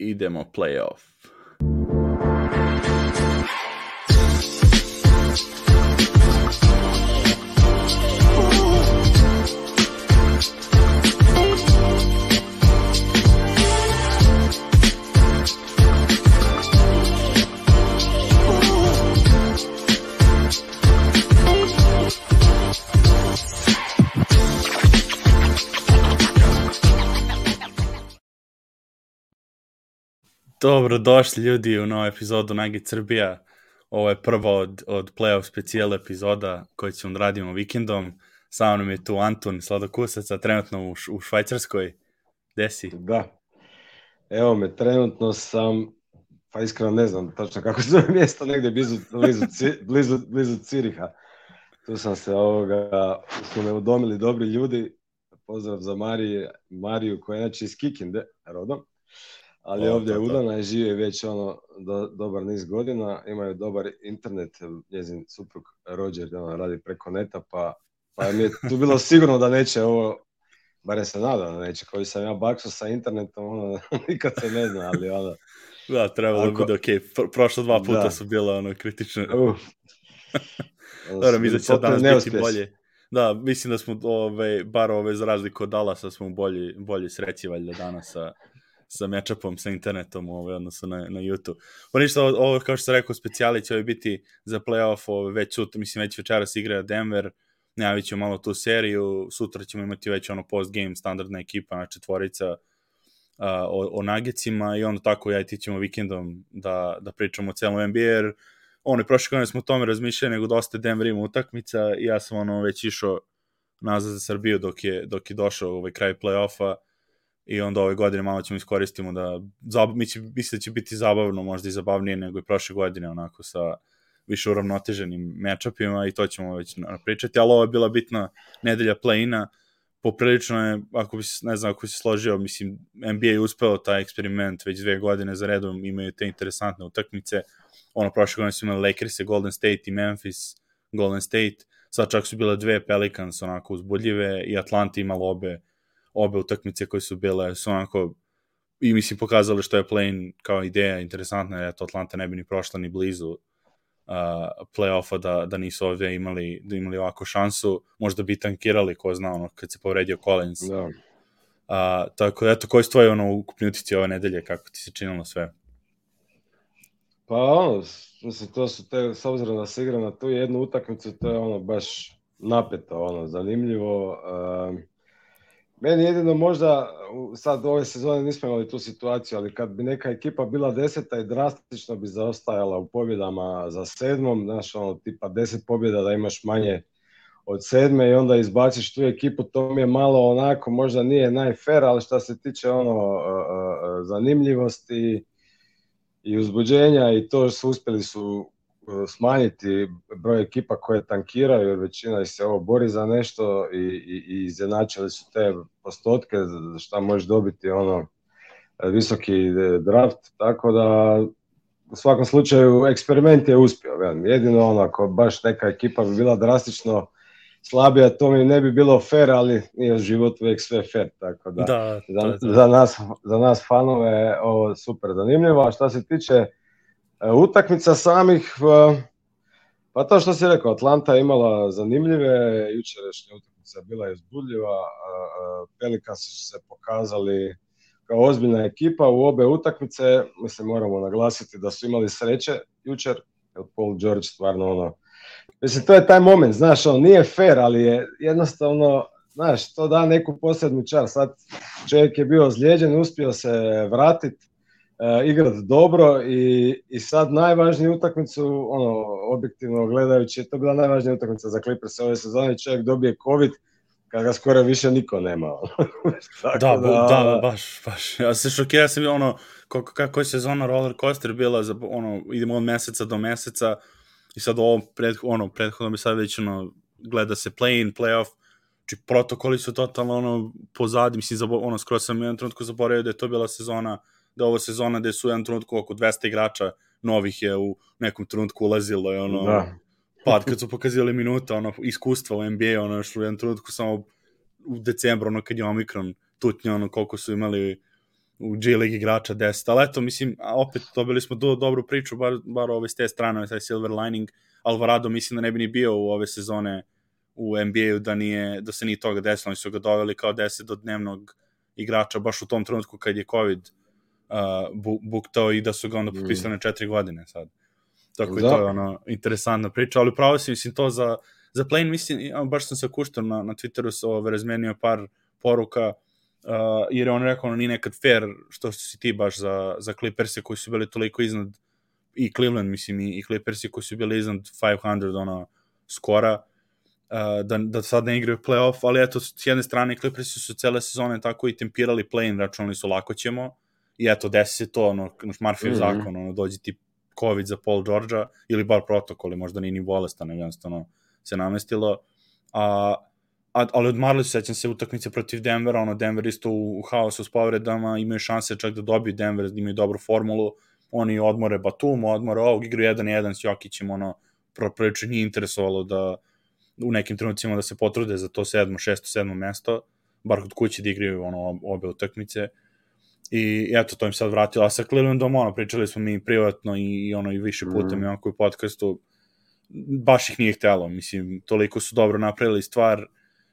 idemo playoff. Dobro, došli ljudi u novu epizodu Nagi Srbija. Ovo je prva od, od playoff specijal epizoda koju ćemo da radimo vikendom. Sa mnom je tu Antun Sladokusac, a trenutno u, u Švajcarskoj. Gde si? Da. Evo me, trenutno sam, pa iskreno ne znam tačno kako zove mjesto, negde blizu, blizu, blizu, blizu Ciriha. Tu sam se ovoga, su me udomili dobri ljudi. Pozdrav za Mariju, Mariju koja je znači iz Kikinde, rodom ali o, ovdje je udana i žive već ono do, dobar niz godina, imaju dobar internet, njezin suprug Roger ono, radi preko neta, pa, pa mi je tu bilo sigurno da neće ovo, barem se nada da neće, koji sam ja bakso sa internetom, ono, nikad se ne zna, ali ono... Da, trebalo Ako... bude okej, okay. prošla dva puta da. su bila ono kritične. Uh. Dobro, mi da će danas biti bolje. Da, mislim da smo, ove, bar ove za razliku od Dallasa, smo bolji, bolji sreći valjda danas sa, sa matchupom sa internetom ovaj, odnosno na, na YouTube. Pa ništa, ovo, kao što sam rekao, specijali će ovaj biti za playoff, ovaj, već sutra, mislim, već večeras igra Denver, najavit ćemo malo tu seriju, sutra ćemo imati već ono post-game standardna ekipa, na četvorica, uh, o, o nagecima i onda tako ja i ti ćemo vikendom da, da pričamo o celom NBA, jer ono, prošle godine smo o tome razmišljali, nego dosta Denver ima utakmica i ja sam ono već išao nazad za Srbiju dok je, dok je došao ovaj kraj play-offa, i onda ove godine malo ćemo iskoristimo da zab, mi će, mislim da će biti zabavno, možda i zabavnije nego i prošle godine, onako sa više uravnoteženim matchupima i to ćemo već pričati, ali ovo je bila bitna nedelja play-ina, poprilično je, ako bi ne znam, ako bi se složio, mislim, NBA je uspeo taj eksperiment već dve godine za redom, imaju te interesantne utakmice, ono, prošle godine su imali Lakers, Golden State i Memphis, Golden State, sad čak su bile dve Pelicans onako uzbudljive i Atlanta imala obe obe utakmice koje su bile su onako i mislim pokazali što je play kao ideja interesantna, jer to Atlanta ne bi ni prošla ni blizu uh, play-offa da, da nisu ovde imali, da imali ovako šansu, možda bi tankirali, ko zna, ono, kad se povredio Collins. Da. Uh, tako da, eto, koji su tvoji ono, ukupni utici ove nedelje, kako ti se činilo sve? Pa ono, mislim, to su te, s obzirom da se igra na tu jednu utakmicu, to je ono baš napeto, ono, zanimljivo. Uh, Meni jedino možda, sad ove sezone nismo imali tu situaciju, ali kad bi neka ekipa bila deseta i drastično bi zaostajala u pobjedama za sedmom, znaš, ono, tipa deset pobjeda da imaš manje od sedme i onda izbaciš tu ekipu, to mi je malo onako, možda nije najfer, ali što se tiče ono zanimljivosti i uzbuđenja i to su uspjeli su smanjiti broj ekipa koje tankiraju, jer većina se ovo bori za nešto i, i, i izjednačili su te postotke šta možeš dobiti ono visoki draft, tako da u svakom slučaju eksperiment je uspio. Jedino ono, ako baš neka ekipa bi bila drastično slabija, to mi ne bi bilo fair, ali nije život uvijek sve fair, tako da, da, za, da, da. za, nas, za nas fanove ovo super zanimljivo. A šta se tiče E, utakmica samih, e, pa to što si rekao, Atlanta je imala zanimljive, jučerašnja utakmica bila je zbudljiva, Pelicans su se pokazali kao ozbiljna ekipa u obe utakmice, mislim moramo naglasiti da su imali sreće jučer, jer Paul George stvarno ono, mislim to je taj moment, znaš, on nije fair, ali je jednostavno, znaš, to da neku posebnu čar, sad čovjek je bio ozlijeđen, uspio se vratiti, uh, igrat dobro i, i sad najvažniju utakmicu, ono, objektivno gledajući, to bila najvažnija utakmica za Clippers ove sezone, čovjek dobije COVID, kada ga skoro više niko nema. da, da, da, baš, baš. Ja se šokira sam ono, kako, kako je sezona roller coaster bila, za, ono, idemo od meseca do meseca i sad ovo, pred, ono, prethodno bi sad već, ono, gleda se play-in, play-off, znači protokoli su totalno, ono, pozadi, mislim, zabo, ono, skoro sam jedan trenutku zaboravio da je to bila sezona da ovo sezona gde su jedan trenutku oko 200 igrača novih je u nekom trenutku ulazilo je ono da. pad kad su pokazali minuta ono iskustva u NBA ono što u jednom trenutku samo u decembru ono kad je Omikron tutnje ono koliko su imali u G League igrača 10, ali eto, mislim, opet dobili smo do, dobru priču, bar, bar ove s te strane, taj silver lining, Alvarado mislim da ne bi ni bio u ove sezone u NBA-u da, nije, da se nije toga desilo, oni su ga doveli kao 10 do dnevnog igrača baš u tom trenutku kad je COVID uh, buktao i da su ga onda potpisali mm. na četiri godine sad. Tako da. je to je ono interesantna priča, ali pravo si mislim to za, za play mislim, baš sam sa Kuštom na, na Twitteru se ove, razmenio par poruka, uh, jer je on rekao, ono, nije nekad fair što si ti baš za, za Clipperse koji su bili toliko iznad i Cleveland, mislim, i, i Clippersi koji su bili iznad 500, ono, skora, uh, da, da sad ne igraju playoff, ali eto, s jedne strane Clippersi su cele sezone tako i tempirali play-in, računali su lako ćemo, i eto, desi se to, ono, Murphy mm -hmm. zakon, ono, dođe ti COVID za Paul Georgia, ili bar protokoli, možda nije ni bolestan, jednostavno se namestilo, a, a, ali odmarali su, sećam se, utakmice protiv Denvera, ono, Denver isto u, u haosu s povredama, imaju šanse čak da dobiju Denver, imaju dobru formulu, oni odmore Batum, odmore ovog, igru 1-1 s Jokićem, ono, prilično nije interesovalo da u nekim trenucima da se potrude za to sedmo, šesto, sedmo mesto, bar kod kuće da igraju ono, obe utakmice. I eto, to im sad vratilo. A sa Clevelandom, ono, pričali smo mi privatno i, i ono, i više puta mm. mi onako u podcastu, baš ih nije htelo, mislim, toliko su dobro napravili stvar,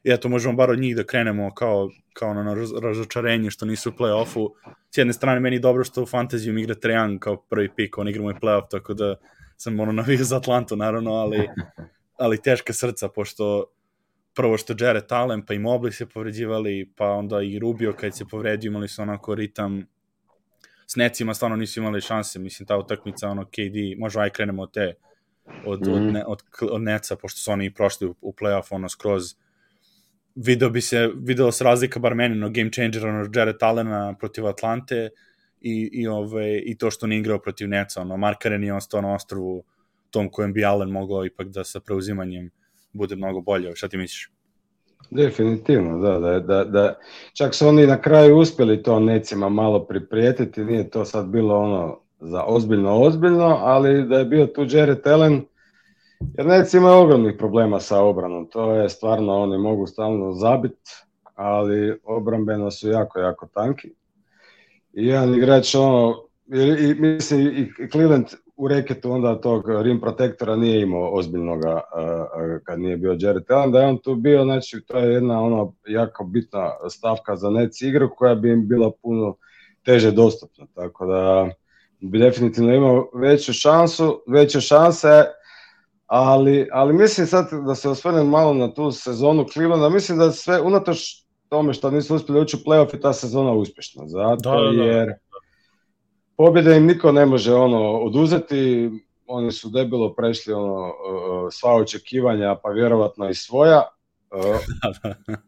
i eto, možemo bar od njih da krenemo kao, kao na razočarenje što nisu u play-offu. S jedne strane, meni je dobro što u fantaziju igra Trajan kao prvi pik, on igra moj play-off, tako da sam ono navio za Atlantu, naravno, ali, ali teška srca, pošto prvo što Jared Allen, pa i Mobley se povređivali, pa onda i Rubio kad se povredio, imali su onako ritam s necima stvarno nisu imali šanse, mislim ta utakmica ono KD, možda aj krenemo od te od, mm -hmm. od, mhm. ne, od, od Neca, pošto su oni prošli u, u playoff ono skroz video bi se, video se razlika bar meni, no game changer, ono, Jared Allena protiv Atlante i, i, ove, i to što nije igrao protiv Neca, ono, Markaren je ostao na ostrovu tom kojem bi Allen mogao ipak da sa preuzimanjem bude mnogo bolje. Šta ti misliš? Definitivno, da, da, da, da. Čak su oni na kraju uspjeli to necima malo priprijetiti, nije to sad bilo ono za ozbiljno, ozbiljno, ali da je bio tu Jared Allen, Jer Neci imaju ogromnih problema sa obranom, to je stvarno, oni mogu stalno zabit, ali obrambeno su jako, jako tanki. I jedan igrač, ono, i, i mislim, i Cleveland u reketu onda tog rim protektora nije imao ozbiljnoga uh, kad nije bio Jared Allen, da je on tu bio, znači to je jedna ono jako bitna stavka za Neci igru koja bi im bila puno teže dostupna, tako da bi definitivno imao veću šansu, veće šanse, ali, ali mislim sad da se osvrnem malo na tu sezonu Clevelanda, mislim da sve, unatoč tome što nisu uspjeli ući u playoff i ta sezona uspješna, zato da, da, da. jer pobjede im niko ne može ono oduzeti, oni su debelo prešli ono sva očekivanja, pa vjerovatno i svoja.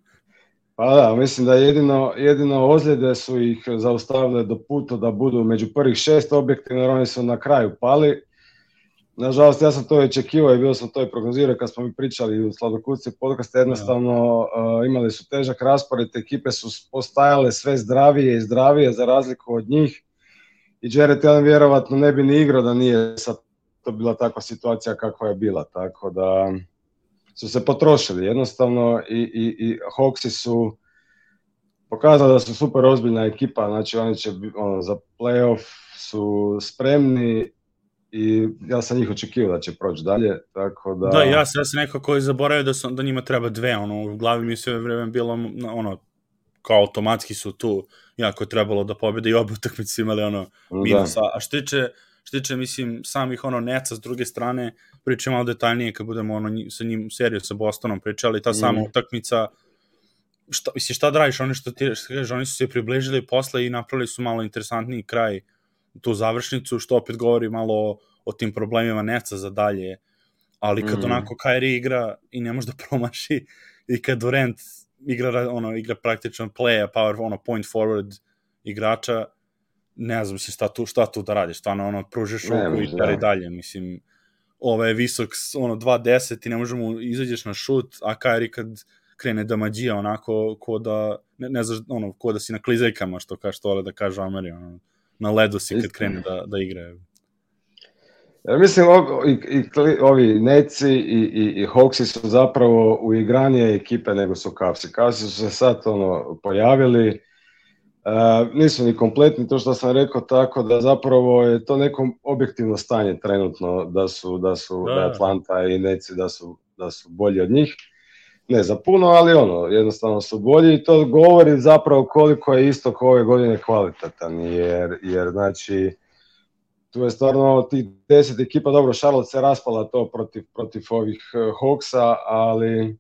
Pa da, mislim da jedino, jedino ozljede su ih zaustavile do puta da budu među prvih šest objektivno, jer oni su na kraju pali. Nažalost, ja sam to očekivao i bio sam to i prognozirao kad smo mi pričali u Sladokuci podcast, jednostavno uh, imali su težak raspored, ekipe su postajale sve zdravije i zdravije za razliku od njih i Jared Allen vjerovatno ne bi ni igrao da nije sad to bila takva situacija kakva je bila, tako da su se potrošili. Jednostavno i, i, i Hawksi su pokazali da su super ozbiljna ekipa, znači oni će ono, za playoff su spremni i ja sam njih očekivao da će proći dalje, tako da... Da, ja, ja sam nekako koji zaboravio da, sam, da njima treba dve, ono, u glavi mi sve vreme bilo, ono, kao automatski su tu, jako trebalo da pobede i obe utakmice imali, ono, da. minus, da. a što tiče, što tiče, mislim, samih, ono, neca s druge strane, pričam malo detaljnije kad budemo, ono, sa njim, seriju sa Bostonom pričali, ta mm. sama utakmica, šta, mislim, šta da radiš, oni što ti, što kažeš, oni su se približili posle i napravili su malo interesantniji kraj, tu završnicu, što opet govori malo o, o tim problemima Neca za dalje, ali kad mm. onako Kyrie igra i ne može da promaši i kad Durant igra, ono, igra praktično playa, power, ono, point forward igrača, ne znam se šta tu, šta tu da radiš, stvarno ono, pružiš ruku i da. dalje, mislim, ovo je visok, ono, 2.10 i ne možemo, izađeš na šut, a Kyrie kad krene da mađija onako, ko da, ne, ne znaš, ono, ko da si na klizajkama, što kaže, što da kaže Ameri, ono, na ledu si kad krene da, da igra. Ja mislim, o, i, i, ovi Neci i, i, i Hawksi su zapravo u igranije ekipe nego su Cavsi. Cavsi su se sad ono, pojavili, nisu ni kompletni, to što sam rekao, tako da zapravo je to neko objektivno stanje trenutno da su, da su da. Atlanta i Neci da su, da su bolji od njih. Ne za puno, ali ono, jednostavno su bolji i to govori zapravo koliko je istok ove godine kvalitetan, jer, jer znači tu je stvarno tih deset ekipa, dobro, Charlotte se raspala to protiv, protiv ovih uh, Hawksa, ali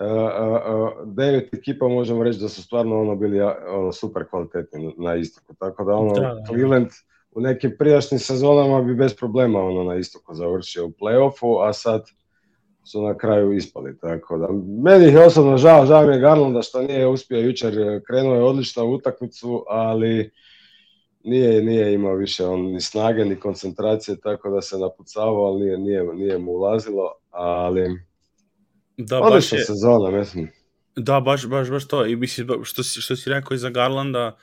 uh, uh, devet ekipa možemo reći da su stvarno ono bili ono, super kvalitetni na istoku, tako da ono, da, da. Cleveland u nekim prijašnjim sezonama bi bez problema ono na istoku završio u playoffu, a sad su na kraju ispali, tako da meni je osobno žao, žao mi je Garlanda što nije uspio jučer, krenuo je odlično u utakmicu, ali nije, nije imao više on ni snage ni koncentracije, tako da se napucavao, ali nije, nije, nije mu ulazilo, ali da, baš je, sezona, mislim. Da, baš, baš, baš to. I mislim, što, što si rekao i za Garlanda,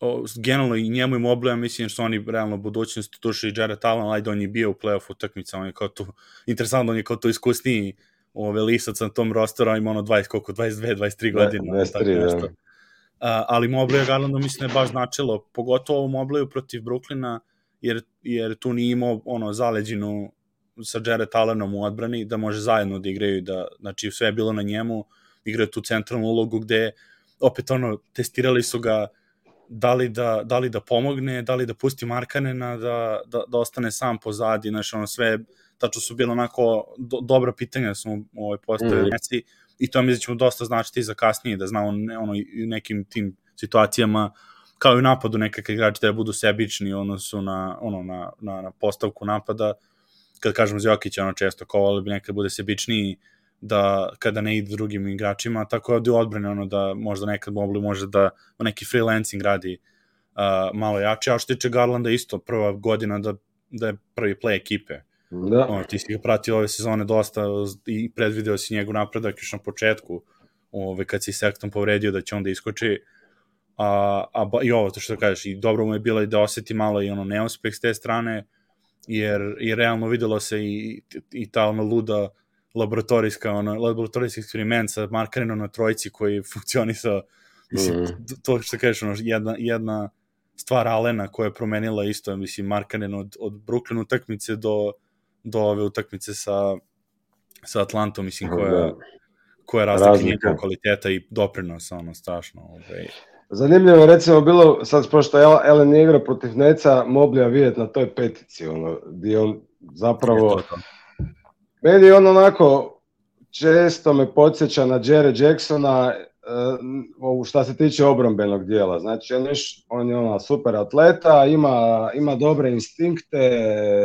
o, generalno i njemu i Moblija, mislim što oni realno budućnost, duše i Jared Allen, ajde on je bio u playoff utakmica, on je kao tu, interesantno, on je kao to iskusniji ove lisac na tom rosteru, ima ono 20, koliko, 22, 23 godine. 23, da. Uh, ali Moblija Garlandu mislim da je baš značilo, pogotovo u Mobliju protiv Brooklyna, jer, jer tu nije imao ono zaleđinu sa Jared Allenom u odbrani, da može zajedno da igraju, da, znači sve je bilo na njemu, igraju tu centralnu ulogu gde opet ono, testirali su ga da li da, da, li da pomogne, da li da pusti Markanena, da, da, da ostane sam pozadi, znači ono sve, tačno su bilo onako do, dobra pitanja smo ovaj, postavili, mm. I to mi da ćemo dosta značiti za kasnije, da znamo ono, i nekim tim situacijama, kao i u napadu nekakve igrači da budu sebični ono su na, ono, na, na, na postavku napada, kad kažemo Zjokić, ono često kao ali bi nekad bude sebičniji, da kada ne ide drugim igračima, tako je u odbrane ono da možda nekad Mobley može da neki freelancing radi uh, malo jače, a što tiče Garlanda isto prva godina da, da je prvi play ekipe. Da. Ono, ti si ga pratio ove sezone dosta i predvideo si njegov napredak još na početku, ove, kad si sektom povredio da će onda iskoči, a, a i ovo to što kažeš, i dobro mu je bilo i da oseti malo i ono neuspeh s te strane, jer, jer realno videlo se i, i ta ono luda laboratorijska, ono, laboratorijski eksperiment sa Markarinom na trojici koji funkcionisao, mislim, mm. to što kažeš, ono, jedna, jedna stvar Alena koja je promenila isto, mislim, Markanen od, od Brooklyn utakmice do, do ove utakmice sa, sa Atlantom, mislim, koja, da. koja razlika njegov kvaliteta i doprinosa, ono, strašno. Ovaj. Zanimljivo je recimo bilo, sad pošto je Ellen igra protiv Neca, Moblija vidjeti na toj petici, ono, gdje on zapravo... Je to, to meni on onako često me podsjeća na Jerry Jacksona šta se tiče obrambenog dijela. Znači, on, još, on je ona super atleta, ima, ima dobre instinkte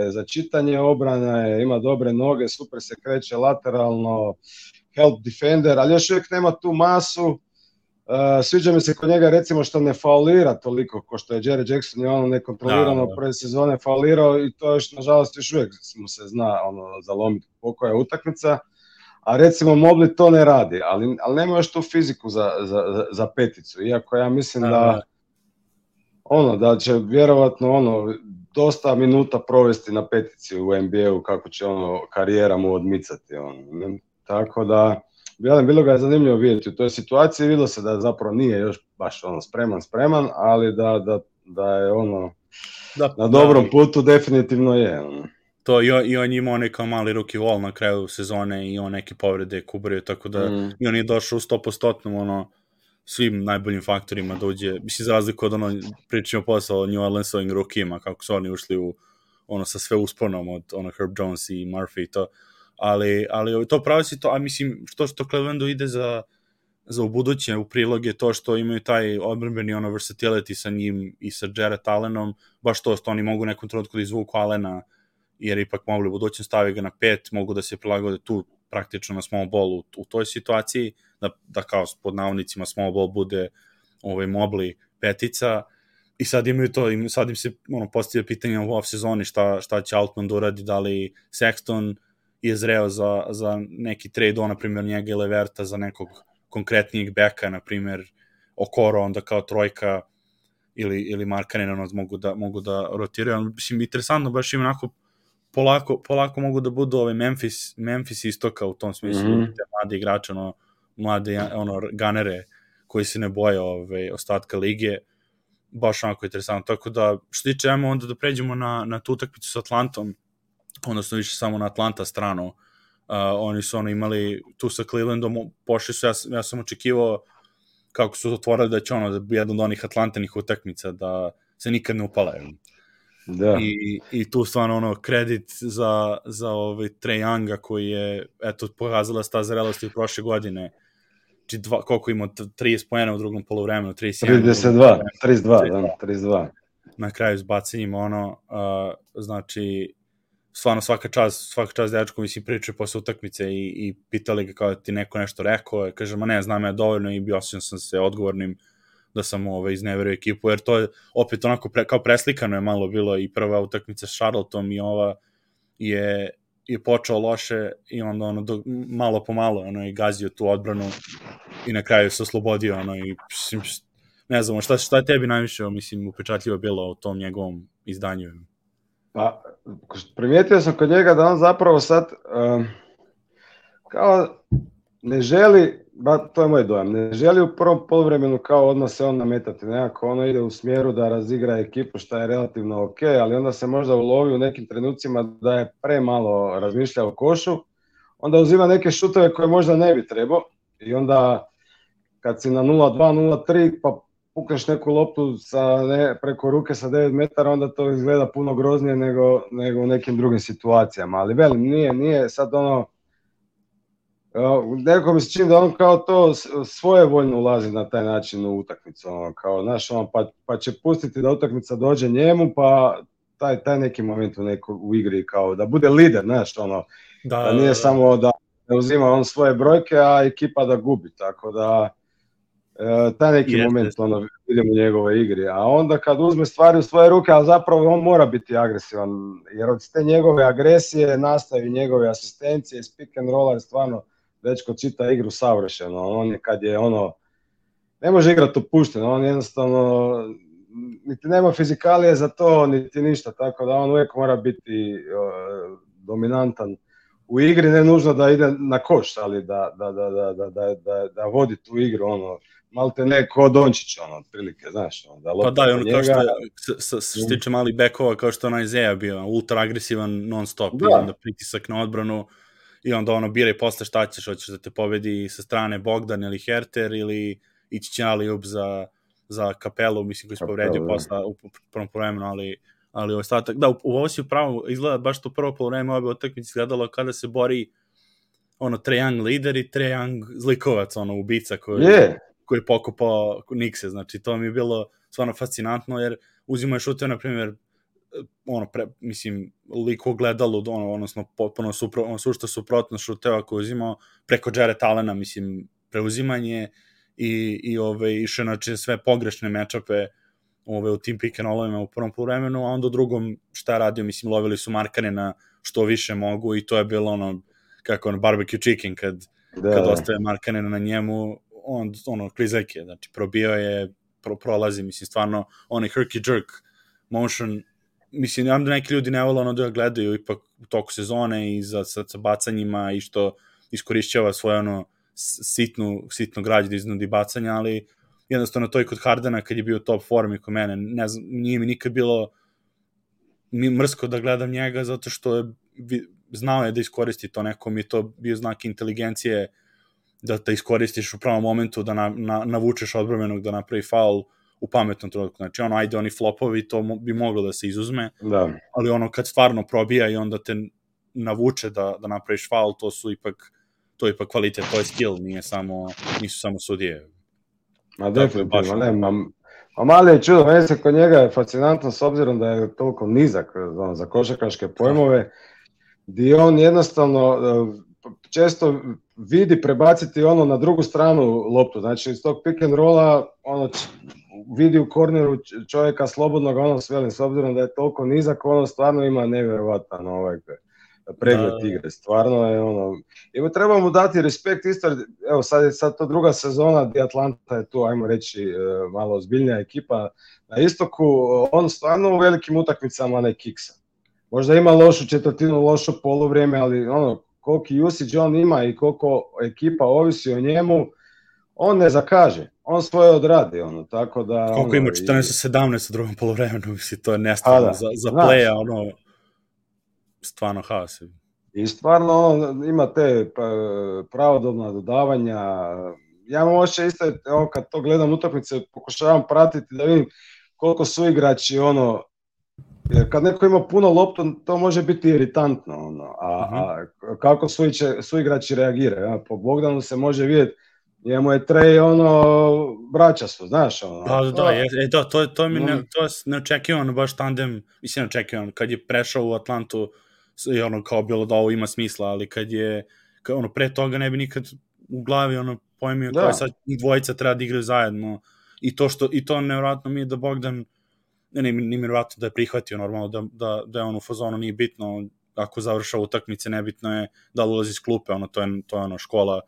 za čitanje obrane, ima dobre noge, super se kreće lateralno, help defender, ali još uvijek nema tu masu. Uh, sviđa mi se kod njega recimo što ne faulira toliko ko što je Jerry Jackson je ono nekontrolirano da, da. prve sezone faulirao i to još nažalost još uvijek mu se zna ono zalomiti pokoja utakmica a recimo Mobley to ne radi ali, ali nema još tu fiziku za, za, za peticu iako ja mislim da, ono da će vjerovatno ono dosta minuta provesti na petici u NBA-u kako će ono karijera mu odmicati ono. tako da bilo ga je zanimljivo vidjeti u toj situaciji, videlo se da zapravo nije još baš ono spreman, spreman, ali da, da, da je ono da, na dobrom da, putu definitivno je. Ono. To i on, i on imao onaj kao mali ruki vol na kraju sezone i on neke povrede kubrio, tako da mm. i on je došao u 100% ono svim najboljim faktorima da uđe, mislim za razliku od ono pričamo posao o New Orleansovim rukima, kako su oni ušli u ono sa sve usponom od ono Herb Jones i Murphy i to, ali, ali to pravo si to, a mislim, što što Clevelandu ide za, za u buduće u prilog je to što imaju taj odbrbeni ono versatility sa njim i sa Jared Allenom, baš to što oni mogu nekom trenutku da izvuku Allena, jer ipak mogli u budućem stavi ga na pet, mogu da se prilagode tu praktično na small ball u, u toj situaciji, da, da kao pod navodnicima small ball bude ovaj mobli petica, i sad imaju to, im, sad im se ono, postavlja pitanje u off sezoni šta, šta će Altman da uradi, da li Sexton je zreo za, za neki trade, on, na primjer, njega ili Verta za nekog konkretnijeg beka, na primjer, Okoro, onda kao trojka ili, ili Markanen, ono, mogu da, mogu da rotiraju. Mislim, interesantno, baš ima onako polako, polako mogu da budu ove Memphis, Memphis istoka u tom smislu, mm -hmm. te mlade igrače, ono, mlade ono, ganere koji se ne boje ove, ostatka lige, baš onako interesantno. Tako da, što tiče, ajmo onda da pređemo na, na tu utakmicu sa Atlantom, odnosno više samo na Atlanta stranu. Uh, oni su ono imali tu sa Clevelandom, pošli su, ja, ja sam očekivao kako su otvorili da će ono da bi jedan od onih Atlantanih utakmica da se nikad ne upale. Da. I, I tu stvarno ono kredit za, za ovaj Trae Younga koji je eto pokazala sta zrelosti u prošle godine. Či dva, koliko ima 30 poena u drugom poluvremenu, 31. 32, 32, da, 32. Na kraju s bacanjima ono, uh, znači stvarno svaka čast, svaka čast dečko mislim priče posle utakmice i, i pitali ga kao ti neko nešto rekao, kaže ma ne, znam ja dovoljno i bio sam se odgovornim da sam ovaj, izneverio ekipu, jer to je opet onako pre, kao preslikano je malo bilo i prva utakmica s Charlottom i ova je, je počeo loše i onda ono do, malo po malo ono, je gazio tu odbranu i na kraju se oslobodio ono, i mislim, ne znam, šta, šta je tebi najviše mislim, upečatljivo bilo u tom njegovom izdanju? Pa, primijetio sam kod njega da on zapravo sad um, kao ne želi, ba, to je moj dojam, ne želi u prvom poluvremenu kao odmah se on nametati, nekako ono ide u smjeru da razigra ekipu što je relativno ok, ali onda se možda ulovi u nekim trenucima da je premalo razmišljao o košu, onda uzima neke šutove koje možda ne bi trebao i onda kad si na 0-2, 0-3 pa pukneš neku loptu sa ne, preko ruke sa 9 metara, onda to izgleda puno groznije nego, nego u nekim drugim situacijama. Ali velim, nije, nije sad ono, neko mi se čini da on kao to svojevoljno ulazi na taj način u utakmicu, ono, kao, znaš, on, pa, pa će pustiti da utakmica dođe njemu, pa taj, taj neki moment u, neko, u igri, kao da bude lider, znaš, ono, da, da nije da, da. samo da ne uzima on svoje brojke, a ekipa da gubi, tako da, E, taj neki Jeste. moment ono, vidimo u njegove igri, a onda kad uzme stvari u svoje ruke, a zapravo on mora biti agresivan, jer od te njegove agresije nastaju njegove asistencije, speak and roll, stvarno dečko čita igru savršeno, on je kad je ono, ne može igrati opušteno, on jednostavno niti nema fizikalije za to, niti ništa, tako da on uvijek mora biti uh, dominantan u igri, ne nužno da ide na koš, ali da, da, da, da, da, da, da, da vodi tu igru, ono, malte ne ko Dončić, ono, otprilike, znaš, ono, da Pa da, ono njega... kao što je, što se tiče mali bekova, kao što onaj Zeja bio, ultra agresivan non stop, da. onda pritisak na odbranu, i onda ono, biraj posle šta ćeš, hoćeš da te pobedi sa strane Bogdan ili Herter, ili ići će Aliub za, za kapelu, mislim, koji se povredio da. posle u prvom povremenu, ali ali ostatak, da, u, u ovo si upravo, izgleda baš to prvo polovreme ove utakmice izgledalo kada se bori ono Trae Young lider i Trae Young zlikovac, ono ubica koji, yeah koji je pokupao Nikse, znači to mi je bilo stvarno fascinantno, jer uzimaju šute, na primjer, ono, pre, mislim, liko gledalo, ono, odnosno potpuno supro, ono, sušta suprotno šuteva koje uzimao preko Jared Allena, mislim, preuzimanje i, i ove, išao znači sve pogrešne mečape ove, u tim pick and rollovima u prvom poluvremenu, a onda u drugom šta radio, mislim, lovili su markane na što više mogu i to je bilo ono, kako ono, barbecue chicken, kad, da. kad ostaje markane na njemu, on, ono, klizeljke, znači probio je, pro, prolazi, mislim, stvarno, onaj herky jerk motion, mislim, ja da neki ljudi ne vole ono da gledaju ipak u toku sezone i za, sa, sa bacanjima i što iskorišćava svoje ono sitnu, sitnu građu da iznudi bacanja, ali jednostavno to i kod Hardena kad je bio top formi kod mene, ne znam, nije mi nikad bilo mi mrsko da gledam njega zato što je znao je da iskoristi to neko mi je to bio znak inteligencije da te iskoristiš u pravom momentu, da na, na, navučeš odbromenog da napravi faul u pametnom trenutku. Znači, ono, ajde, oni flopovi, to bi moglo da se izuzme, da. ali ono, kad stvarno probija i onda te navuče da, da napraviš faul, to su ipak, to je ipak kvalitet, to je skill, nije samo, nisu samo sudije. Ma definitivno, ne, ma, ma mali je čudo, meni se kod njega je fascinantno s obzirom da je toliko nizak on, za košakaške pojmove, gdje on jednostavno često vidi prebaciti ono na drugu stranu loptu, znači iz tog pick and rolla ono vidi u korneru čovjeka slobodnog, ono svelim, s obzirom da je toliko nizak, ono stvarno ima nevjerovatan ovaj pregled da, da. igre, stvarno je ono, mu treba mu dati respekt isto, evo sad je sad to druga sezona gdje Atlanta je tu, ajmo reći, e, malo ozbiljnija ekipa na istoku, on stvarno u velikim utakmicama ne kiksa. Možda ima lošu četvrtinu, lošo poluvrijeme, ali ono, koliki usage on ima i koliko ekipa ovisi o njemu, on ne zakaže, on svoje odradi, ono, tako da... Koliko ono, ima 14-17 u drugom polovremenu, misli, to je nestvarno, pa za, za playa, ono, stvarno haos. I stvarno, ono, ima te pa, pravodobna dodavanja, ja imam ošće isto, evo, kad to gledam utakmice, pokušavam pratiti da vidim koliko su igrači, ono, jer kad neko ima puno loptu, to može biti iritantno, ono, a, uh -huh. a kako su, su igrači reagiraju, ja, po Bogdanu se može vidjeti njemu je Trej ono braća su, znaš ono. Da, da, da, je, e, to, to, to mi ne, to je neočekivano baš tandem, mislim neočekivano, kad je prešao u Atlantu i ono kao bilo da ovo ima smisla, ali kad je kad, ono pre toga ne bi nikad u glavi ono pojmio da. kao sad dvojica treba da igraju zajedno i to što i to nevjerojatno mi je da Bogdan ne, ne, nije nevjerojatno da je prihvatio normalno da, da, da je on u fazonu nije bitno ako završava utakmice nebitno je da li ulazi iz klupe ono to je to je ono škola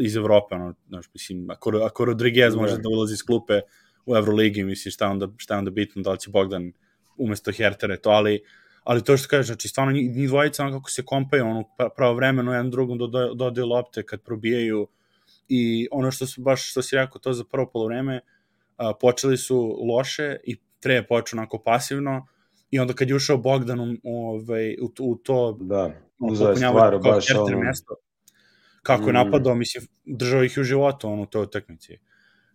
iz Evrope, ono, znaš, mislim, ako, ako Rodriguez može da. ulazi iz klupe u Euroligi, mislim, šta onda, šta onda bitno, da li će Bogdan umesto Hertere to, ali, ali to što kažeš, znači, stvarno njih dvojica, ono kako se kompaju, ono, pravo vremeno, jedan drugom dodaju lopte kad probijaju i ono što su baš, što si rekao, to za prvo polovreme, a, počeli su loše i Tre je počeo onako pasivno i onda kad je ušao Bogdan u, ovaj, u, u to da, uzaj stvar, baš ono... mesto, kako je mm. napadao, mislim, držao ih u životu on u toj utakmici.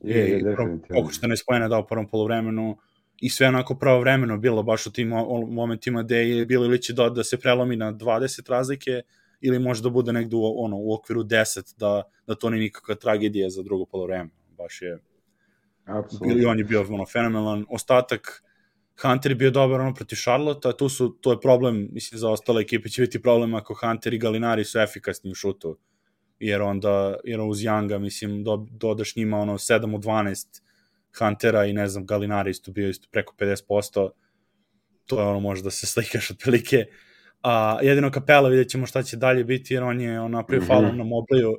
Je, je, definitivno. Oko 14 pojena dao u prvom polovremenu i sve onako pravovremeno bilo baš u tim momentima gde je bilo ili će da, da se prelomi na 20 razlike ili može da bude negde u, ono, u okviru 10 da, da to nije nikakva tragedija za drugo polovreme. Baš je Absolutno. Ili on je bio ono, fenomenalan. Ostatak Hunter je bio dobar ono protiv Charlotte, tu su, to je problem, mislim, za ostale ekipe će biti problem ako Hunter i Galinari su efikasni u šutu jer onda, jer uz Younga, mislim, do, dodaš njima ono 7 od 12 Huntera i ne znam, Galinari isto bio isto preko 50%, to je ono može da se slikaš otprilike. A jedino Kapela vidjet ćemo šta će dalje biti, jer on je on napravio mm -hmm. falom na Mobliju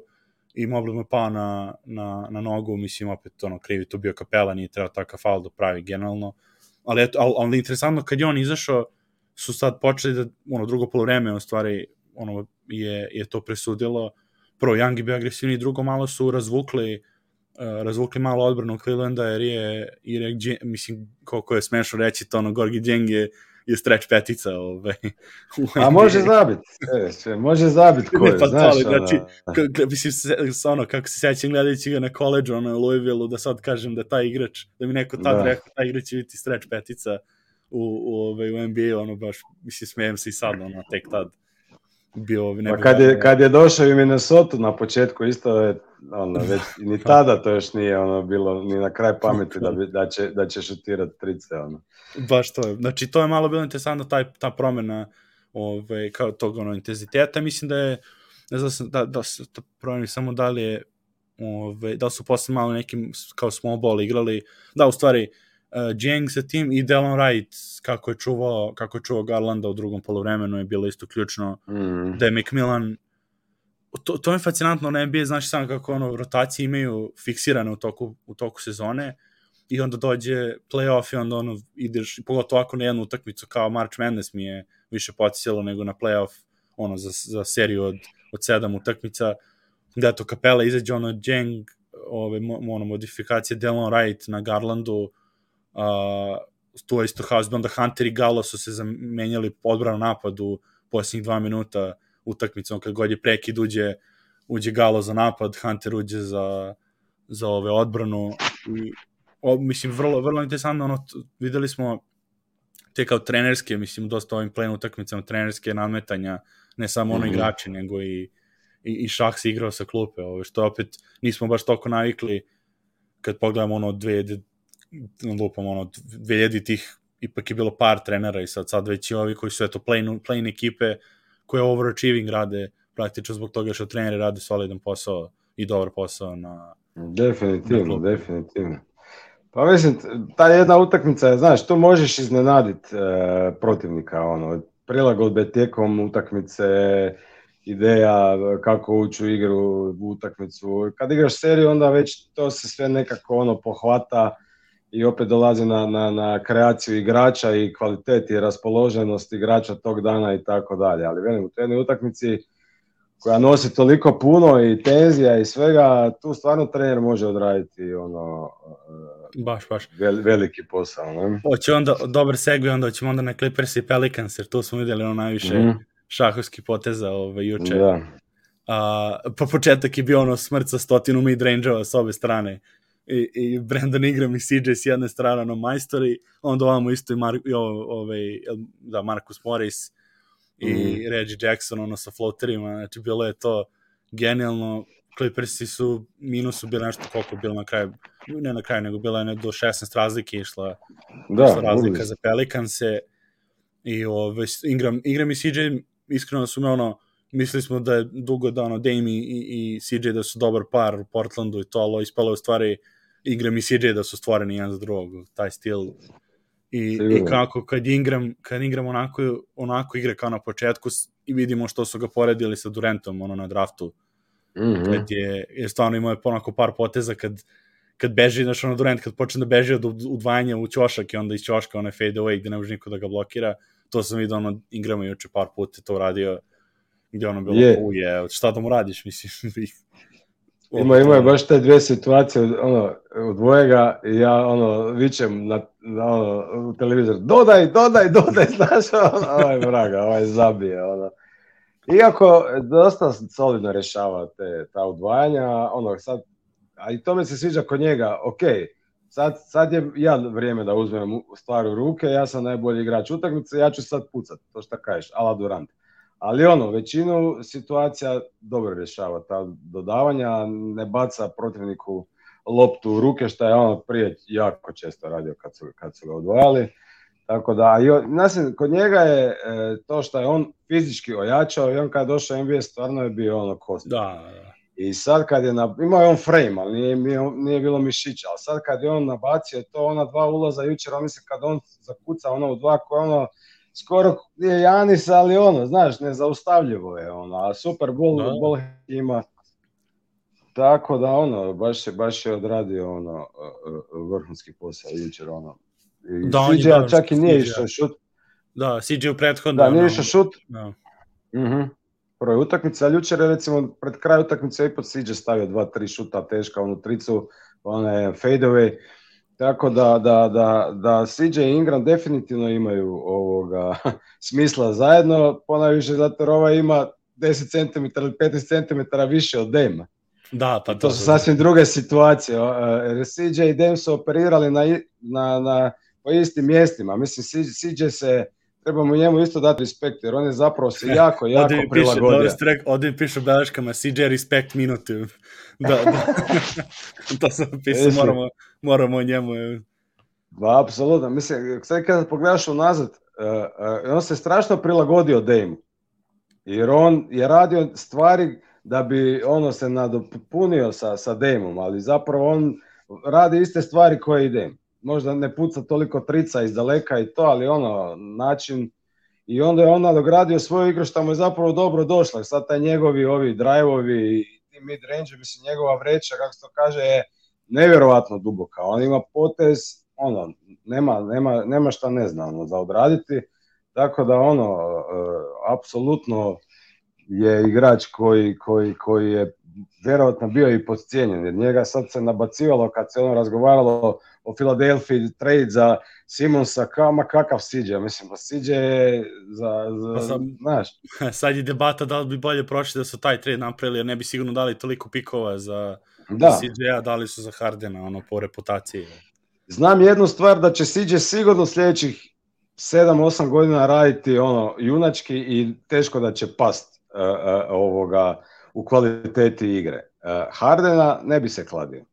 i Mobliju mu pao na, na, na nogu, mislim, opet ono, krivi tu bio Kapela, nije trebao takav fal da pravi generalno. Ali, eto, ali, ali interesantno, kad je on izašao, su sad počeli da, ono, drugo polovreme, u stvari, ono, je, je to presudilo, prvo Young je bio agresivni, drugo malo su razvukli uh, razvukli malo odbranu Clevelanda jer je, jer je mislim, koliko je smešno reći to, ono, Gorgi Djeng je, je stretch petica, ovaj. A može zabit, sve, može zabit ko je, pa, znaš, ono... Znači, k, mislim, se, ono, kako se sećam gledajući ga na koleđu, ono, u Louisville-u, da sad kažem da taj igrač, da mi neko tad da. rekao, taj igrač će biti stretch petica u, u, ovaj, u NBA, ono, baš, mislim, smijem se i sad, ono, tek tad bio ne pa kad je, kad je došao u Minnesota na početku isto je ono, već ni tada to još nije ono bilo ni na kraj pameti da, bi, da, će, da će šutirati trice ono. Baš to je. Znači to je malo bilo interesantno taj, ta promena ove, kao tog ono, intenziteta. Mislim da je ne znam da, da se to promeni samo da li je ove, da su posle malo nekim kao small ball igrali. Da, u stvari, uh, Jeng sa tim i Delon Wright kako je čuvao, kako je čuvao Garlanda u drugom polovremenu je bilo isto ključno mm. da je McMillan to, to je fascinantno na NBA, znaš samo kako ono, rotacije imaju fiksirane u toku, u toku sezone i onda dođe playoff i onda ono, ideš, pogotovo ako na jednu utakmicu kao March Madness mi je više potisjelo nego na playoff ono, za, za seriju od, od sedam utakmica, da to Kapela izađe ono Jeng, ove, ono, modifikacije Delon Wright na Garlandu, Uh, tu je isto haos, onda Hunter i Galo su se zamenjali odbranu napad u posljednjih dva minuta utakmicom, kad god je prekid uđe, uđe Galo za napad, Hunter uđe za, za ove odbranu i o, mislim, vrlo, vrlo interesantno, ono, videli smo te kao trenerske, mislim, dosta ovim plen utakmicama trenerske nadmetanja, ne samo ono mm -hmm. igrači, nego i, i, i šah se igrao sa klupe, ove, što opet nismo baš toliko navikli kad pogledamo ono dve, lupam ono, 2000 tih ipak je bilo par trenera i sad, sad već i ovi koji su eto plain, plain ekipe koje overachieving rade praktično zbog toga što treneri rade solidan posao i dobar posao na definitivno, na definitivno. Pa mislim, ta jedna utakmica je, znaš, to možeš iznenaditi e, protivnika, ono, prilagodbe tijekom utakmice, ideja kako ući u igru, u utakmicu. Kad igraš seriju, onda već to se sve nekako ono pohvata, i opet dolazi na, na, na kreaciju igrača i kvalitet i raspoloženost igrača tog dana i tako dalje. Ali velim, u toj utakmici koja nosi toliko puno i tenzija i svega, tu stvarno trener može odraditi ono baš, baš. veliki posao. Ne? Hoće onda, dobar segvi, onda ćemo onda na Clippers i Pelicans, jer tu smo vidjeli ono najviše mm. šahovskih poteza ove, ovaj, juče. Da. A, pa početak je bio ono smrt sa stotinu mid-range-ova s obe strane. I, i Brandon Ingram i CJ s jedne strane, ono, majstori, onda ovamo isto i, Mar, i ovaj, da, Marcus Morris i mm. Reggie Jackson, ono, sa floaterima, znači, bilo je to genijalno, Clippersi su minusu bili nešto koliko bilo na kraju, ne na kraju, nego bila je do 16 razlike išla, da, išla razlika uvis. za Pelikanse i ove, Ingram, Ingram i CJ iskreno su me ono, mislili smo da je dugo da ono Dame i, i, CJ da su dobar par u Portlandu i to, ali ispalo je u stvari Ingram i CJ da su stvoreni jedan za drugog, taj stil. I, i kako kad Ingram, kad Ingram onako, onako igra kao na početku i vidimo što su ga poredili sa Durantom ono na draftu. Mm -hmm. kad je, je stvarno imao je ponako par poteza kad, kad beži, znaš ono Durant kad počne da beži od udvajanja u ćošak i onda iz ćoška onaj fade away gde ne može niko da ga blokira. To sam vidio ono Ingrama juče par puta to uradio gde ono bilo, je. uje, šta da mu radiš, mislim, Ima, ima baš te dve situacije, ono, u dvojega i ja, ono, vičem na, na ono, u televizor, dodaj, dodaj, dodaj, znaš, ono, ovaj vraga, ovaj zabije, ono. Iako dosta solidno rješava te, ta udvajanja, ono, sad, a i to mi se sviđa kod njega, ok, sad, sad je ja vrijeme da uzmem stvar u ruke, ja sam najbolji igrač utakmice, ja ću sad pucat, to šta kažeš, ala Durant. Ali ono, većinu situacija dobro rješava ta dodavanja, ne baca protivniku loptu u ruke, što je ono prije jako često radio kad su, kad su ga odvojali. Tako da, nasim, kod njega je e, to što je on fizički ojačao i on kad je došao NBA stvarno je bio ono kost. Da, da. I sad kad je, na, imao je on frame, ali nije, nije bilo mišića, ali sad kad je on nabacio to ona dva ulaza jučer, on mislim kad on zakuca ono u dva koje ono, skoro je Janis, ali ono, znaš, nezaustavljivo je ono, a Super Bowl, da. Bowl ima tako da ono, baš je, baš je odradio ono e, e, vrhunski posao jučer ono. I da, CJ je čak i nije išao šut. Da, CJ u prethodno. Da, nije išao šut. Da. Mhm. Uh -huh. Prvoj utakmici, a jučer je recimo pred kraj utakmice ipak CJ stavio dva, tri šuta teška, onu tricu, one fade away. Tako da, da, da, da CJ i Ingram definitivno imaju ovoga smisla zajedno, ponajviše zato jer ova ima 10 cm ili 15 cm više od Dema. Da, pa to, to su sasvim druge situacije. CJ i Dem su operirali na, na, na, po istim mjestima. Mislim, CJ se trebamo njemu isto dati respekt, jer on je zapravo se jako, jako odi prilagodio. Piše, ovdje piše beleškama CJ respect minutu. da, da. to sam pisao, moramo, moramo njemu. Ba, apsolutno. Mislim, sad kada pogledaš unazad, uh, uh, on se strašno prilagodio Dame. Jer on je radio stvari da bi ono se nadopunio sa, sa Dameom, ali zapravo on radi iste stvari koje i Dame možda ne puca toliko trica iz daleka i to, ali ono, način i onda je on nadogradio svoju igru što mu je zapravo dobro došla. Sad taj njegovi ovi drive-ovi i mid range mislim njegova vreća, kako se to kaže, je nevjerovatno duboka. On ima potez, ono, nema, nema, nema šta ne zna ono, za odraditi. Tako da ono, uh, apsolutno je igrač koji, koji, koji je vjerovatno bio i podcijenjen, jer njega sad se nabacivalo kad se ono razgovaralo o Philadelphia trade za Simonsa, kao ma kakav siđe, mislim, pa siđe za, za pa sam, znaš. Sad je debata da li bi bolje prošli da su taj trade napravili, jer ne bi sigurno dali toliko pikova za da. CJ-a, dali su za Hardena, ono, po reputaciji. Znam jednu stvar, da će CJ sigurno sljedećih 7-8 godina raditi ono junački i teško da će past uh, uh, ovoga u kvaliteti igre. Uh, Hardena ne bi se kladio.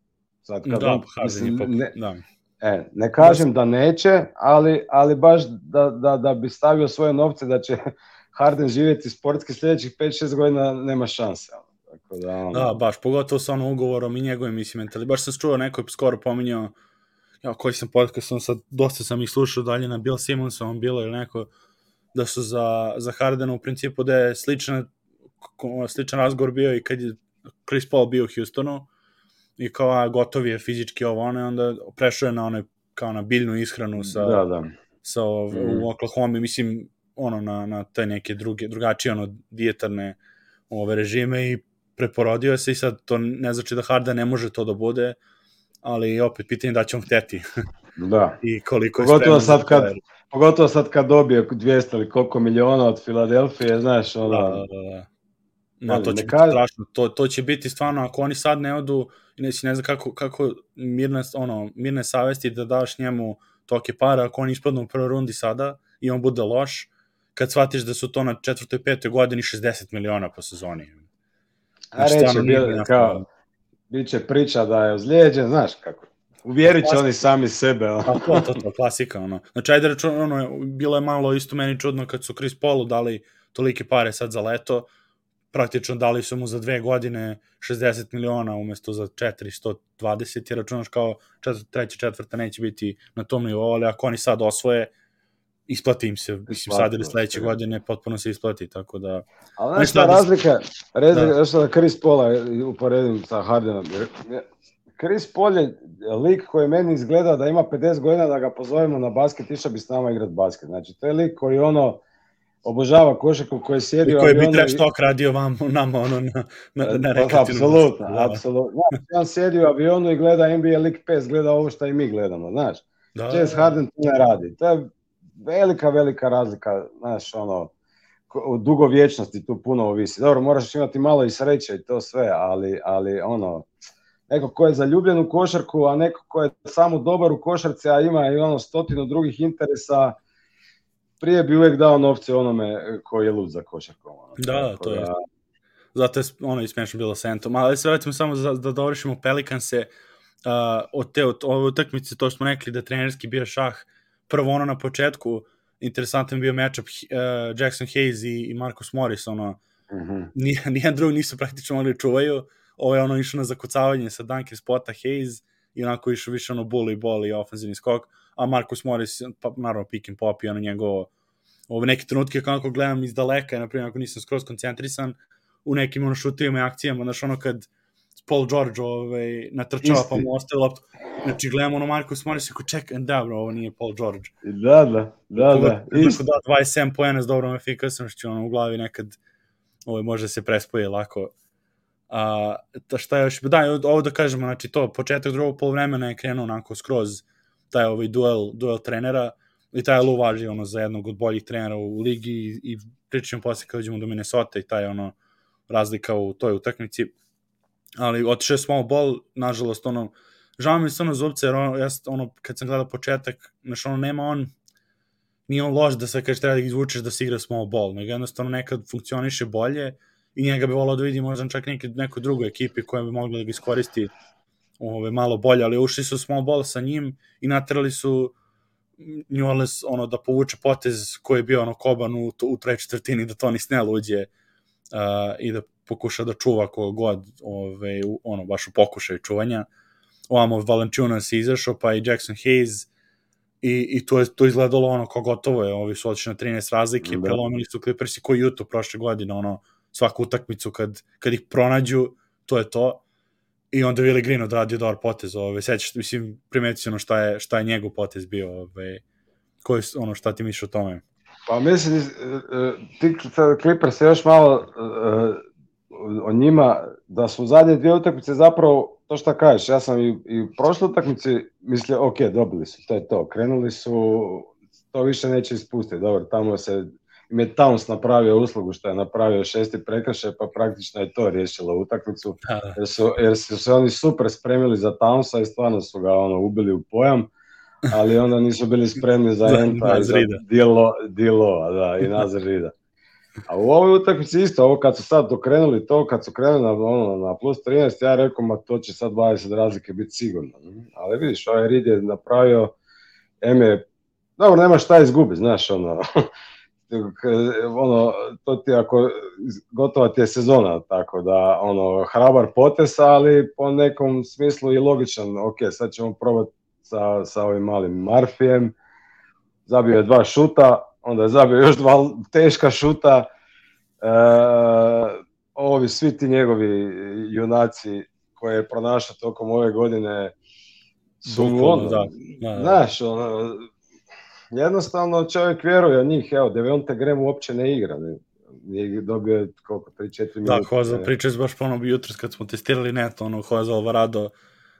Sad kad da, on, mislim, ne, da. E, ne kažem da neće, ali, ali baš da, da, da bi stavio svoje novce da će Harden živjeti sportski sljedećih 5-6 godina, nema šanse. Tako da, on... da, baš, pogotovo sa onom ugovorom i njegovim, mislim, mentali. Baš sam čuo, neko je skoro pominjao, ja, koji sam podcast, on sad, dosta sam ih slušao dalje na Bill Simonsom, bilo ili neko, da su za, za Hardena u principu da je sličan, sličan razgovor bio i kad je Chris Paul bio u Houstonu, i kao a, gotov je fizički ovo ono, onda prešao je na onaj kao na biljnu ishranu sa, da, da. sa mm. u Oklahoma, mislim, ono, na, na te neke druge, drugačije, ono, dijetarne ove režime i preporodio se i sad to ne znači da Harden ne može to da bude, ali opet pitanje da će on hteti. Da. I koliko je pogotovo sad kad, pogotovo sad kad dobije 200 ili koliko miliona od Filadelfije, znaš, ono... Da, da, da. No, to će biti strašno. To, to će biti stvarno, ako oni sad ne odu, ne, ne znam kako, kako mirne, ono, mirne savesti da daš njemu toke para, ako oni ispadnu u prvoj rundi sada i on bude loš, kad shvatiš da su to na četvrtoj, petoj godini 60 miliona po sezoni. A znači, reći, bil, kao, bit će priča da je ozlijeđen, znaš kako. Uvjerit će oni sami sebe. A to, to, to, klasika, ono. Znači, ajde reći, ono, bilo je malo isto meni čudno kad su Chris Paulu dali tolike pare sad za leto, praktično dali su mu za dve godine 60 miliona umesto za 420, jer računaš kao četvr, treća, četvrta neće biti na tom nivou, ali ako oni sad osvoje, isplati im se, mislim, sad ili sledeće da. godine potpuno se isplati, tako da... Ali znaš šta razlika, razlika, da. da Chris Paula uporedim sa Hardenom, Chris Paul je lik koji meni izgleda da ima 50 godina da ga pozovemo na basket, išao bi s nama igrat basket. Znači, to je lik koji ono, obožava košarku koji sjedi u koji bi trash talk radio vam, nama ono na, na, na pa, Apsolutno, da. apsolutno. Znači, on sjedi u avionu i gleda NBA League Pass, gleda ovo što i mi gledamo, znaš. Da. James Harden to ne radi. To je velika, velika razlika, znaš, ono, u dugovječnosti tu puno ovisi. Dobro, moraš imati malo i sreće i to sve, ali, ali ono, neko ko je zaljubljen u košarku, a neko ko je samo dobar u košarci, a ima i ono stotinu drugih interesa, prije bi uvek dao novce onome koji je lud za košarkom. Ono. Da, da, to je. Zato je ono ismešno bilo sa Entom. Ali sve vratimo samo da, da dovršimo Pelikanse uh, od te od ove utakmice, to što smo rekli da trenerski bio šah. Prvo ono na početku, interesantan bio matchup uh, Jackson Hayes i, i Marcus Morris, ono, mm -hmm. nijedan drug nisu praktično mogli da čuvaju. Ovo je ono išao na zakucavanje sa Dunker spota Hayes i onako išao više ono bully ball i ofenzivni skok a Marcus Morris, pa, naravno pick and pop i ono njegovo ove neke trenutke kako gledam iz daleka, na primjer ako nisam skroz koncentrisan, u nekim ono šutivima i akcijama, znaš ono kad Paul George ovaj, natrčava pa mu ostaje loptu. Znači, gledam ono Marcus Morris i ko ček, da, bro, ovo nije Paul George. Da, da, da, Koga, da. Isto. da 27 pojena s dobrom efikasnošću, ono, u glavi nekad ovaj, može se prespoje lako. A, ta šta još, da, ovo da kažemo, znači to, početak drugog polovremena je krenuo onako skroz taj ovaj duel, duel trenera i taj Lu važi ono za jednog od boljih trenera u ligi i, i pričamo posle kad uđemo do Minnesota i taj ono razlika u toj utakmici ali otišao je small ball nažalost ono žao mi se ono zubce jer ono, ja, ono kad sam gledao početak znači ono nema on nije on loš da sve kaže treba da izvučeš da se igra small ball nego jednostavno nekad funkcioniše bolje i njega bi volao da vidi možda čak neki, neko drugoj ekipi koja bi mogla da ga iskoristi ove, malo bolje, ali ušli su small ball sa njim i natrali su New Orleans ono, da povuče potez koji je bio ono koban u, u trećoj četvrtini, da Tony Snell uđe uh, i da pokuša da čuva ko god ove, ono, baš u pokušaju čuvanja. Ovamo Valanciunas je izašao, pa i Jackson Hayes i, i to je to izgledalo ono kao gotovo je, ovi su otišli na 13 razlike, da. prelomili su Clippersi koji Juto prošle godine, ono, svaku utakmicu kad, kad ih pronađu, to je to i onda Willi Green odradio dobar potez, ove, sećaš, mislim, primetio ono šta je, šta je njegov potez bio, ove, koji, ono, šta ti misliš o tome? Pa mislim, e, e, ti Clippers još malo e, o njima, da su zadnje dvije utakmice zapravo, to šta kažeš, ja sam i, i u prošloj utakmici mislio, ok, dobili su, to je to, krenuli su, to više neće ispustiti, dobro, tamo se im je Towns napravio uslugu što je napravio šesti prekršaj, pa praktično je to riješilo utakmicu, da, jer su, jer su se oni super spremili za Townsa i stvarno su ga ono ubili u pojam, ali onda nisu bili spremni za Enta i za Dilo, Dilo da, i Nazar Rida. A u ovoj utakmici isto, ovo kad su sad dokrenuli to, kad su krenuli na, ono, na plus 13, ja rekao, ma to će sad 20 razlike biti sigurno. Ali vidiš, ovaj Rid je napravio, M je, dobro, nema šta izgubi, znaš, ono, ono, to ti ako, gotova ti je sezona, tako da, ono, hrabar potes, ali po nekom smislu i logičan, ok, sad ćemo probati sa, sa ovim malim Marfijem, zabio je dva šuta, onda je zabio još dva teška šuta, e, ovi svi ti njegovi junaci koje je pronašao tokom ove godine su ono, da, da, da. znaš, ono, jednostavno čovjek vjeruje u njih, evo, Devonte Graham uopće ne igra. Ne. je dobio koliko, 3-4 minuta. Da, Hoza, pričao baš ponovno jutro kad smo testirali net, ono, Hoza Alvarado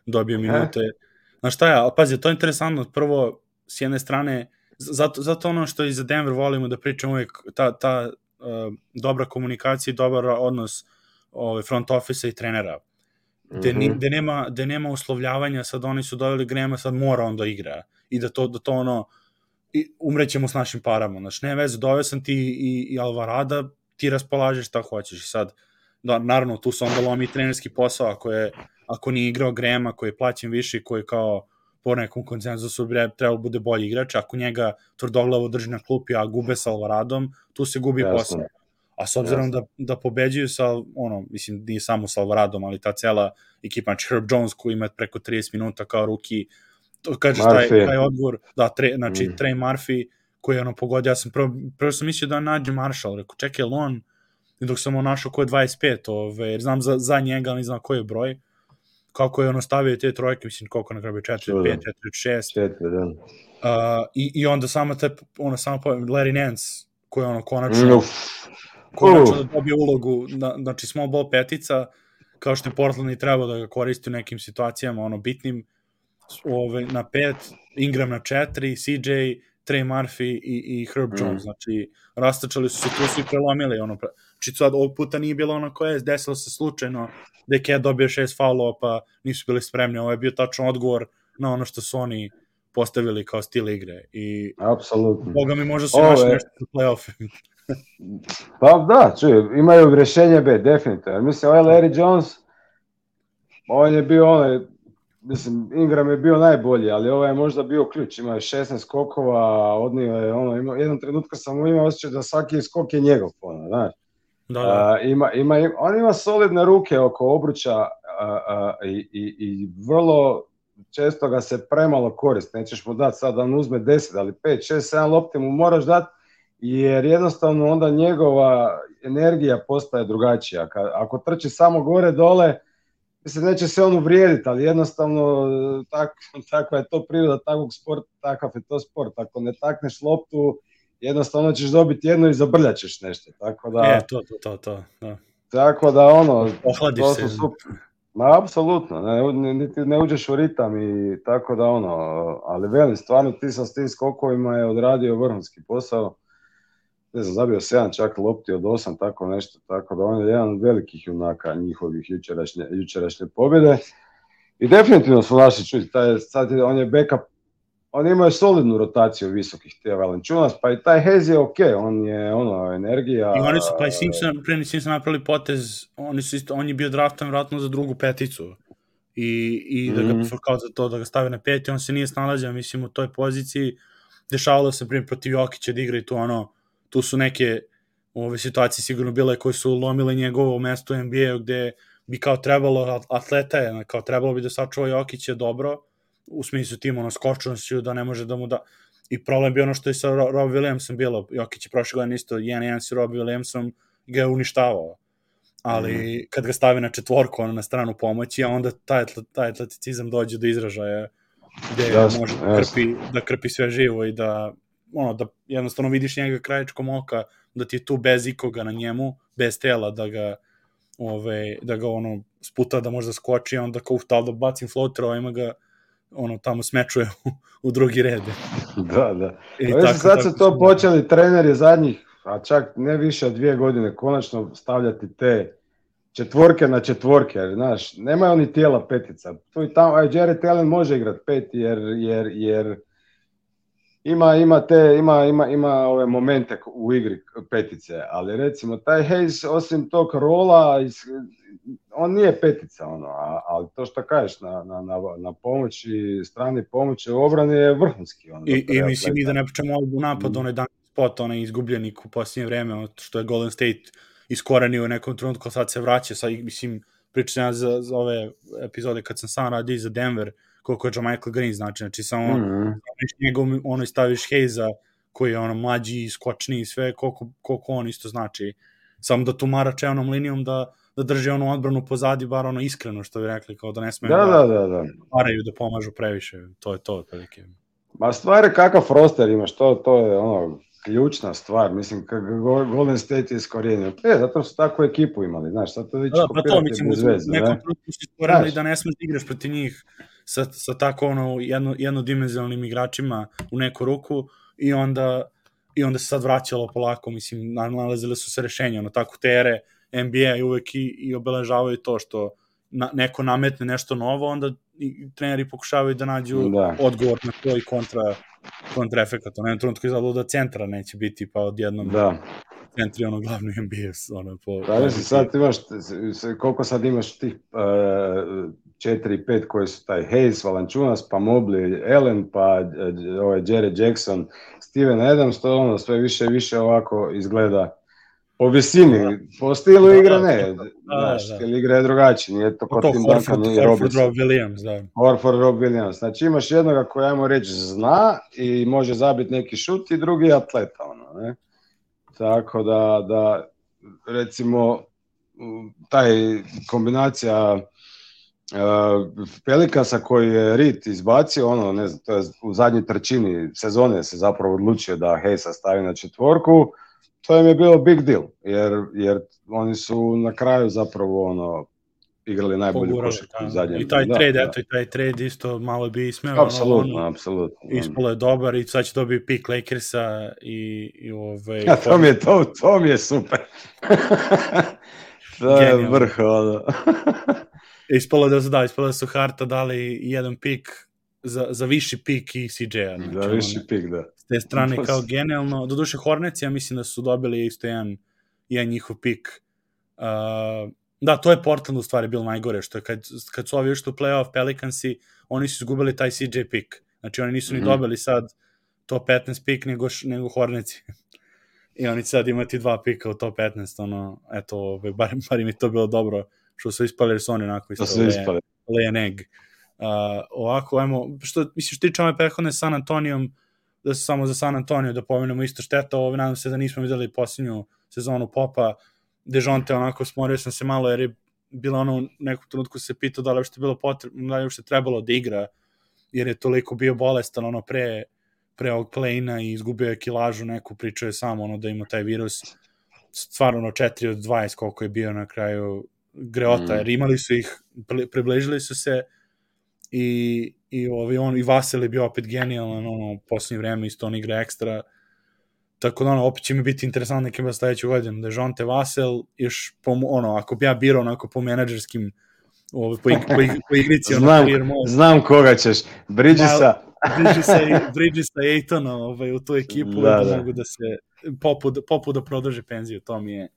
dobio minute. E? Znaš šta ja, pazi, to je interesantno, prvo, s jedne strane, zato, zato ono što i za Denver volimo da pričamo uvijek, ta, ta uh, dobra komunikacija i dobar odnos ovaj, front office i trenera. Gde, mm -hmm. gde, nema, gde nema uslovljavanja, sad oni su doveli Grema, sad mora on da igra. I da to, da to ono, i umrećemo s našim parama. Znaš, ne veze, doveo sam ti i, i Alvarada, ti raspolažeš šta hoćeš. I sad, da, naravno, tu se onda lomi trenerski posao, ako, je, ako nije igrao Grema, koji je plaćen više i koji kao po nekom konsenzusu trebalo bude bolji igrač, ako njega tvrdoglavo drži na klupi, a gube sa Alvaradom, tu se gubi Jasne. posao. A s obzirom Jasne. da, da pobeđuju sa, ono, mislim, nije samo sa Alvaradom, ali ta cela ekipa, znači Herb Jones koji ima preko 30 minuta kao ruki, to kažeš taj, taj odgovor, da, tre, znači mm. Trey Murphy, koji je ono pogodio, ja sam prvo, prvo sam mislio da nađe Marshall, rekao, čekaj, on, dok sam ono našao ko je 25, ove, jer znam za, za njega, ali ne znam koji je broj, kako je ono stavio te trojke, mislim, koliko na kraju 4, 5, 4, 6. 4, da. Uh, i, I onda samo te, ono, samo Larry Nance, koji je ono konačno, Uf. konačno da dobije ulogu, na, znači small ball petica, kao što je Portland i trebao da ga koristi u nekim situacijama, ono, bitnim, ove, na pet, Ingram na četiri, CJ, Trey Murphy i, i Herb Jones, mm. znači rastačali su se, tu su i prelomili, ono, znači sad ovog puta nije bilo ono koje je desilo se slučajno, da je Cat dobio šest faulova, pa nisu bili spremni, ovo je bio tačno odgovor na ono što su oni postavili kao stil igre i apsolutno. Boga mi možda su Ove... našli nešto za playoff. pa da, čuj, imaju rješenje B, definitivno. Mislim, ovaj Larry Jones, on je bio onaj mislim, Ingram je bio najbolji, ali ovaj je možda bio ključ, imao je 16 skokova, odnio je, ono, ima, jednom trenutka sam imao osjećaj da svaki skok je njegov, ono, znaš. Da, da. A, ima, ima, on ima solidne ruke oko obruča a, a, i, i, i vrlo često ga se premalo koristi, nećeš mu dati sad da on uzme 10, ali 5, 6, 7 lopti mu moraš dati, jer jednostavno onda njegova energija postaje drugačija. Ako trči samo gore dole, mislim, neće se on uvrijediti, ali jednostavno tak, takva je to priroda takvog sporta, takav je to sport. Ako ne takneš loptu, jednostavno ćeš dobiti jedno i zabrljat ćeš nešto. Tako da, je, to, to, to, to. Da. Tako da, ono, Ohladiš to se. Super. Ma, apsolutno, ne, ne, ne uđeš u ritam i tako da, ono, ali velim, stvarno ti sa tim skokovima je odradio vrhunski posao ne znam, zabio 7 čak lopti od 8, tako nešto, tako da on je jedan od velikih junaka njihovih jučerašnje, jučerašnje pobjede. I definitivno su naši čuti, taj, sad je, on je backup, on ima solidnu rotaciju visokih tija Valenčunas, pa i taj Hez je ok, on je ono, energija... I oni su, pa i Simpson, pre Simpson napravili potez, oni su isto, on je bio draftan vratno za drugu peticu. I, i da ga, mm -hmm. kao za to, da ga stave na peti, on se nije snalazio, mislim, u toj poziciji, dešavalo se, primjer, protiv Jokića da igra i tu ono, tu su neke ove situacije sigurno bile koje su lomile njegovo mesto u NBA-u gde bi kao trebalo, atleta je, kao trebalo bi da sačuva Jokića dobro, u smislu tim ono skočnošću da ne može da mu da i problem bi ono što je sa Rob Williamsom bilo, Jokić je prošle godine isto 1-1 si Rob Williamsom ga je uništavao. Ali mm. kad ga stavi na četvorku ono na stranu pomoći, a onda taj, taj atleticizam dođe do izražaja gde jasne, može da krpi, da krpi sve živo i da ono, da jednostavno vidiš njega krajičkom oka, da ti je tu bez ikoga na njemu, bez tela, da ga, ove, da ga ono, sputa da može da skoči, a onda kao uf, da bacim floater, a ima ga ono tamo smečuje u, u drugi red. Da, da. I tako, sad tako, su to počeli treneri zadnjih, a čak ne više od dvije godine, konačno stavljati te četvorke na četvorke, jer, znaš, nemaju oni tijela petica. Tu i tamo, aj, Jared Allen može igrati pet, jer, jer, jer ima, ima te, ima, ima, ima ove momente u igri petice, ali recimo taj Hayes osim tog rola, on nije petica, ono, ali to što kažeš na, na, na, na pomoći, strani pomoći u obrani je vrhunski. Ono, I, i mislim i da ne pričamo u napad, mm. onaj dan spot, onaj izgubljenik u posljednje vreme, što je Golden State iskorenio u nekom trenutku, sad se vraća, sad, mislim, pričam za, za ove epizode kad sam sam radio za Denver, koliko je Michael Green znači, znači samo mm -hmm. njegov, ono staviš Hejza koji je ono mlađi, skočni i sve, koliko, koliko on isto znači. Samo da tu mara čevnom linijom da, da drži onu odbranu pozadi, bar ono iskreno što bi rekli, kao da ne smeju da, da, da, da. paraju da pomažu previše, to je to otprilike. Ma stvari kakav roster imaš, to, to je ono, ključna stvar, mislim, Golden State je iskorijenio. E, zato su takvu ekipu imali, znaš, sad to već da, pa to, mislim, bez veze, nekom stvorili da ne smeš da igraš protiv njih sa, sa tako ono jedno, jednodimenzionalnim igračima u neku ruku i onda i onda se sad vraćalo polako, mislim, nalazile su se rešenja, ono, tako te ere NBA uvek i, i obeležavaju to što na, neko nametne nešto novo, onda i treneri pokušavaju da nađu da. odgovor na to i kontra, kontra efekat. U jednom trenutku izgledalo da centra neće biti, pa odjednom da. centri ono glavni NBA. Ono, po, da, si sad imaš, koliko sad imaš tih uh, 4-5 koji su taj Hayes, Valančunas, pa Mobley, Allen, pa uh, ovaj Jared Jackson, Steven Adams, to ono sve više i više ovako izgleda Po visini, da. po stilu da, igre da, ne, da, znaš, da, igre je drugačiji, nije to kod Tim Duncan i Robinson. Rob Williams, da. Horford, Rob Williams, znači imaš jednoga koji, ajmo reći, zna i može zabiti neki šut i drugi je atleta, ono, ne. Tako da, da recimo, taj kombinacija uh, Pelikasa koji je Rit izbacio, ono, ne znam, to je u zadnjoj trećini sezone se zapravo odlučio da Hejsa stavi na četvorku, to im je bilo big deal, jer, jer oni su na kraju zapravo ono, igrali najbolju košarku u zadnjem. I taj da, trade, da. eto, i taj trade isto malo bi ismeo. Apsolutno, ono, apsolutno. Ispalo je dobar i sad će dobiti pik Lakersa i, i ove... Ja, to mi je, to, to mi je super. to je vrh, ono. Ispalo da, da, ispalo da su Harta dali jedan pik za, za viši pik i CJ-a. Znači, za viši one, pik, da. S te strane kao genijalno. Doduše Hornets, ja mislim da su dobili isto jedan, jedan njihov pik. Uh, da, to je Portland u stvari bilo najgore, što je kad, kad su ovi ušli u playoff Pelicansi, oni su izgubili taj CJ pik. Znači oni nisu mm -hmm. ni mhm. dobili sad top 15 pik nego, nego Hornetsi. I oni sad imati dva pika u top 15, ono, eto, bar, bar im je to bilo dobro, što su ispali, jer su oni onako isto le, le egg. Uh, ovako, ajmo, što, mislim, što tiče ove prethodne San Antonijom, da se samo za San Antonio da pomenemo isto šteta, ovo nadam se da nismo videli posljednju sezonu Popa, Dejonte onako smorio sam se malo jer je bilo ono, nekom trenutku se pitao da li je uopšte bilo potrebno, da li je uopšte trebalo da igra, jer je toliko bio bolestan ono pre, pre ovog play i izgubio je kilažu neku, pričao je samo ono da ima taj virus, stvarno ono 4 od 20 koliko je bio na kraju greota, mm. jer imali su ih, približili su se, i, i, ovaj, on, i Vasel je bio opet genijalan, ono, u poslednje vreme isto on igra ekstra, tako da ono, opet će mi biti interesantno nekim da sledeću godinu, da je Jonte Vasel, još po, ono, ako bi ja birao onako po menadžerskim ovaj, po, po, po igrici, znam, ono, znam koga ćeš, Bridgesa, Bridgesa, Bridgesa Ejtona ovaj, u tu ekipu, da, da, mogu da se, popu, popu da produže penziju, to mi je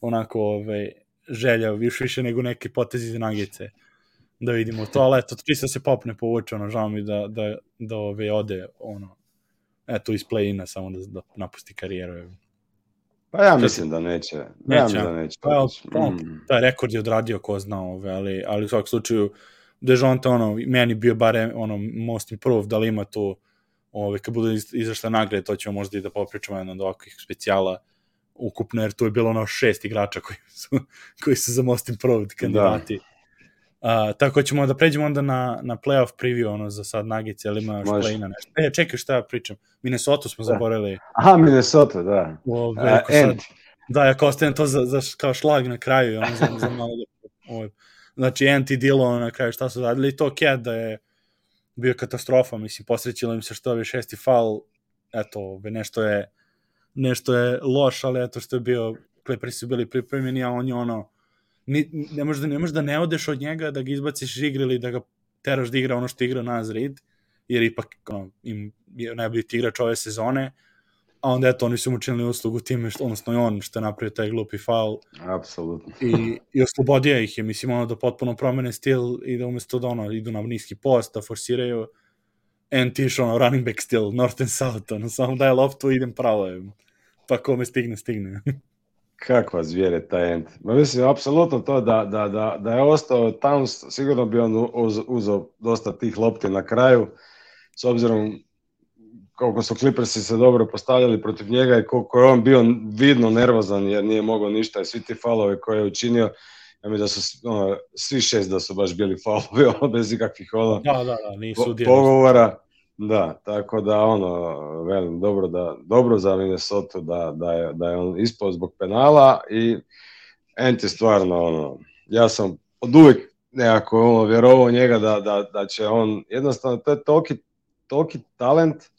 onako ovaj, želja, više više nego neke potezi za nagice da vidimo to, ali eto, čisto se popne povuče, ono, žao mi da, da, da ove ode, ono, eto, iz play-ina samo da, da napusti karijeru. Pa ja mislim da neće. neće. Ja mislim da neće. Pa, pa, mm. taj rekord je odradio ko zna ove, ali, ali u svakom slučaju Dejonte, ono, meni bio bare, ono, most improved, da li ima to, ove, kad budu izašle nagrade, to ćemo možda i da popričamo jedno od ovakvih specijala ukupno, jer tu je bilo ono šest igrača koji su, koji su za most improved kandidati. Da Uh, tako ćemo da pređemo onda na, na playoff preview, ono, za sad Nagice, ali ima play na nešto. E, čekaj šta ja pričam. Minnesota smo da. zaboravili. Aha, Minnesota, da. Ove, uh, sad, da, ja kao ostavim to za, za, kao šlag na kraju, ono, za, za malo da, ove, znači, anti Dilo na kraju, šta su radili, to Cat da je bio katastrofa, mislim, posrećilo im se što je šesti faul, eto, ove, nešto je nešto je loš, ali eto što je bio, Clippers su bili pripremljeni, a on je ono, ni, ne možeš da, ne možeš da ne odeš od njega, da ga izbaciš iz igre ili da ga teraš da igra ono što igra Naz Reid, jer ipak ono, im je najbolji igrač ove sezone, a onda eto, oni su mu učinili uslugu time, što, odnosno i on što je napravio taj glupi faul. Apsolutno. I, I oslobodio ih je, mislim, ono da potpuno promene stil i da umesto da ono, idu na niski post, da forsiraju, and tiš, ono, running back stil, north and south, ono, samo daje loptu i idem pravo, pa kome stigne, stigne. Kakva zvijere taj end. Ma mislim, apsolutno to da, da, da, da je ostao Towns, sigurno bi on uz, uzao dosta tih lopti na kraju, s obzirom koliko su Clippersi se dobro postavljali protiv njega i koliko je on bio vidno nervozan jer nije mogao ništa. I svi ti falove koje je učinio, ja mi da su ono, svi šest da su baš bili falovi ono, bez ikakvih ono, da, da, da, nisu po, pogovora. Da, tako da ono, velim, dobro, da, dobro za Minnesota da, da, je, da je on ispao zbog penala i Ent je stvarno ono, ja sam od uvijek nekako ono, vjerovao njega da, da, da će on, jednostavno to je toliki, toliki talent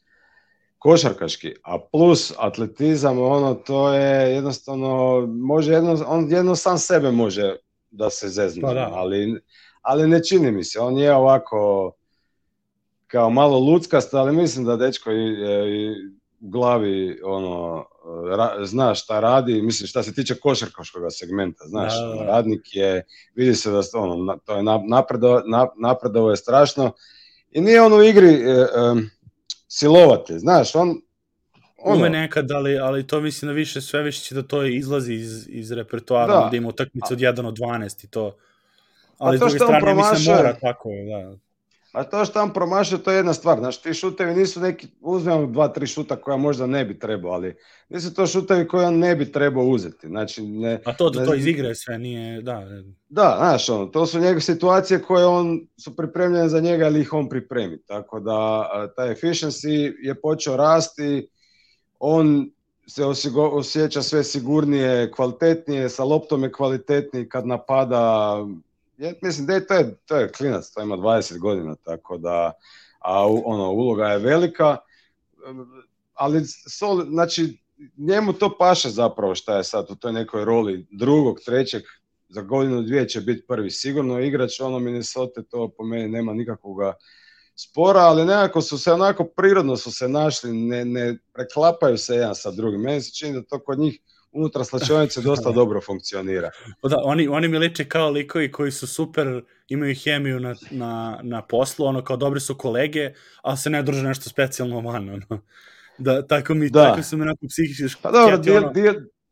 košarkaški, a plus atletizam, ono, to je jednostavno, može jedno, on jedno sam sebe može da se zezne, pa ali, ali ne čini mi se, on je ovako kao malo luckast, ali mislim da dečko i, i u glavi ono, ra, zna šta radi, mislim šta se tiče košarkaškog segmenta, znaš, da, da. radnik je, vidi se da ono, to je napredo, napredovo je strašno. I nije on u igri e, e, silovate, znaš, on ono... Ume nekad, ali, ali to mislim da više, sve više će da to izlazi iz, iz repertoara, da, da ima utakmice od 1 od 12 i to. Ali s druge strane, promaša... mislim, mora tako, da. A to što on promašao, to je jedna stvar. Znači, ti šutevi nisu neki, uzmemo dva, tri šuta koja možda ne bi trebao, ali nisu to šutevi koje on ne bi trebao uzeti. Znači, ne, A to, to, ne, to iz igre sve nije, da. Da, znaš, ono, to su njegove situacije koje on su pripremljene za njega, ali ih on pripremi. Tako da, taj efficiency je počeo rasti, on se osjeća sve sigurnije, kvalitetnije, sa loptom je kvalitetniji kad napada, ja, mislim da to, je, to je klinac, to ima 20 godina, tako da, a ono, uloga je velika, ali sol, znači, njemu to paše zapravo šta je sad u toj nekoj roli drugog, trećeg, za godinu dvije će biti prvi sigurno igrač, ono Minnesota to po meni nema nikakvoga spora, ali nekako su se onako prirodno su se našli, ne, ne preklapaju se jedan sa drugim. Meni se čini da to kod njih unutra slačionice dosta dobro funkcionira. Da, oni, oni mi liče kao likovi koji su super, imaju hemiju na, na, na poslu, ono kao dobri su kolege, ali se ne druže nešto specijalno van, ono. Da, tako mi, da. tako su mi onako psihički... Pa dobro, dio, ono...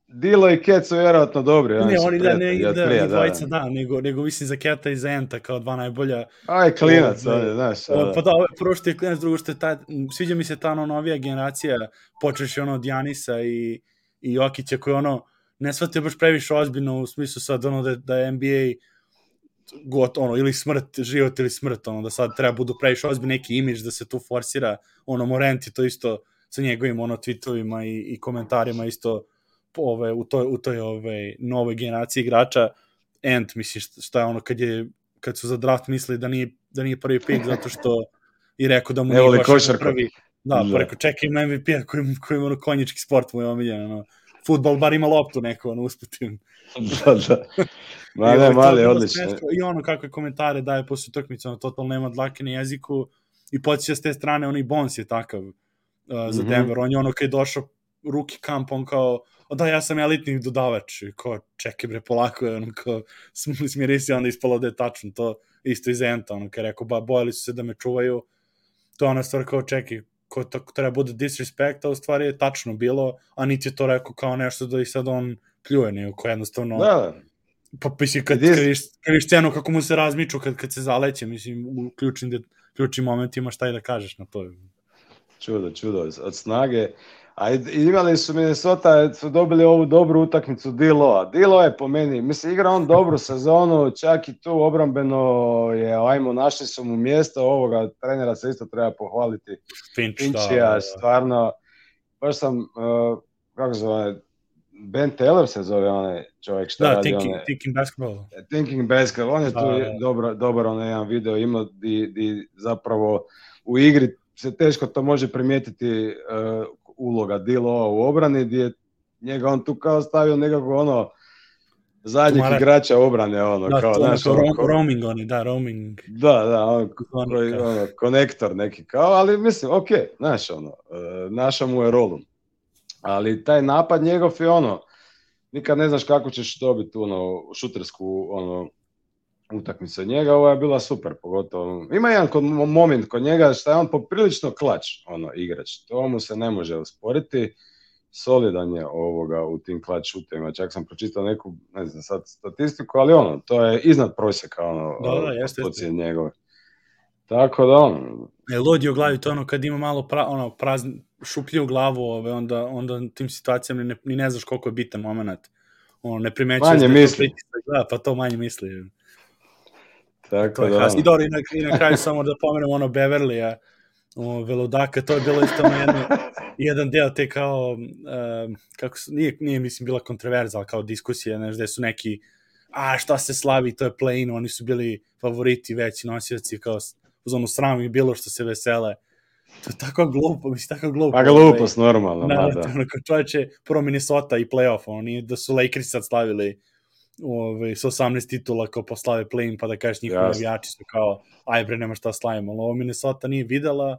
Dilo i Ket su vjerojatno dobri. Ne, oni da, ne, da, prije, da, da, da, nego, nego mislim za Keta i za Enta kao dva najbolja. Aj, klinac, ovaj, znaš. Da. Pa da, prvo što je klinac, drugo što je ta, sviđa mi se ta ono novija generacija, počeš ono od Janisa i, i Jokića koji ono, ne shvatio baš previše ozbiljno u smislu sad ono da, da je NBA got, ono, ili smrt, život ili smrt, ono, da sad treba budu previše ozbiljno neki imidž da se tu forsira, ono, Morenti to isto sa njegovim, ono, tweetovima i, i komentarima isto ove, u toj, u toj ove, novoj generaciji igrača, Ant, mislim, šta je ono, kad, je, kad su za draft mislili da nije, da nije prvi pick zato što i rekao da mu nije baš prvi, da, da. rekao, čekaj ima MVP-a koji, koji ima ono konjički sport, mu je omiljen, ono, futbol bar ima loptu neko, ono, usputim. da, da. Ma ne, mali, odlično. I ono kakve komentare daje posle utakmice, ono, totalno nema dlake na jeziku i podsjeća s te strane, onaj Bones je takav uh, za mm -hmm. Denver, on je ono kad je došao ruki kamp, on kao, da, ja sam elitni dodavač, i ko, čekaj bre, polako je, ono, kao, smiri se, onda ispalo da je tačno, to isto iz Enta, ono, kada rekao, ba, bojali su se da me čuvaju, to ona stvar kao, čekaj, ko to treba bude disrespect, a u stvari je tačno bilo, a niti je to rekao kao nešto da i sad on pljuje, nego jednostavno... Da, Pa mislim, kad, kad, viš, kad viš scenu kako mu se razmiču kad, kad se zaleće, mislim, u ključnim, ključnim momentima šta je da kažeš na to. Čudo, čudo. Od snage, A imali su Minnesota, su dobili ovu dobru utakmicu Dilo. Dilo je po meni, mislim, igra on dobru sezonu, čak i tu obrambeno je, ajmo, našli su mu mjesto ovoga, trenera se isto treba pohvaliti. Finch, Finchija, da, da. stvarno, baš sam, uh, kako zove, Ben Taylor se zove onaj čovjek što da, radi thinking, one, thinking Basketball. Thinking Basketball, on je da, tu da. dobar, dobar onaj jedan video imao di, di zapravo u igri se teško to može primijetiti uh, uloga Dilo u obrani gdje njega on tu kao stavio nekako ono zadnjeg Tumara... igrača obrane ono da, kao znaš ono, ro roaming oni da roaming. Da da on, koji, ono konektor neki kao ali mislim ok znaš ono e, naša mu je rolu. Ali taj napad njegov je ono nikad ne znaš kako ćeš dobiti ono šutersku ono utakmicu od njega, ova je bila super, pogotovo. Ima jedan kod, moment kod njega što je on poprilično klač, ono, igrač. To mu se ne može usporiti. Solidan je ovoga u tim klač šutima. Čak sam pročitao neku, ne znam sad statistiku, ali ono, to je iznad prosjeka, ono, da, da, jeste, jeste. njegove. Tako da on... E, lodi u glavi, to ono kad ima malo pra, ono, prazn, šuplje u glavu, ove, onda, onda tim situacijama ni ne, ni ne znaš koliko je bitan moment. Ono, ne primećuješ manje da misli. Da, pa to manje misli. Tako da. I dobro, i na, i na kraju samo da pomenem ono Beverly-a, o, Velodaka, to je bilo isto jedno, jedan deo te kao, uh, kako su, nije, nije mislim bila kontroverza, ali kao diskusija, znaš, gde su neki, a šta se slavi, to je play oni su bili favoriti veći nosioci, kao uz onu sram i bilo što se vesele. To je tako glupo, mislim, tako glupo. Pa glupost, ovaj, normalno, da. da. Ono, kao čovječe, prvo Minnesota i playoff, oni da su Lakers sad slavili ovaj, sa 18 titula kao poslave play pa da kažeš njihovi navijači su kao, aj bre, nema šta slavimo, ali ovo Minnesota nije videla,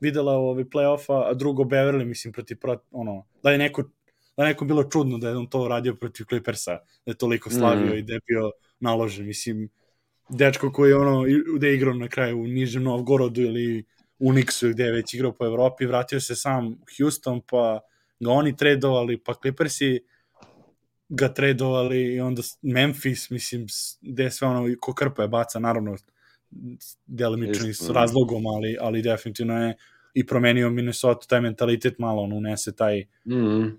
videla ovaj play-offa, a drugo Beverly, mislim, protiv, proti, ono, da je neko da je neko bilo čudno da je on to radio protiv Clippersa, da je toliko slavio mm. i da je bio naložen, mislim, dečko koji je ono, gde je igrao na kraju u Nižem Novgorodu ili u Nixu gde je već igrao po Evropi, vratio se sam u Houston, pa ga oni tradovali, pa Clippersi ga tradovali i onda Memphis, mislim, gde je sve ono, ko krpa je baca, naravno, delimično s razlogom, ali, ali definitivno je i promenio Minnesota taj mentalitet malo, on unese taj mm -hmm.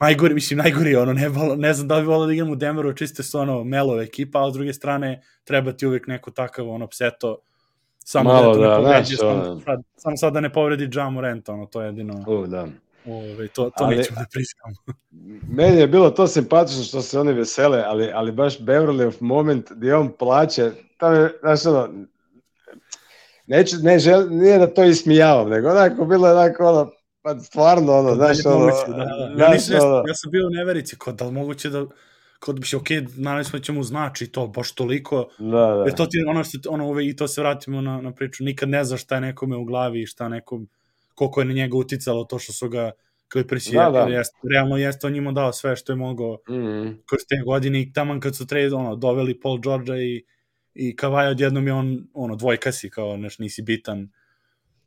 najgori, mislim, najgori, ono, ne, ne znam da bi volio da igram u Denveru, čiste su ono melove ekipa, a s druge strane treba ti uvek neko takav, ono, pseto, samo Malo, da, da, ne povredi, samo, sad, samo sad da ne povredi Ja Morant, ono, to je jedino... U, da. Ove, to, to ali, nećemo da priskamo. meni je bilo to simpatično što se oni vesele, ali, ali baš Beverly moment gdje on plaće, tamo je, znaš ono, neću, ne žel, nije da to ismijavam, nego onako bilo je onako ono, pa stvarno ono, znaš ono, moguće, da, da. Ja, nisam, ono, ja sam bio u neverici, kod da li moguće da kod bi se, ok, znali smo da ćemo znači to, baš toliko, da, da. jer to ti, ono, što, ono, ove, i to se vratimo na, na priču, nikad ne znaš šta je nekome u glavi i šta nekom, koliko je na njega uticalo to što su ga Clippersi, da, da. Jest, realno jeste on njima dao sve što je mogao mm -hmm. kroz te godine i taman kad su trade, ono, doveli Paul George i i Kavaj odjednom je on, ono, dvojka si, kao, neš, nisi bitan.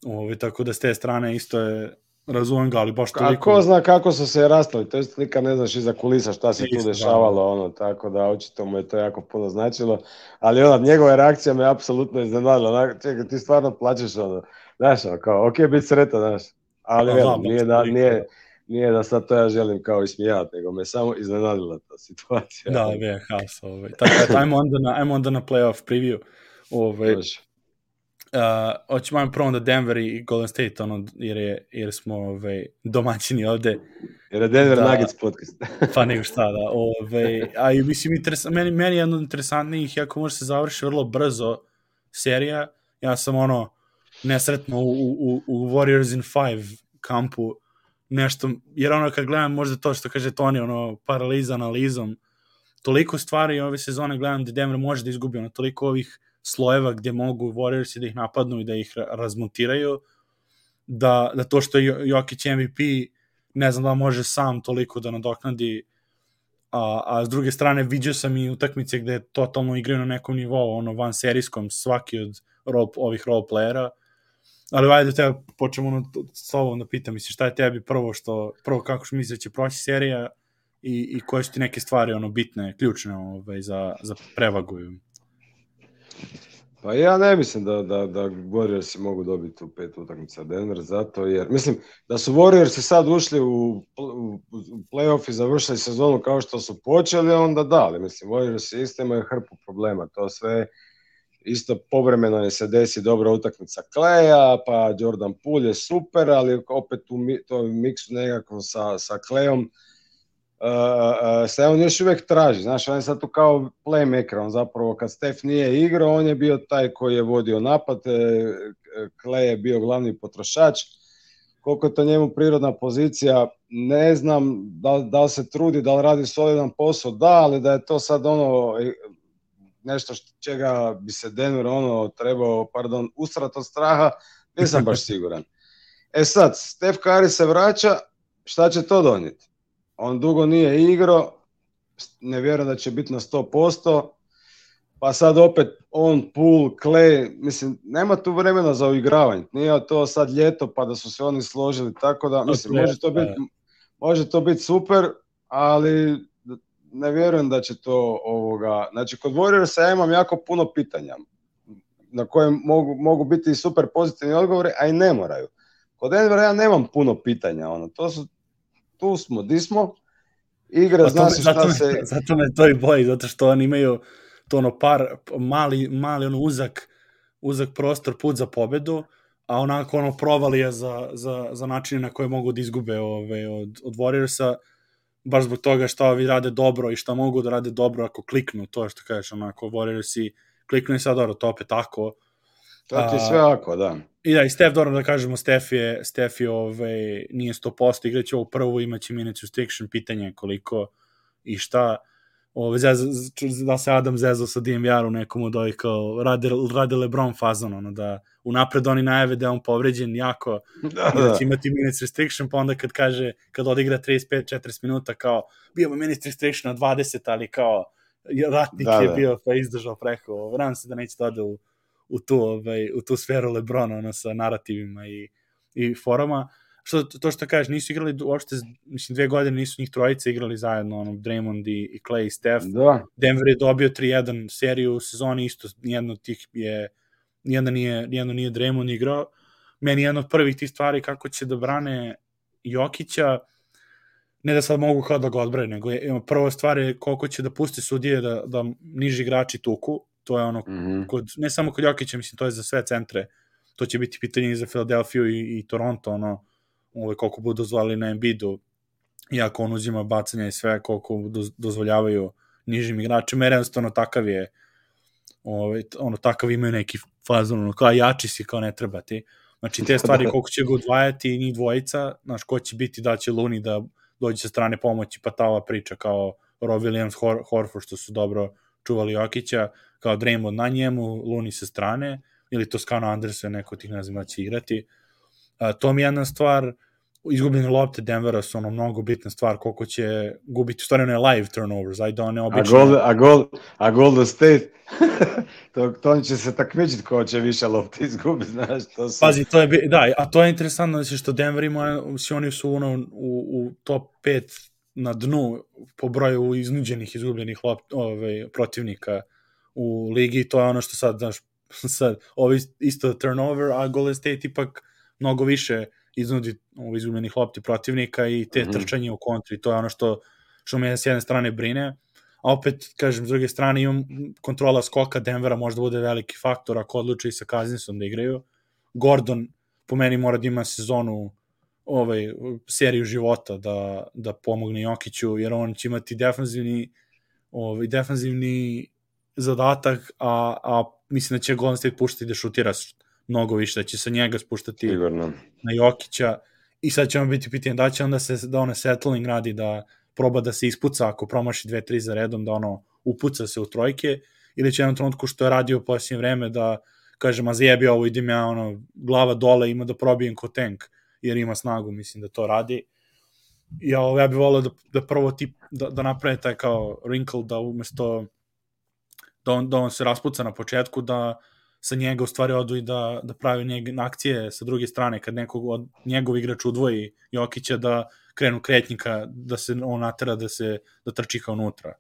Ove, tako da s te strane isto je razumem ga, ali baš toliko... Ko zna kako su se rastali, to jest nikad ne znaš iza kulisa šta se tu da. dešavalo, ono, tako da očito mu je to jako puno značilo, ali ona, njegova reakcija me apsolutno iznenadila, ona, čekaj, ti stvarno plaćeš, ono, znaš, kao, ok, biti sretan, znaš, ali, velim, nije, da, nije, nije da sad to ja želim kao ismijati, nego me samo iznenadila ta situacija. Da, je haos. Ovaj. Tako da, ajmo onda na, ajmo onda na playoff preview. Ovaj, uh, hoćemo ajmo prvo da Denver i Golden State, ono, jer, je, jer smo ovaj, domaćini ovde. Jer je Denver da, Nuggets podcast. pa nego šta, da. Ovaj, a i mislim, meni, meni je jedno interesantnijih, jako može se završi vrlo brzo serija, ja sam ono, nesretno u, u, u Warriors in 5 kampu, nešto, jer ono kad gledam možda to što kaže Toni, ono, paraliza analizom, toliko stvari ove sezone gledam gde Denver može da izgubi, ono, toliko ovih slojeva gde mogu Warriorsi da ih napadnu i da ih razmontiraju, da, da to što je Jokić MVP, ne znam da može sam toliko da nadoknadi, a, a s druge strane vidio sam i utakmice gde totalno igraju na nekom nivou, ono, van serijskom, svaki od role, ovih role playera, ali ajde da te počnemo na, s ovom da pitam, misliš, šta je tebi prvo što, prvo kako što misliš da će proći serija i, i koje su ti neke stvari ono bitne, ključne ovaj, za, za prevagu? Pa ja ne mislim da, da, da Warriorsi mogu dobiti u pet utakmica Denver, zato jer, mislim, da su Warriorsi sad ušli u, u, u playoff i završili sezonu kao što su počeli, onda da, ali mislim, Warriorsi isto imaju hrpu problema, to sve isto povremeno je se desi dobra utakmica Kleja, pa Jordan Poole je super, ali opet u to miksu nekako sa, sa Klejom uh, uh, se on još uvijek traži, znaš, on je sad tu kao playmaker, on zapravo kad Stef nije igrao, on je bio taj koji je vodio napad, Klej je bio glavni potrošač, koliko je to njemu prirodna pozicija, ne znam da, da li se trudi, da li radi solidan posao, da, ali da je to sad ono nešto što, čega bi se Denver ono trebao, pardon, usrat od straha, nisam baš siguran. E sad, Steph Curry se vraća, šta će to donijeti? On dugo nije igrao, ne vjerujem da će biti na 100%, pa sad opet on, Pool, Clay, mislim, nema tu vremena za uigravanje. Nije to sad ljeto pa da su se oni složili, tako da, mislim, može to biti, može to biti super, ali ne vjerujem da će to ovoga, znači kod Warriorsa ja imam jako puno pitanja na koje mogu, mogu biti super pozitivni odgovori, a i ne moraju. Kod Denvera ja nemam puno pitanja, ono, to su, tu smo, di smo, igra, pa zna se šta zato se... Me, zato me to i boji, zato što oni imaju to ono par, mali, mali ono uzak, uzak prostor, put za pobedu, a onako ono provalija za, za, za načine na koje mogu da izgube ove, od, od Warriorsa, baš zbog toga što ovi rade dobro i što mogu da rade dobro ako kliknu, to što kažeš, onako, Warriorsi kliknu i sad, dobro, to opet tako. To ti sve ako, da. I da, i Steph, dobro da kažemo, Steph je, Steph je ove, nije 100%, igraće ovo prvo, imaće minutes restriction, pitanje koliko i šta. Ove, zez, da se Adam zezao sa DMVR u nekom od ovih kao rade, rade Lebron fazon, ono da unapred oni najave da je on povređen jako da, da. da će imati minutes restriction, pa onda kad kaže, kad odigra 35-40 minuta kao, bio minutes restriction na 20, ali kao ratnik da, je da. bio pa izdržao preko, vram se da neće to da u, u, tu, ovaj, u tu sferu Lebrona, ono, sa narativima i, i forama što, to što kažeš, nisu igrali uopšte, mislim, dve godine nisu njih trojice igrali zajedno, ono, Draymond i, i Clay i Steph. Da. Denver je dobio 3-1 seriju u sezoni, isto nijedno od tih je, nijedno nije, nijedno nije Draymond igrao. Meni jedna od prvih tih stvari kako će da brane Jokića, ne da sad mogu kao da ga odbrane, nego je, prva stvar je koliko će da pusti sudije da, da niži igrači tuku, to je ono, mm -hmm. kod, ne samo kod Jokića, mislim, to je za sve centre, to će biti pitanje i za Filadelfiju i, i Toronto, ono, ovaj, koliko budu dozvolili na Embiidu, iako on uzima bacanja i sve, koliko dozvoljavaju nižim igračima, jer jednostavno takav je, ovaj, ono, takav imaju neki fazon, ono, kao jači si, kao ne treba ti. Znači, te stvari koliko će ga odvajati njih dvojica, znaš, ko će biti, da će Luni da dođe sa strane pomoći, pa ta ova priča kao Rob Williams, Hor Horford, što su dobro čuvali Jokića, kao Draymond na njemu, Luni sa strane, ili Toscano Anderson, neko tih ne znam da će igrati. Uh, to mi je jedna stvar, izgubljene lopte Denvera su ono mnogo bitna stvar koliko će gubiti, stvari one live turnovers, ajde one obične. A, Gold, a, Gold, a Golden State, to, to će se takmičiti ko će više lopte izgubiti, znaš, to su... Pazi, to je, da, a to je interesantno, znači što Denver ima, si oni su ono, u, u top 5 na dnu po broju iznuđenih izgubljenih lop, ove, ovaj, protivnika u ligi, to je ono što sad, znaš, sad, ovi isto turnover, a Golden State ipak mnogo više iznudi ovo izgubljenih lopti protivnika i te mm -hmm. trčanje u kontri, to je ono što, što me s jedne strane brine, a opet, kažem, s druge strane imam kontrola skoka Denvera možda bude veliki faktor ako odluče i sa Kazinsom da igraju. Gordon po meni mora da ima sezonu ovaj, seriju života da, da pomogne Jokiću, jer on će imati defanzivni ovaj, defanzivni zadatak, a, a mislim da će Golden State puštati da šutira mnogo više, da će se njega spuštati Sigurno. na Jokića i sad će vam biti pitanje da će onda se, da ona settling radi da proba da se ispuca ako promaši dve, tri za redom, da ono upuca se u trojke ili će jednom trenutku što je radio u posljednje vreme da kažem, a zajebi ovo, idem ja ono, glava dole, ima da probijem ko tank, jer ima snagu, mislim da to radi. Ja, ja bih volio da, da prvo tip, da, da naprave taj kao wrinkle, da umesto da on, da on se raspuca na početku, da sa njega u stvari odu i da, da pravi njeg, akcije sa druge strane, kad nekog od njegov igrač udvoji Jokića da krenu kretnika, da se on natera da se da trči kao unutra.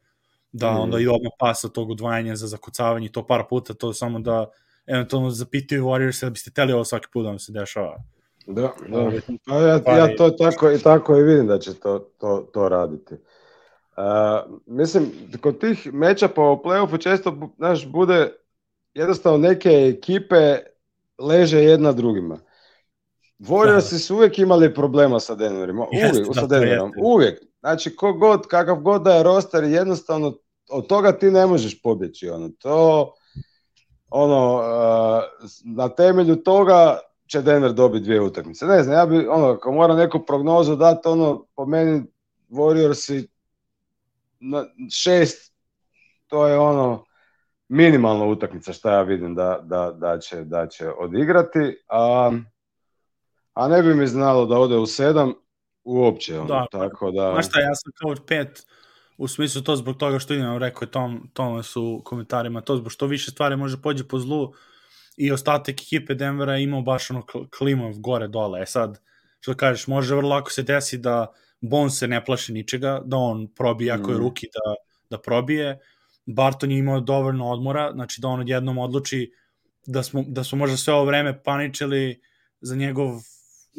Da mm. onda i odmah pasa tog udvajanja za zakucavanje to par puta, to samo da eventualno zapitaju Warriors da biste teli ovo svaki put da vam se dešava. Da, da. Ovaj, pa ja, ja to tako, i tako i vidim da će to, to, to raditi. Uh, mislim, kod tih meča po play-offu često, znaš, bude jednostavno neke ekipe leže jedna drugima. Warriorsi da. su uvijek imali problema sa Denverima, uvijek, sa Denverom, uvijek. Znači, kogod, kakav god da je roster, jednostavno od toga ti ne možeš pobjeći. Ono. To, ono, uh, na temelju toga će Denver dobiti dvije utakmice. Ne znam, ja bi, ono, ako mora neku prognozu dati, ono, po meni Warriorsi na šest, to je ono, minimalna utakmica šta ja vidim da, da, da, će, da će odigrati, a, a ne bi mi znalo da ode u sedam uopće. Ono, da, tako da... Znaš šta, ja sam kao pet, u smislu to zbog toga što imam rekao je Tom, Thomas u komentarima, to zbog što više stvari može pođe po zlu i ostatak ekipe Denvera je imao baš ono klimav gore dole. E sad, što kažeš, može vrlo lako se desi da Bon se ne plaši ničega, da on probije ako je mm. ruki da, da probije, Barton je imao dovoljno odmora, znači da on odjednom odluči da smo, da smo možda sve ovo vreme paničili za njegov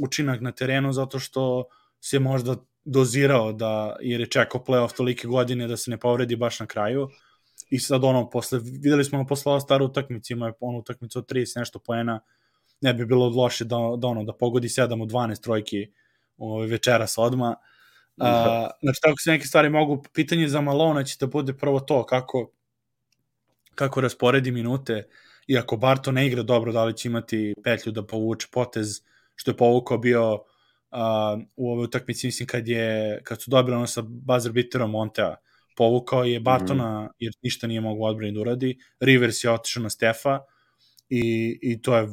učinak na terenu zato što se možda dozirao da jer je čekao playoff tolike godine da se ne povredi baš na kraju i sad ono posle videli smo posle ova stara utakmica ima je ono utakmicu od 30 nešto poena ne bi bilo loše da, da, ono, da pogodi 7 u 12 trojki ovaj, večeras odma. A, znači, tako se neke stvari mogu, pitanje za Malona će da bude prvo to, kako, kako rasporedi minute, i ako Barto ne igra dobro, da li će imati petlju da povuče potez, što je povukao bio uh, u ovoj utakmici, mislim, kad, je, kad su dobili ono sa buzzer biterom Montea, povukao je Bartona, mm -hmm. jer ništa nije mogu odbrani da uradi, Rivers je otišao na Stefa, i, i to je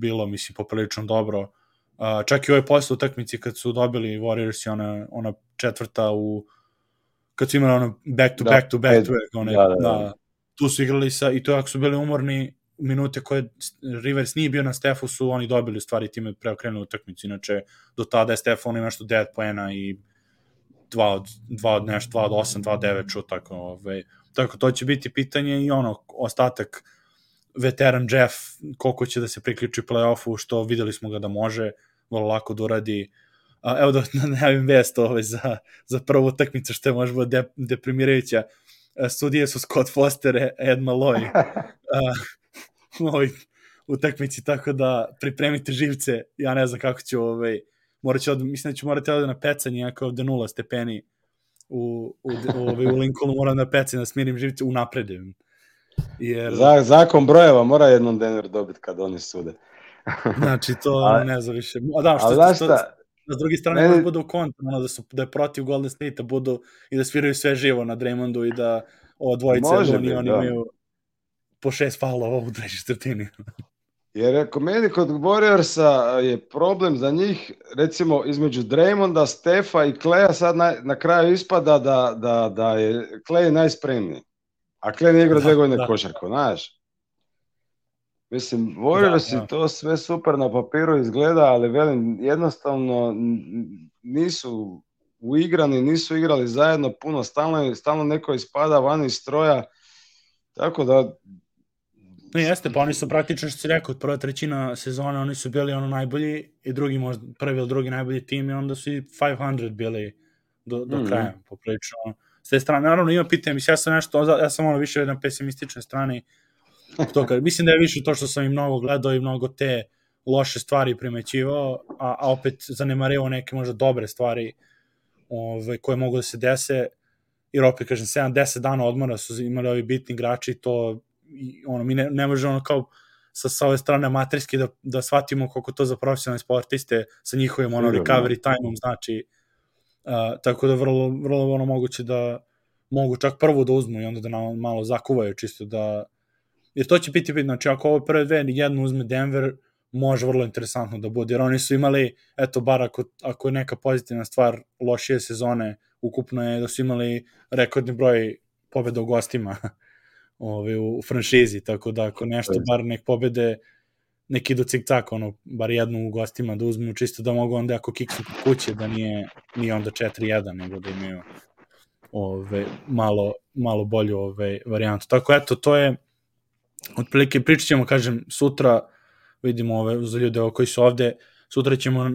bilo, mislim, poprilično dobro. Uh, čak i ovoj posle utakmici kad su dobili Warriors i ona, ona četvrta u kad su imali ono back to da, back to back to back, one, da, da, da. da, tu su igrali sa, i to ako su bili umorni, minute koje Rivers nije bio na Stefu su oni dobili stvari time preokrenuli utakmicu, inače do tada je Stefan ima nešto 9 poena i 2 od, 2 od nešto, 2 od 8, 2 od 9 šut, tako, ovaj, tako to će biti pitanje i ono, ostatak veteran Jeff, koliko će da se priključi play-offu, što videli smo ga da može, vrlo lako da uradi. A, evo da najavim vest ovaj, za, za prvu utakmicu, što je možda de, deprimirajuća. Sudije su Scott Foster, Ed Malloy. A, ovoj utakmici, tako da pripremite živce, ja ne znam kako ću, ovaj, morat ću, od, mislim da ću morati ovde na pecanje, ako ovde nula stepeni u, u, u, ovaj, u Lincolnu, moram na pecanje, da smirim živce, unapredim. Jer... Za, zakon brojeva mora jednom Denver dobiti kad oni sude. Znači, to a, ne znam više. A da, što, a, što, što, na drugi strane meni... budu u kontra, ono, da, su, da je protiv Golden State, da budu i da sviraju sve živo na Draymondu i da ovo dvojice, oni, oni da. imaju po šest faulova u trećoj četvrtini. Jer ako meni kod Warriorsa je problem za njih, recimo između Draymonda, Stefa i Kleja sad na, na kraju ispada da, da, da je Klej najspremniji. A Klej ne igra da, dve godine da. košarku, znaš? Mislim, Warriors da, da. to sve super na papiru izgleda, ali velim, jednostavno nisu uigrani, nisu igrali zajedno puno, stalno, stalno neko ispada van iz stroja, tako da Ne, jeste, pa oni su praktično, što si rekao, prva trećina sezona oni su bili ono najbolji i drugi možda, prvi ili drugi najbolji tim i onda su i 500 bili do, do mm -hmm. kraja, poprilično. S te strane, naravno ima pitanje, mislim, ja sam nešto, ja sam ono više na pesimističnoj strani, kad, mislim da je više to što sam i mnogo gledao i mnogo te loše stvari primećivao, a, a opet zanemareo neke možda dobre stvari ove, koje mogu da se dese, jer opet, kažem, 7-10 dana odmora su imali ovi bitni igrači, to i ono, mi ne, ne možemo kao sa, sa ove strane amaterski da, da shvatimo koliko to za profesionalne sportiste sa njihovim ono, recovery time-om znači uh, tako da vrlo, vrlo ono moguće da mogu čak prvo da uzmu i onda da nam malo zakuvaju čisto da jer to će biti bitno, znači ako ovo prve dve jednu uzme Denver, može vrlo interesantno da bude, jer oni su imali, eto, bar ako, ako je neka pozitivna stvar lošije sezone, ukupno je da su imali rekordni broj pobeda u gostima ovaj, u, u franšizi, tako da ako nešto, bar nek pobede neki do cik-cak, ono, bar jednu u gostima da uzmu, čisto da mogu onda ako kiksu kod kuće, da nije, nije onda 4-1, nego da imaju ove, malo, malo bolju ove, varijantu. Tako eto, to je otprilike pričat ćemo, kažem, sutra vidimo ove, za ljude koji su ovde, sutra ćemo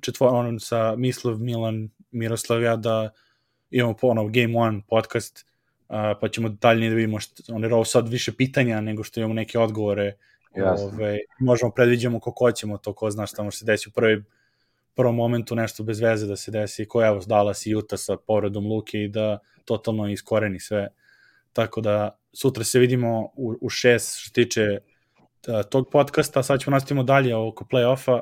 četvor, ono, sa Mislav, Milan, Miroslav, ja da imamo ono, Game One podcast a, pa ćemo detaljnije da vidimo što, on je ovo sad više pitanja nego što imamo neke odgovore. Jasne. Ove, možemo predviđamo kako ćemo to, ko zna šta može se desiti u prvi, prvom momentu nešto bez veze da se desi, ko evo Dallas i Utah sa povredom Luke i da totalno iskoreni sve. Tako da sutra se vidimo u, u šest što tiče a, tog podcasta, sad ćemo nastavimo dalje oko play-offa.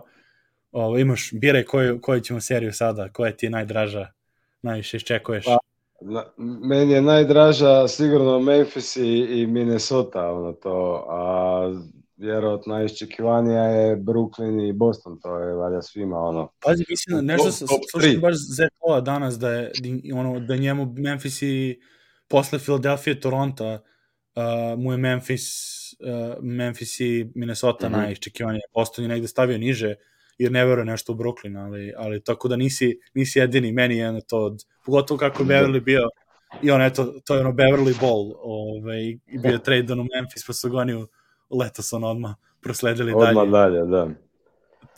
Ovo, imaš, biraj koju, koju ćemo seriju sada, koja ti je najdraža, najviše iščekuješ? Pa, Na, meni je najdraža sigurno Memphis i, i Minnesota, ono to, a vjerojatno najiščekivanija je Brooklyn i Boston, to je valjda svima ono. Pazi, mislim, nešto sam slušao baš ZTO danas da je ono, da njemu Memphis i posle Philadelphia Toronto uh, mu je Memphis uh, Memphis i Minnesota mm -hmm. najiščekivanija. Boston je negde stavio niže, jer ne veruje nešto u Brooklyn, ali, ali tako da nisi, nisi jedini, meni je to, od, pogotovo kako je Beverly bio, i on, eto, to je ono Beverly Ball, ovaj, i bio trade u Memphis, pa su ga oni letos on odmah prosledili odmah dalje. Odmah dalje, da.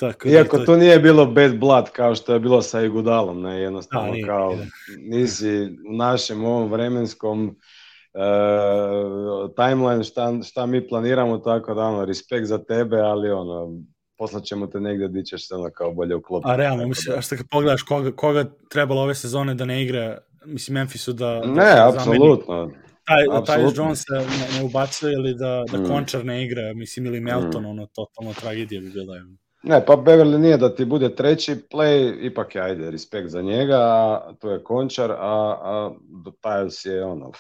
Tako da Iako da to... to nije bilo bad blood kao što je bilo sa Igudalom, ne, jednostavno da, nije, kao nije. nisi u našem ovom vremenskom uh, timeline šta, šta mi planiramo, tako da ono, respekt za tebe, ali ono, poslat ćemo te negdje gdje ćeš se ono kao bolje uklopiti. A realno, mislim, a što kad pogledaš koga, koga trebalo ove sezone da ne igra, mislim, Memphisu da... da ne, apsolutno. Taj, taj Jones ne, ne ubacuje ili da, da mm. Končar ne igra, mislim, ili Melton, mm. ono, totalno tragedija bi bila. Ne, pa Beverly nije da ti bude treći play, ipak je, ajde, respekt za njega, to je Končar, a, a Tyus je ono,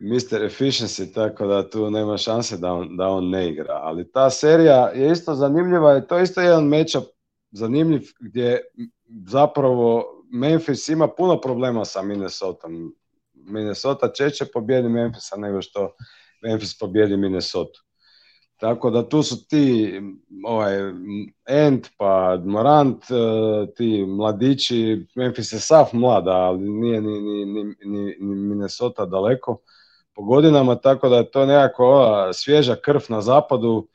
Mr. Efficiency, tako da tu nema šanse da on, da on ne igra. Ali ta serija je isto zanimljiva i to je isto jedan matchup zanimljiv gdje zapravo Memphis ima puno problema sa Minnesota. Minnesota češće pobjedi Memphisa nego što Memphis pobjedi Minnesota. Tako da tu su ti ovaj, Ent pa Morant, e, ti mladići, Memphis je sav mlada, ali nije ni, ni, ni, ni Minnesota daleko po godinama, tako da je to nekako ova svježa krv na zapadu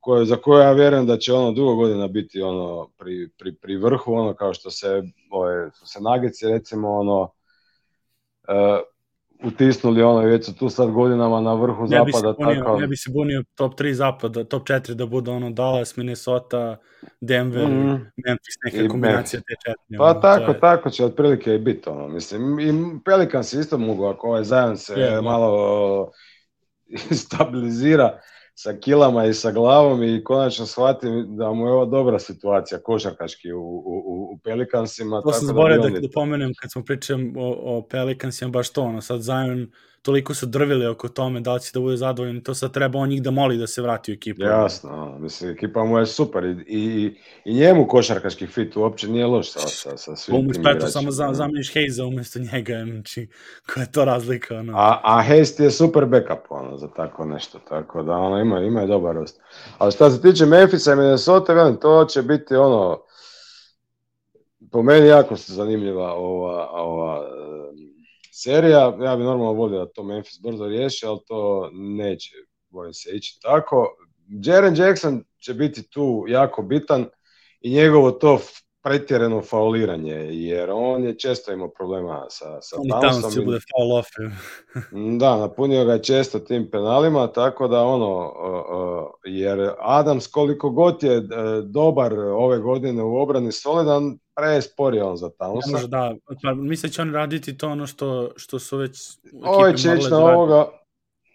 koje, za koju ja vjerujem da će ono dugo godina biti ono pri, pri, pri vrhu, ono kao što se, ove, se nagici recimo ono uh, utisnuli ono i već tu sad godinama na vrhu ne zapada. Bi bunio, tako... Ne bi se bunio top 3 zapada, top 4 da bude ono Dallas, Minnesota, Denver, mm -hmm. Memphis, neka kombinacija te četiri. Pa ono, tako, je... tako će otprilike i biti ono, mislim. I Pelikan se isto mogu, ako ovaj zajedno se je, malo stabilizira, sa kilama i sa glavom i konačno shvatim da mu je ovo dobra situacija košarkaški u, u, u Pelikansima. To sam zaboravio da, da, da pomenem kad smo pričali o, o Pelikansima, baš to, ono, sad Zion toliko su drvili oko tome da li će da bude zadovoljan to sad treba on njih da moli da se vrati u ekipu. Jasno, mislim, ekipa mu je super i, i, i njemu košarkaški fit uopće nije loš sa, sa, sa svim tim igračima. samo za, zameniš Hayza umjesto njega, znači, koja je to razlika. Ono. A, a Hayes je super backup ono, za tako nešto, tako da ono, ima, ima je dobar rost. Ali šta se tiče Memphisa i Minnesota, to će biti ono, po meni jako zanimljiva ova, ova serija. Ja bi normalno volio da to Memphis brzo riješi, ali to neće, bojim se, ići tako. Jaren Jackson će biti tu jako bitan i njegovo to pretjerano fauliranje, jer on je često imao problema sa, sa Townsom. će bude foul off. da, napunio ga je često tim penalima, tako da ono, jer Adams koliko god je e, dobar ove godine u obrani solidan, prespor je on za Townsa. Može da, pa mislim će on raditi to ono što, što su već Ovo će ići na ovoga,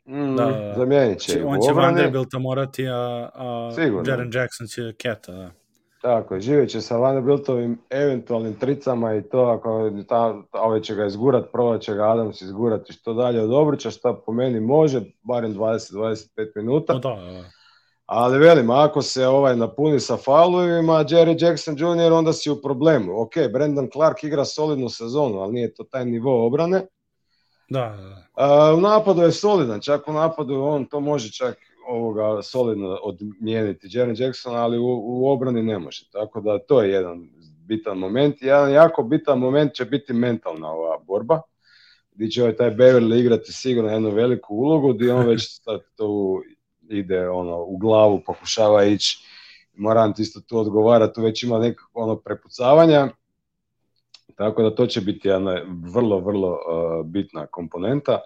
Mm, da, zamijenit će. On će Vanderbilta morati, a, a Jaren Jackson će Keta, da. Tako, živjet će sa Vanderbiltovim eventualnim tricama i to ako ta, ove će ga izgurat, probat će ga Adams izgurati što dalje od obruča, što po meni može, barem 20-25 minuta. No da, da. Ali velim, ako se ovaj napuni sa faulovima, Jerry Jackson Jr. onda si u problemu. Ok, Brandon Clark igra solidnu sezonu, ali nije to taj nivo obrane. Da, da. A, u napadu je solidan, čak u napadu on to može čak ovoga solidno odmijeniti Jaren Jackson, ali u, u obrani ne može. Tako da to je jedan bitan moment. Jedan jako bitan moment će biti mentalna ova borba, gdje će ovaj taj Beverly igrati sigurno jednu veliku ulogu, gdje on već sad to ide ono, u glavu, pokušava ići. Morant isto tu odgovara, tu već ima nekako ono prepucavanja. Tako da to će biti jedna vrlo, vrlo uh, bitna komponenta.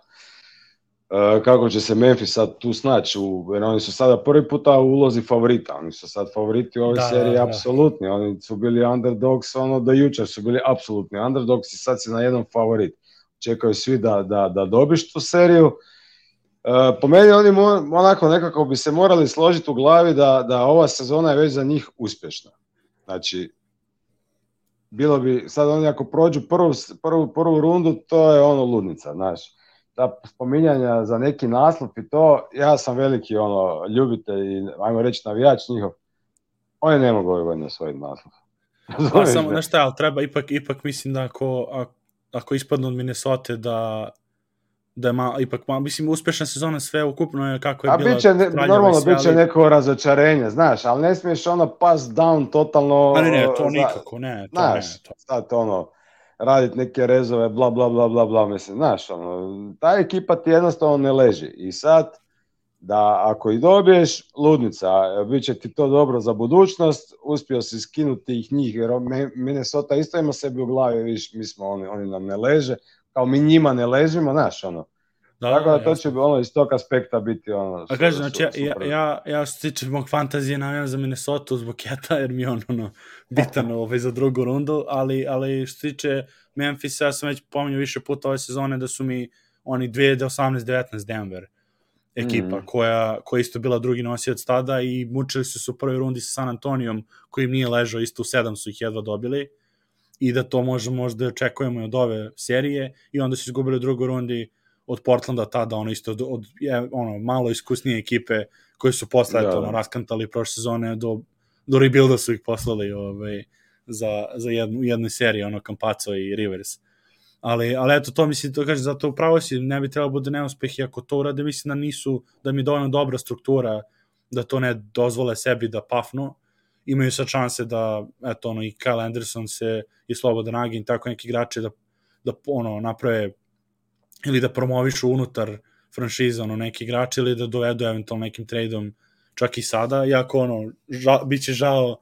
E, kako će se Memphis sad tu snaći, jer oni su sada prvi puta u ulozi favorita, oni su sad favoriti u ovoj da, seriji, da, da. apsolutni, oni su bili underdogs, ono do jučer su bili apsolutni underdogs i sad si na jednom favorit. Čekaju svi da, da, da dobiš tu seriju. E, po meni oni onako nekako bi se morali složiti u glavi da, da ova sezona je već za njih uspješna. Znači, bilo bi, sad oni ako prođu prvu, prvu, prvu rundu, to je ono ludnica, znaš ta spominjanja za neki naslov i to, ja sam veliki ono, ljubitelj i ajmo reći navijač njihov, oni ne mogu ovaj godine osvojiti naslov. Pa samo, znaš šta, ali treba ipak, ipak mislim da ako, ako ispadnu od Minnesota da da je ma, ipak ma, mislim uspešna sezona sve ukupno je kako je A bila. A biće ne, normalno sve, biće ali... neko razočarenje, znaš, ali ne smiješ ono pass down totalno. A ne, ne, to nikako, ne, to znaš, ne. To. Sad ono raditi neke rezove, bla, bla, bla, bla, bla, mislim, znaš, ono, ta ekipa ti jednostavno ne leži i sad, da ako i dobiješ, ludnica, bit će ti to dobro za budućnost, uspio si skinuti ih njih, jer Minnesota isto ima sebi u glavi, viš, mi smo, oni, oni nam ne leže, kao mi njima ne ležimo, znaš, ono, Da, Tako da to će bi ono iz tog aspekta biti ono... A kažem, znači, ja, ja, ja, ja što se tiče mog fantazije navijam za Minnesota zbog Keta, jer mi je on ono, bitan ovaj, za drugu rundu, ali, ali što se tiče Memphisa, ja sam već pominjao više puta ove sezone da su mi oni 2018-19 Denver ekipa mm. koja, koja isto bila drugi nosioc tada i mučili su se u prvoj rundi sa San Antonijom koji im nije ležao, isto u sedam su ih jedva dobili i da to možemo možda očekujemo i od ove serije i onda su izgubili u drugoj rundi od Portlanda tada, ono isto od, od je, ono, malo iskusnije ekipe koje su posle da, ono, raskantali prošle sezone do, do rebuilda su ih poslali ovaj, za, za jednu, jednu seriju, ono, Campazzo i Rivers. Ali, ali eto, to mislim, to kaže, zato upravo si, ne bi trebalo bude neuspeh, i ako to urade, mislim da nisu, da mi je dovoljno dobra struktura da to ne dozvole sebi da pafnu, imaju sad šanse da, eto, ono, i Kyle Anderson se, i Slobodan Agin, tako neki igrači da, da ono, naprave ili da promovišu unutar franšiza ono, neki igrači ili da dovedu eventualno nekim tradeom čak i sada, iako ono, ža, bit će žao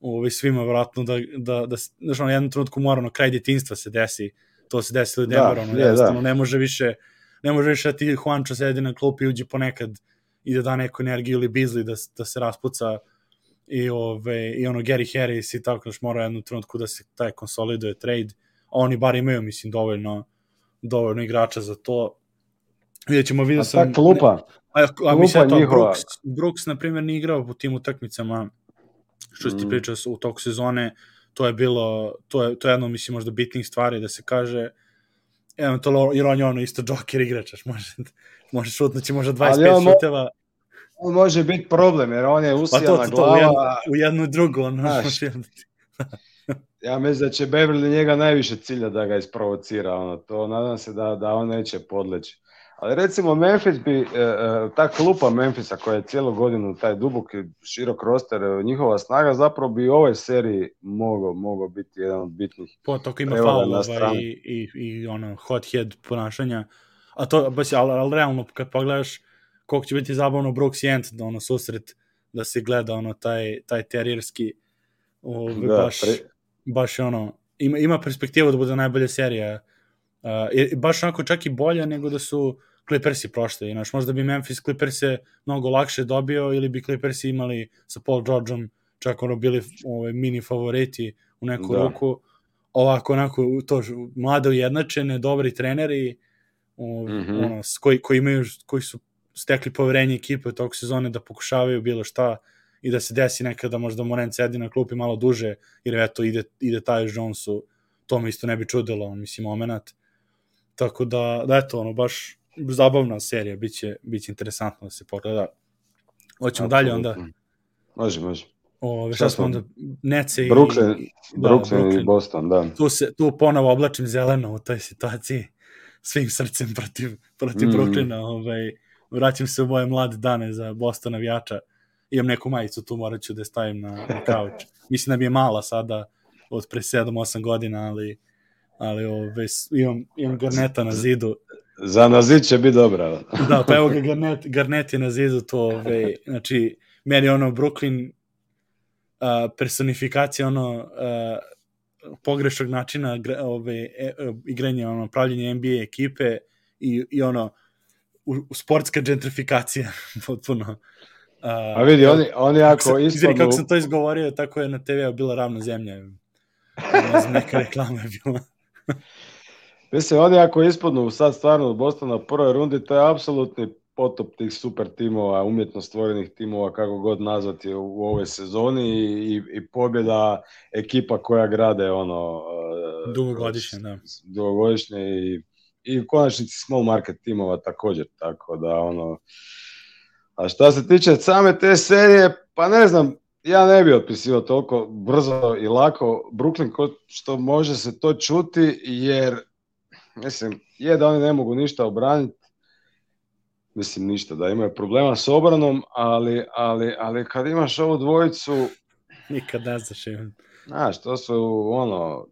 ovaj, svima vratno da, da, da, znaš, ono, jednom trenutku mora, ono, kraj djetinstva se desi, to se desilo da, Denver, ono, jednostavno, da. ne može više, ne može više da ti Juancho sedi na klupi i uđe ponekad i da da neku energiju ili Bizli da, da se raspuca i, ove, i ono Gary Harris i tako, znaš, mora jednu trenutku da se taj konsoliduje trade, a oni bar imaju, mislim, dovoljno dovoljno igrača za to. Vidjet ćemo, vidio sam... A ta klupa, a, a mislim, to, Brooks, Brooks, na primjer, nije igrao po tim utakmicama, što mm. ti pričao u toku sezone, to je bilo, to je, to je jedno, mislim, možda bitnih stvari da se kaže, eventualno, jer on je ono isto joker igračaš, može, može šutnući možda 25 šuteva. On može biti problem, jer on je usijana pa to, to, to, glava. U jednu, u jednu drugu, on Znaš, Ja mislim da će Beverly njega najviše cilja da ga isprovocira, ono, to nadam se da, da on neće podleći. Ali recimo Memphis bi, e, e, ta klupa Memphisa koja je cijelu godinu taj duboki, širok roster, e, njihova snaga zapravo bi u ovoj seriji mogao mogo biti jedan od bitnih Po toko ima faulova i, i, i ono, hot head ponašanja. A to, baš, ali, ali realno, kad pogledaš koliko će biti zabavno Brooks Jent, da ono susret, da se gleda ono taj, taj terijerski, ovaj, da, baš, pre baš ono, ima, ima perspektivu da bude najbolja serija. Uh, baš onako čak i bolja nego da su Clippersi prošli. Znaš, možda bi Memphis Clippers-e mnogo lakše dobio ili bi Clippersi imali sa Paul Georgeom čak ono bili ove, mini favoriti u neku da. ruku. Ovako, onako, to, mlade ujednačene, dobri treneri, ove, mm -hmm. ono, koji, koji, imaju, koji su stekli poverenje ekipe tog sezone da pokušavaju bilo šta i da se desi nekada možda Moren sedi na klupi malo duže, jer eto ide, ide taj Jonesu, to me isto ne bi čudilo, mislim, moment. Tako da, da eto, ono, baš zabavna serija, biće, biće interesantno da se pogleda. Hoćemo dalje onda. Može, može. O, šta smo onda Nece i Brooklyn, da, Brooklyn, Brooklyn i Boston, da. Tu, se, tu ponovo oblačim zeleno u toj situaciji svim srcem protiv, protiv mm. Brooklyna. Ovaj, vraćam se u moje mlade dane za Boston navijača imam neku majicu tu, morat ću da je stavim na, na kauč. Mislim da mi je mala sada, od pre 7-8 godina, ali, ali ove, imam, imam garneta na zidu. Za na zid će biti dobra. da, pa evo ga garnet, garnet je na zidu, to, ove, znači, meni ono Brooklyn uh, personifikacija ono uh, pogrešnog načina ove, e, igranja, ono, pravljenja NBA ekipe i, i ono, u, u sportska gentrifikacija potpuno A vidi, oni, oni ako ispadnu... Kako sam to izgovorio, tako je na TV-u bila ravna zemlja. Ne znam, neka reklama je bila. Mislim, oni ako ispadnu sad stvarno od Bostona u prvoj rundi, to je apsolutni potop tih super timova, umjetno stvorenih timova, kako god nazvati u, u ovoj sezoni i, i pobjeda ekipa koja grade ono... Dugogodišnje, da. Dugogodišnje i, i u konačnici small market timova također, tako da ono. A šta se tiče same te serije, pa ne znam, ja ne bih otpisivao toliko brzo i lako. Brooklyn ko što može se to čuti, jer mislim, je da oni ne mogu ništa obraniti, mislim ništa, da imaju problema s obranom, ali, ali, ali kad imaš ovu dvojicu... Nikad ne znaš im. Znaš, to su ono,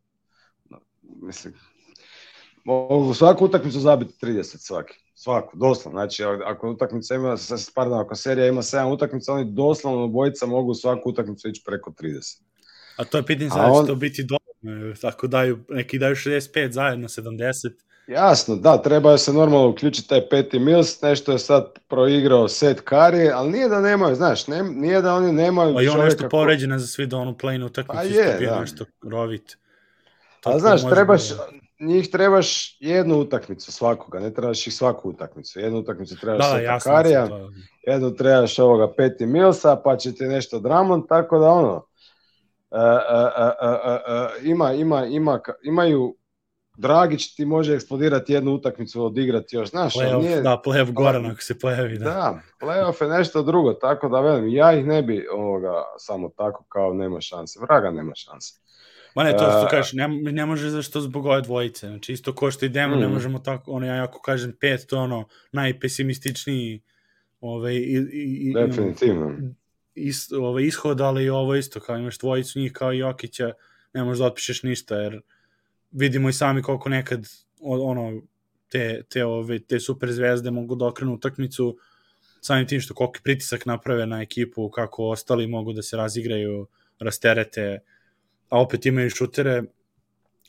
mislim, mogu svaku utakmicu zabiti 30 svaki. Svaku, doslovno. Znači, ako utakmica ima, pardon, ako serija ima 7 utakmica, oni doslovno bojica mogu svaku utakmicu ići preko 30. A to je pitanje sada on... to biti dobro. Ako daju, neki daju 65 zajedno, 70, Jasno, da, treba se normalno uključiti taj peti Mills, nešto je sad proigrao set kari, ali nije da nemaju, znaš, ne, nije da oni nemaju Pa i on nešto povređena za svi da onu play utakmicu pa je, da. nešto rovit. A znaš, trebaš, njih trebaš jednu utakmicu svakoga, ne trebaš ih svaku utakmicu. Jednu utakmicu trebaš da, Seta Karija, jednu trebaš ovoga Peti Milsa, pa će ti nešto Dramon, tako da ono, uh, uh, uh, ima, ima, ima, imaju Dragić ti može eksplodirati jednu utakmicu, odigrati još, znaš. Playoff, nije... Da, playoff Goran ako se pojavi. Da. da, playoff je nešto drugo, tako da velim, ja ih ne bi ovoga, samo tako kao nema šanse. Vraga nema šanse. Ma ne, to što uh, kažeš, ne, ne može zašto zbog ove dvojice. Znači, isto ko što idemo, mm. ne možemo tako, ono, ja ako kažem pet, to ono, najpesimističniji ovaj, i, i, Definitivno. Is, ovaj, ishod, ali ovo isto, kao imaš dvojicu njih kao Jokića, ne možeš da otpišeš ništa, jer vidimo i sami koliko nekad ono, te, te, ove, te super zvezde mogu da okrenu utakmicu samim tim što koliki pritisak naprave na ekipu, kako ostali mogu da se razigraju, rasterete, a opet imaju šutere,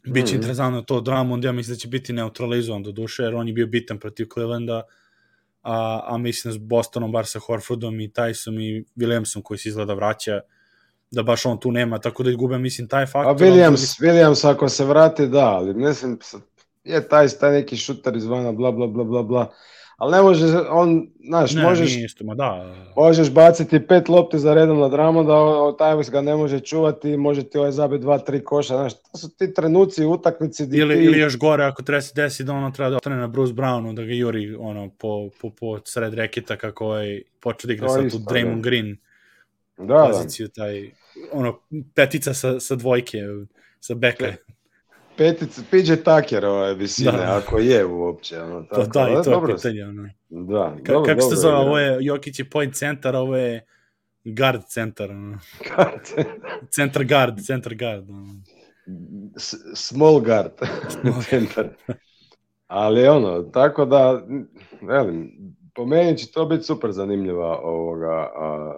Biće mm. interesantno to Drummond, ja mislim da će biti neutralizovan do duše, jer on je bio bitan protiv Clevelanda, a, a mislim s Bostonom, bar sa Horfordom i Tyson i Williamsom koji se izgleda vraća, da baš on tu nema, tako da izgube, mislim, taj faktor. A Williams, Williams ako se vrati, da, ali mislim, je taj, taj neki šuter izvana, bla, bla, bla, bla, bla, ali ne može, on, znaš, ne, možeš, isto, ma da. možeš baciti pet lopti za redom na dramu, da taj ga ne može čuvati, može ti ovaj zabiti dva, tri koša, znaš, to su ti trenuci utakmici. Ili, ti... ili još gore, ako treba se desi da ono treba da ostane na Bruce Brownu, da ga juri ono, po, po, po sred rekita kako ovaj, počeo da igra sad tu Draymond da. Green da, poziciju, da. taj, ono, petica sa, sa dvojke, sa beka. Petica, PJ Tucker ove visine, da. ako je uopće. Ono, tako. To, da, i to dobro, je pitanje. Ono. Da, Ka, dobro, kako se zove, ovo je Jokić je point centar, ovo je guard centar. Ono. Guard centar guard, centar guard. Ono. S small guard centar. Ali ono, tako da, velim, po meni će to biti super zanimljiva ovoga a,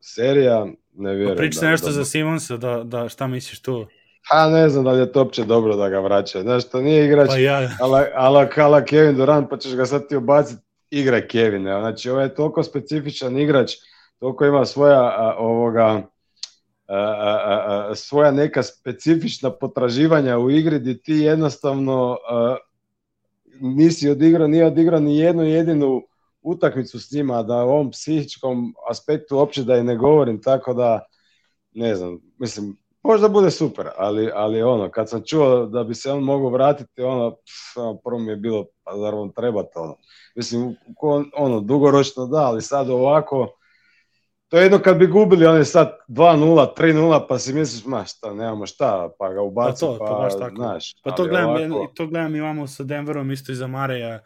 serija. Ne vjerujem. Pa priča da, nešto da, za Simonsa, da, da šta misliš tu? A ne znam da li je to uopće dobro da ga vraća. Znaš, to nije igrač pa ja. ala, ala, ala Kevin Durant, pa ćeš ga sad ti ubaciti igra Kevin. Znači, ovo je toliko specifičan igrač, toliko ima svoja a, ovoga, a, a, a, svoja neka specifična potraživanja u igri gdje ti jednostavno a, nisi odigrao, nije odigrao ni jednu jedinu utakmicu s njima, da u ovom psihičkom aspektu uopće da i ne govorim, tako da ne znam, mislim, možda bude super, ali, ali ono, kad sam čuo da bi se on mogao vratiti, ono, pff, ono, prvo mi je bilo, pa zar vam treba to, ono. Mislim, ono, dugoročno da, ali sad ovako, to je jedno kad bi gubili, on je sad 2-0, 3-0, pa si misliš, ma šta, nemamo šta, pa ga ubaci, pa, to, pa, to tako. znaš. Pa to gledam, ovako... to gledam imamo sa Denverom, isto i za Mareja,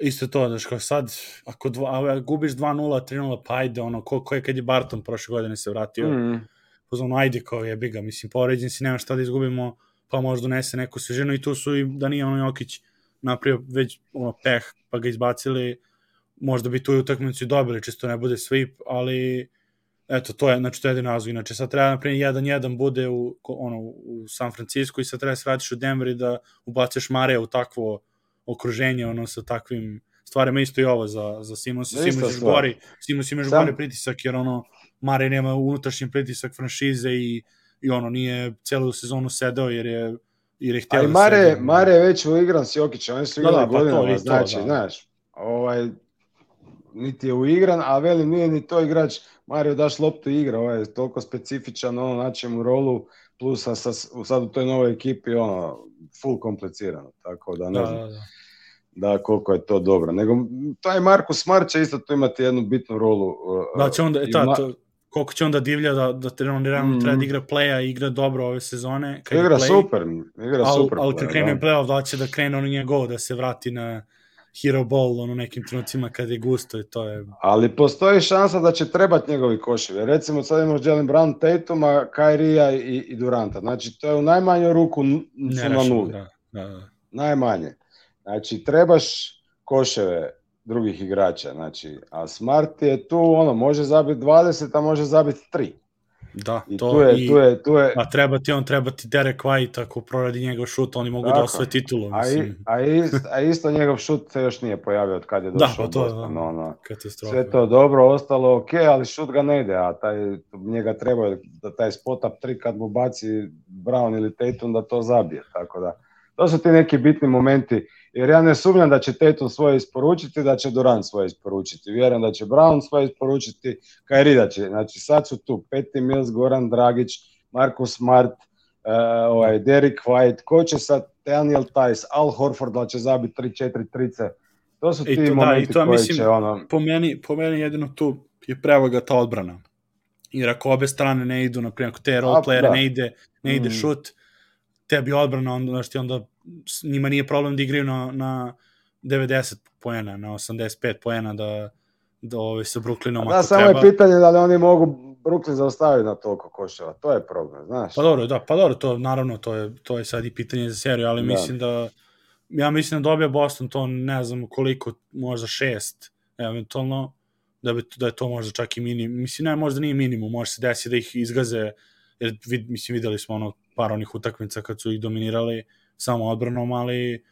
isto to, znaš, kao sad, ako dva, gubiš 2-0, 3-0, pa ajde, ono, ko, ko je kad je Barton prošle godine se vratio, mm pozvano, ajde kao je biga, mislim, poređen si, nema šta da izgubimo, pa možda donese neku svežinu i tu su i Danijel Jokić napravio već ono, peh, pa ga izbacili, možda bi tu i utakmicu dobili, čisto ne bude sweep, ali eto, to je, znači, to je jedin razlog. Inače, sad treba, naprimjer, 1-1 bude u, ono, u San Francisco i sad treba da se vratiš u Denver i da ubaciš Mare u takvo okruženje, ono, sa takvim stvarima, isto i ovo za, za Simons. Simons još gori, Simons imaš gori pritisak, jer ono, Mare nema unutrašnji pritisak franšize i, i ono nije celu sezonu sedao jer je jer je htio Ali da Mare, sedi. Mare je već uigran s Jokićem, oni su igrali da, da, godinama, pa to, znači, to, da. znaš, ovaj, niti je uigran, a velim nije ni to igrač, Mario daš loptu i igra, ovaj je toliko specifičan, ono, naći mu rolu, plus sa, sa, sad u toj novoj ekipi, ono, full komplicirano, tako da ne da, znam. Da, da da koliko je to dobro. Nego taj Marko Smart će isto tu imati jednu bitnu rolu. Da će onda, ta, to, koliko će onda divlja da, da on realno mm. treba da igra playa i igra dobro ove sezone. Kad igra play, super, igra al, super. Ali kad krene da. playoff, da će da krene ono njegov, da se vrati na hero ball ono nekim trenucima kad je gusto i to je... Ali postoji šansa da će trebati njegovi koševi. Recimo sad imaš Jalen Brown, Tatuma, Kairija i, i Duranta. Znači to je u najmanju ruku su na nuli. Da, da, da. Najmanje. Znači trebaš koševe drugih igrača, znači, a Smart je tu, ono, može zabiti 20, a može zabiti 3. Da, I to tu je, i, tu je, tu je, a treba ti on, treba ti Derek White, ako proradi njegov šut, oni mogu da Tako. da osvoje titulu, a, i, mislim. a, ist, a isto njegov šut se još nije pojavio od kad je Da, došao pa u to je da, ono. katastrofa. Sve to dobro, ostalo ok, ali šut ga ne ide, a taj, njega treba da taj spot up 3 kad mu baci Brown ili Tatum da to zabije, tako da to su ti neki bitni momenti, jer ja ne sumnjam da će Tatum svoje isporučiti, da će Durant svoje isporučiti, vjerujem da će Brown svoje isporučiti, Kairi da će, znači sad su tu Petty Mills, Goran Dragić, Marcus Smart, uh, ovaj, Derek White, ko će sad Daniel Tice, Al Horford da će zabiti 3-4 trice, to su I ti to, da, momenti i to, koji mislim, će ono, po meni, po meni jedino tu je prevaga ta odbrana. Jer ako obe strane ne idu, na primjer, ako te role A, playere da. ne ide, ne ide Mm. šut, tebi odbrana, onda, znaš ti, onda njima nije problem da igraju na, na 90 poena, na 85 poena, da, da ovaj, sa Brooklynom Da, ako samo treba. je pitanje da li oni mogu Brooklyn zaustaviti na toliko koševa. To je problem, znaš. Pa dobro, da, pa dobro, to naravno, to je, to je sad i pitanje za seriju, ali Da. mislim da, ja mislim da dobija Boston to, ne znam koliko, možda šest, eventualno, da, bi, da je to možda čak i minimum, mislim, ne, možda nije minimum, može se desiti da ih izgaze, jer vid, mislim, videli smo ono par onih utakmica kad su ih dominirali samo odbranom, ali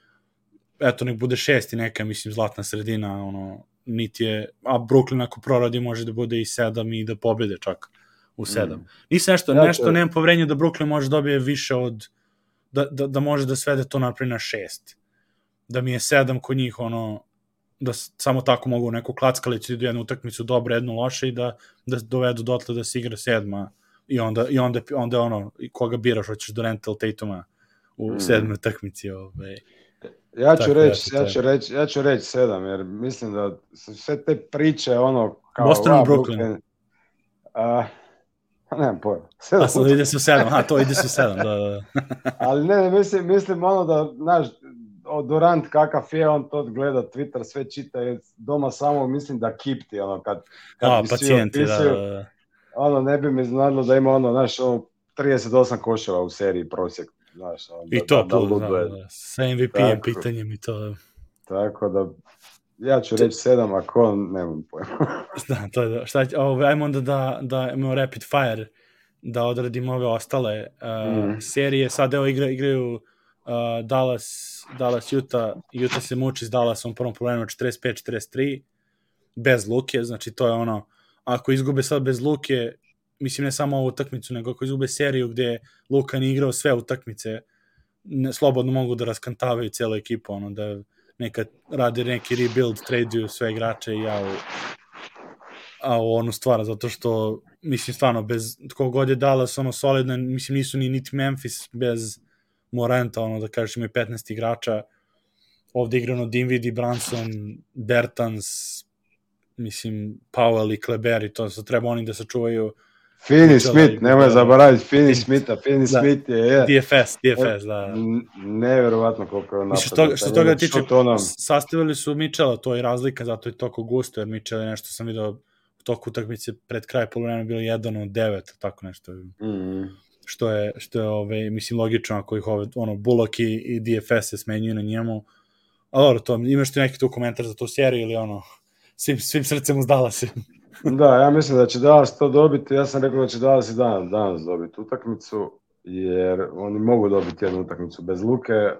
eto, nek bude šesti neka, mislim, zlatna sredina, ono, niti je, a Brooklyn ako proradi može da bude i sedam i da pobede čak u sedam. Mm. Nisam nešto, Ja nešto to- nemam poverenja da Brooklyn može dobije više od, da, da, da može da svede to naprijed na šest. Da mi je sedam kod njih, ono, da samo tako mogu neku klackalicu idu jednu utakmicu dobro, jednu loše i da, da dovedu dotle da se igra sedma i onda, i onda, onda ono, i koga biraš, hoćeš Durant ili Tatuma u Mm. sedmoj utakmici. Ovaj. Ja ću Tako, reći, ja ću reći, ja ću reći sedam, jer mislim da sve te priče, ono, kao... Boston ili a, Brooklyn? A, nemam pojma. Sedam A sad ide se u sedam, aha, to ide se u sedam, da, da, da. Ali ne, ne, mislim, mislim ono da, znaš, o Durant kakav je, on to gleda Twitter, sve čita, je doma samo mislim da kipti, ono, kad, kad A, bi svi pacijenti, da, da, da. ono, ne bi mi znalo da ima ono, znaš, ono, 38 koševa u seriji prosjek, znaš, ono, I da- to da, da plus, da, da, sa MVP-em Tako. pitanjem i to. Tako da, ja ću reći sedam, ako on, nemam pojma. Da, to je da. Šta, će- ovo, ajmo onda da, da imamo rapid fire, da odradimo ove ostale uh, Mhm. serije. Sad evo igra, igraju uh, Dallas, Dallas, Utah. Utah se muči s Dallasom u prvom problemu 45-43 bez Luke, znači to je ono, ako izgube sad bez Luke, mislim ne samo ovu utakmicu, nego ako izgube seriju gde Luka nije igrao sve utakmice, ne, slobodno mogu da raskantavaju cijelu ekipu, ono, da neka radi neki rebuild, traduju sve igrače i ja u, a u onu stvar, zato što, mislim, stvarno, bez, tko god je Dallas, ono, solidno, mislim, nisu ni niti Memphis bez Moranta, ono, da kažeš, imaju 15 igrača, ovde igrano Dinwiddie, Branson, Bertans, mislim, Powell i Kleber i to, treba oni da sačuvaju Finney Pričala Smith, nemoj da. zaboraviti Finney- Smitha, Finney Da. Smith je, je DFS, DFS, da. n- nevjerovatno koliko je Mislim, što, toga, što Taj toga tiče, šut, ono, sastavili su Mičela, to je razlika, zato je toliko gusto, jer Mičel je nešto sam video u toku utakmice pred kraj polovremena bilo jedan od devet, tako nešto, mm, što je, što je ove, mislim, logično ako ih ove, ono, Bullock i, i DFS se smenjuju na njemu. A dobro, to, imaš ti neki tu komentar za tu seriju ili ono, svim, svim srcem uzdala se. Da, ja mislim da će Dallas to dobiti. Ja sam rekao da će Dallas i danas, danas dobiti utakmicu, jer oni mogu dobiti jednu utakmicu bez Luke.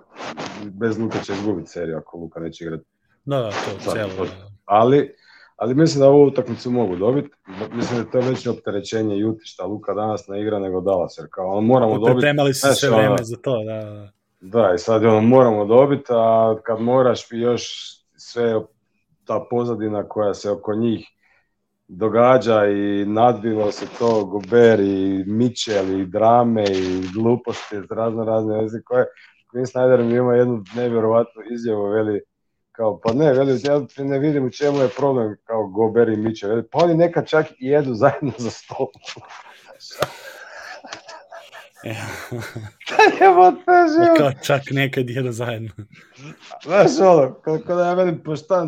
Bez Luke će izgubiti seriju ako Luka neće igrati. Da, da, to Da, cijelo. Da. Ali, ali mislim da ovu utakmicu mogu dobiti. Mislim da je to veće opterećenje Juti šta Luka danas ne igra nego Dallas, jer kao ono moramo dobiti. Pripremali su sve vreme za to, da, da. Da, i sad je ono moramo dobiti, a kad moraš još sve ta pozadina koja se oko njih događa i nadvilo se to Gober i Mitchell i drame i gluposti razno razne veze koje Quinn Snyder mi ima jednu nevjerovatnu izjavu veli kao pa ne, veli, ja ne vidim u čemu je problem kao Gober i Mitchell, veli, pa oni nekad čak i jedu zajedno za stol. Evo te život. Kao čak nekad jedu zajedno. Znaš, ono, kako da ja velim, pa šta,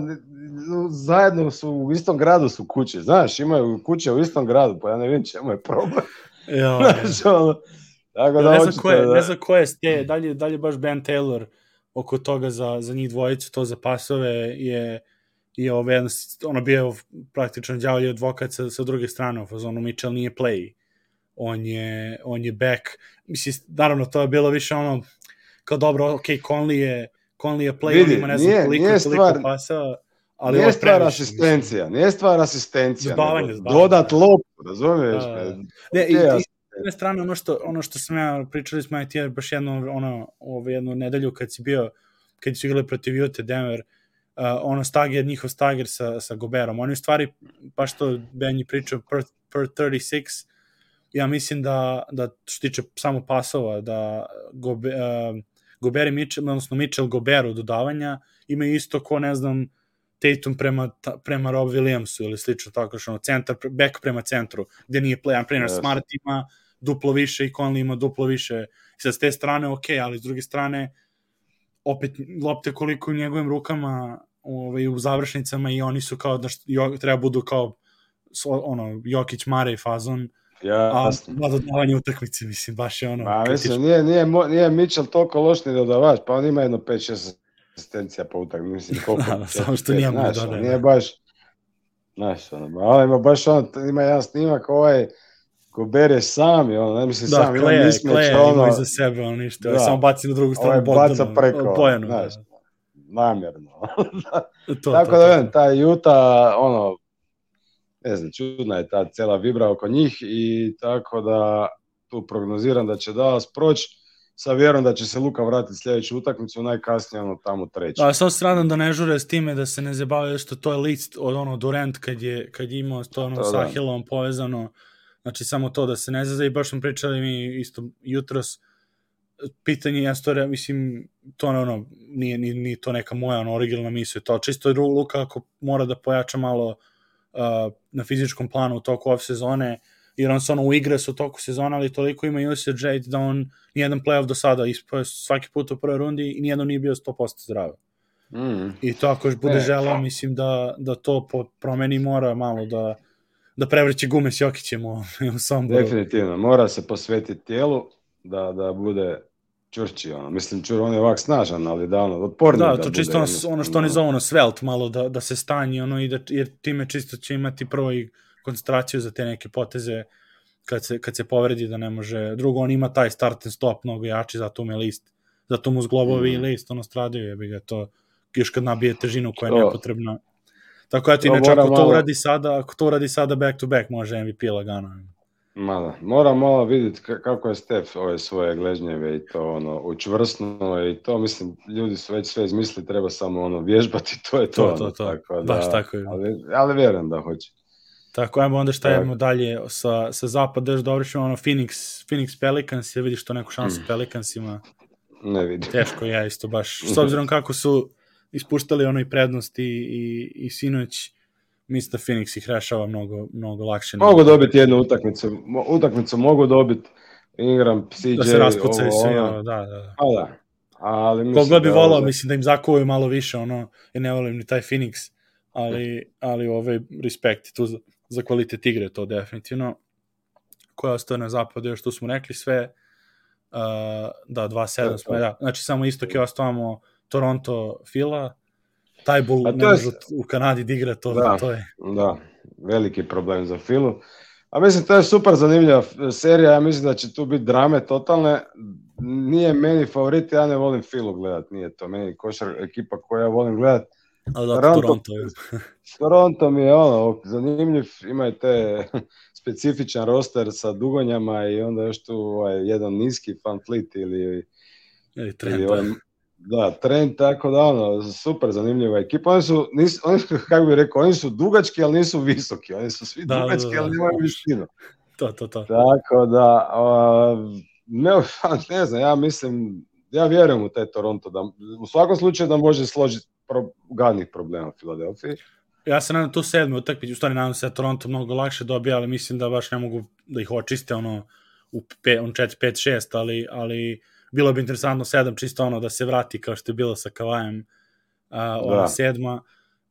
no, zajedno su, u istom gradu su kuće, znaš, imaju kuće u istom gradu, pa ja ne vidim čemu je problem. Ja, Znaš, ono, tako da ne znam očito ko je, da- ne znam ko je ste, da li, je- da li je baš Ben Taylor oko toga za, za njih dvojicu, to za pasove je je ove, ono bio praktično đavolji advokat sa, sa druge strane, u fazonu Mitchell nije play on je, on je back. Mislim, naravno, to je bilo više ono, kao dobro, ok, Conley je, Conley je player, Vidi, ima ne znam nije, koliko, nije stvar, pasa, ali nije stvar asistencija, mislim. nije stvar asistencija, zbavanje, zbavanje, dodat lop, razumiješ? Da, da. Ne, i, i, s jedne strane, ono što, ono što sam ja, pričali smo ti baš jednu, ono, ovo, jednu nedelju kad si bio, kad su igrali protiv Ute Denver, uh, ono stager, njihov stager sa, sa Goberom. Oni u stvari, pa što Benji pričao, per, per 36, ja mislim da, da što tiče samo pasova, da Gobe, uh, Gober i Mitchell, odnosno Mitchell Goberu dodavanja, imaju isto ko, ne znam, Tatum prema, ta, prema Rob Williamsu ili slično tako što ono, centar, back prema centru, gde nije play, primjer, yes. Smart ima duplo više i Conley ima duplo više. Sad s te strane, ok, ali s druge strane, opet lopte koliko u njegovim rukama ovaj, u završnicama i oni su kao da što, treba budu kao ono, Jokić, Mare i Fazon, Ja, a dva dodavanje utakmice, mislim, baš je ono... Ma, mislim, nije, nije, nije Mitchell toliko loš ni dodavač, pa on ima jedno 5-6 asistencija po utakmici, mislim, koliko... da, samo što nije mu dodaje. Nije baš, znaš, ono, ali ima baš ono, ima jedan snimak ovaj, ko bere sam i ono, ne mislim da, sam, kleje, ima kleje, ono, ima iza sebe, ono ništa, da, samo baci na drugu stranu ovaj baca preko, pojenu, znaš, da. namjerno. to, Tako to, da, vidim, taj Juta, ono, ne znam, čudna je ta cela vibra oko njih i tako da tu prognoziram da će Dallas proći sa vjerom da će se Luka vratiti sljedeću utakmicu, najkasnije ono tamo treći. Da, sad stradam da ne žure s time da se ne zabavaju što to je list od ono Durant kad je, kad je imao to ono to, sa Hillom povezano, znači samo to da se ne zaza. I baš smo pričali mi isto jutros, pitanje ja to mislim to ono nije ni ni to neka moja ono originalna misao to čisto je Luka ako mora da pojača malo uh, na fizičkom planu u toku off sezone jer on se ono uigra se u toku sezona ali toliko ima usage da on nijedan playoff do sada ispao svaki put u prvoj rundi i nijedno nije bio 100% zdrav mm. i to ako još bude e, želao mislim da, da to promeni mora malo da da prevrće gume s Jokićem u, u Somboru. Definitivno, mora se posvetiti tijelu da, da bude čvršći, ono. Mislim, čur, on je ovak snažan, ali da, ono, otporni da, da to čisto ono, ono što oni zovu, ono, svelt, malo da, da se stanji, ono, i da, jer time čisto će imati prvo i koncentraciju za te neke poteze kad se, kad se povredi da ne može, drugo, on ima taj start and stop mnogo jači, zato mu je list, zato mu zglobovi mm. i list, ono, stradaju, je bi ga to, još kad nabije težinu koja je nepotrebna. Tako ti inače, ako to uradi sada, ako to uradi sada back to back, može MVP lagano. Mada, moram malo vidjeti kako je Stef ove svoje gležnjeve i to ono, učvrsnuo i to, mislim, ljudi su već sve izmislili, treba samo ono, vježbati, to je to. To, to, ono, to. Tako da, baš tako je. Ali, ali vjerujem da hoće. Tako, ajmo onda šta imamo dalje sa, sa zapada, još dobro ćemo ono Phoenix, Phoenix Pelicans, je vidiš to neku šansu mm. Pelicansima. Ne vidim. Teško, ja isto baš, s obzirom kako su ispuštali onoj prednosti i, i sinoć, mislim da Phoenix ih rešava mnogo, mnogo lakše. Mogu dobiti jednu utakmicu, utakmicu mogu dobiti Ingram, CJ, da se raspucaju ono, da, da. da. A da, ali mislim Koga bi da volao, mislim da im zakuvaju malo više, ono, ja ne volim ni taj Phoenix, ali, ali ovaj respekt tu za, za kvalitet igre, to definitivno. Koja ostaje na zapadu, još tu smo rekli sve, uh, da, 2-7 smo, da, znači samo istok je ostavamo Toronto, Fila, taj bol ne može u Kanadi da igra, to, da, to je. Da, veliki problem za Filu. A mislim, to je super zanimljiva serija, ja mislim da će tu biti drame totalne. Nije meni favorit, ja ne volim Filu gledat, nije to meni košar ekipa koja ja volim gledat. A da, Toronto, Toronto, Toronto mi je ono, zanimljiv, imaju te specifičan roster sa dugonjama i onda još tu ovaj, jedan niski fan fleet ili, ili, ili ovaj, Da, trend, tako da, ono, super zanimljiva ekipa. Oni su, nis, oni, kako bih rekao, oni su dugački, ali nisu visoki. Oni su svi da, dugački, da, da. ali nemaju višinu. To, to, to. Tako da, uh, ne, ne znam, ja mislim, ja vjerujem u te Toronto, da u svakom slučaju da može složiti pro, gadnih problema u Filadelfiji. Ja se nadam tu sedmi utakmici, u stvari nadam se da Toronto mnogo lakše dobija, ali mislim da baš ne mogu da ih očiste ono u 4, 5, 6, ali, ali bilo bi interesantno sedam čisto ono da se vrati kao što je bilo sa Kavajem a, ova da. sedma.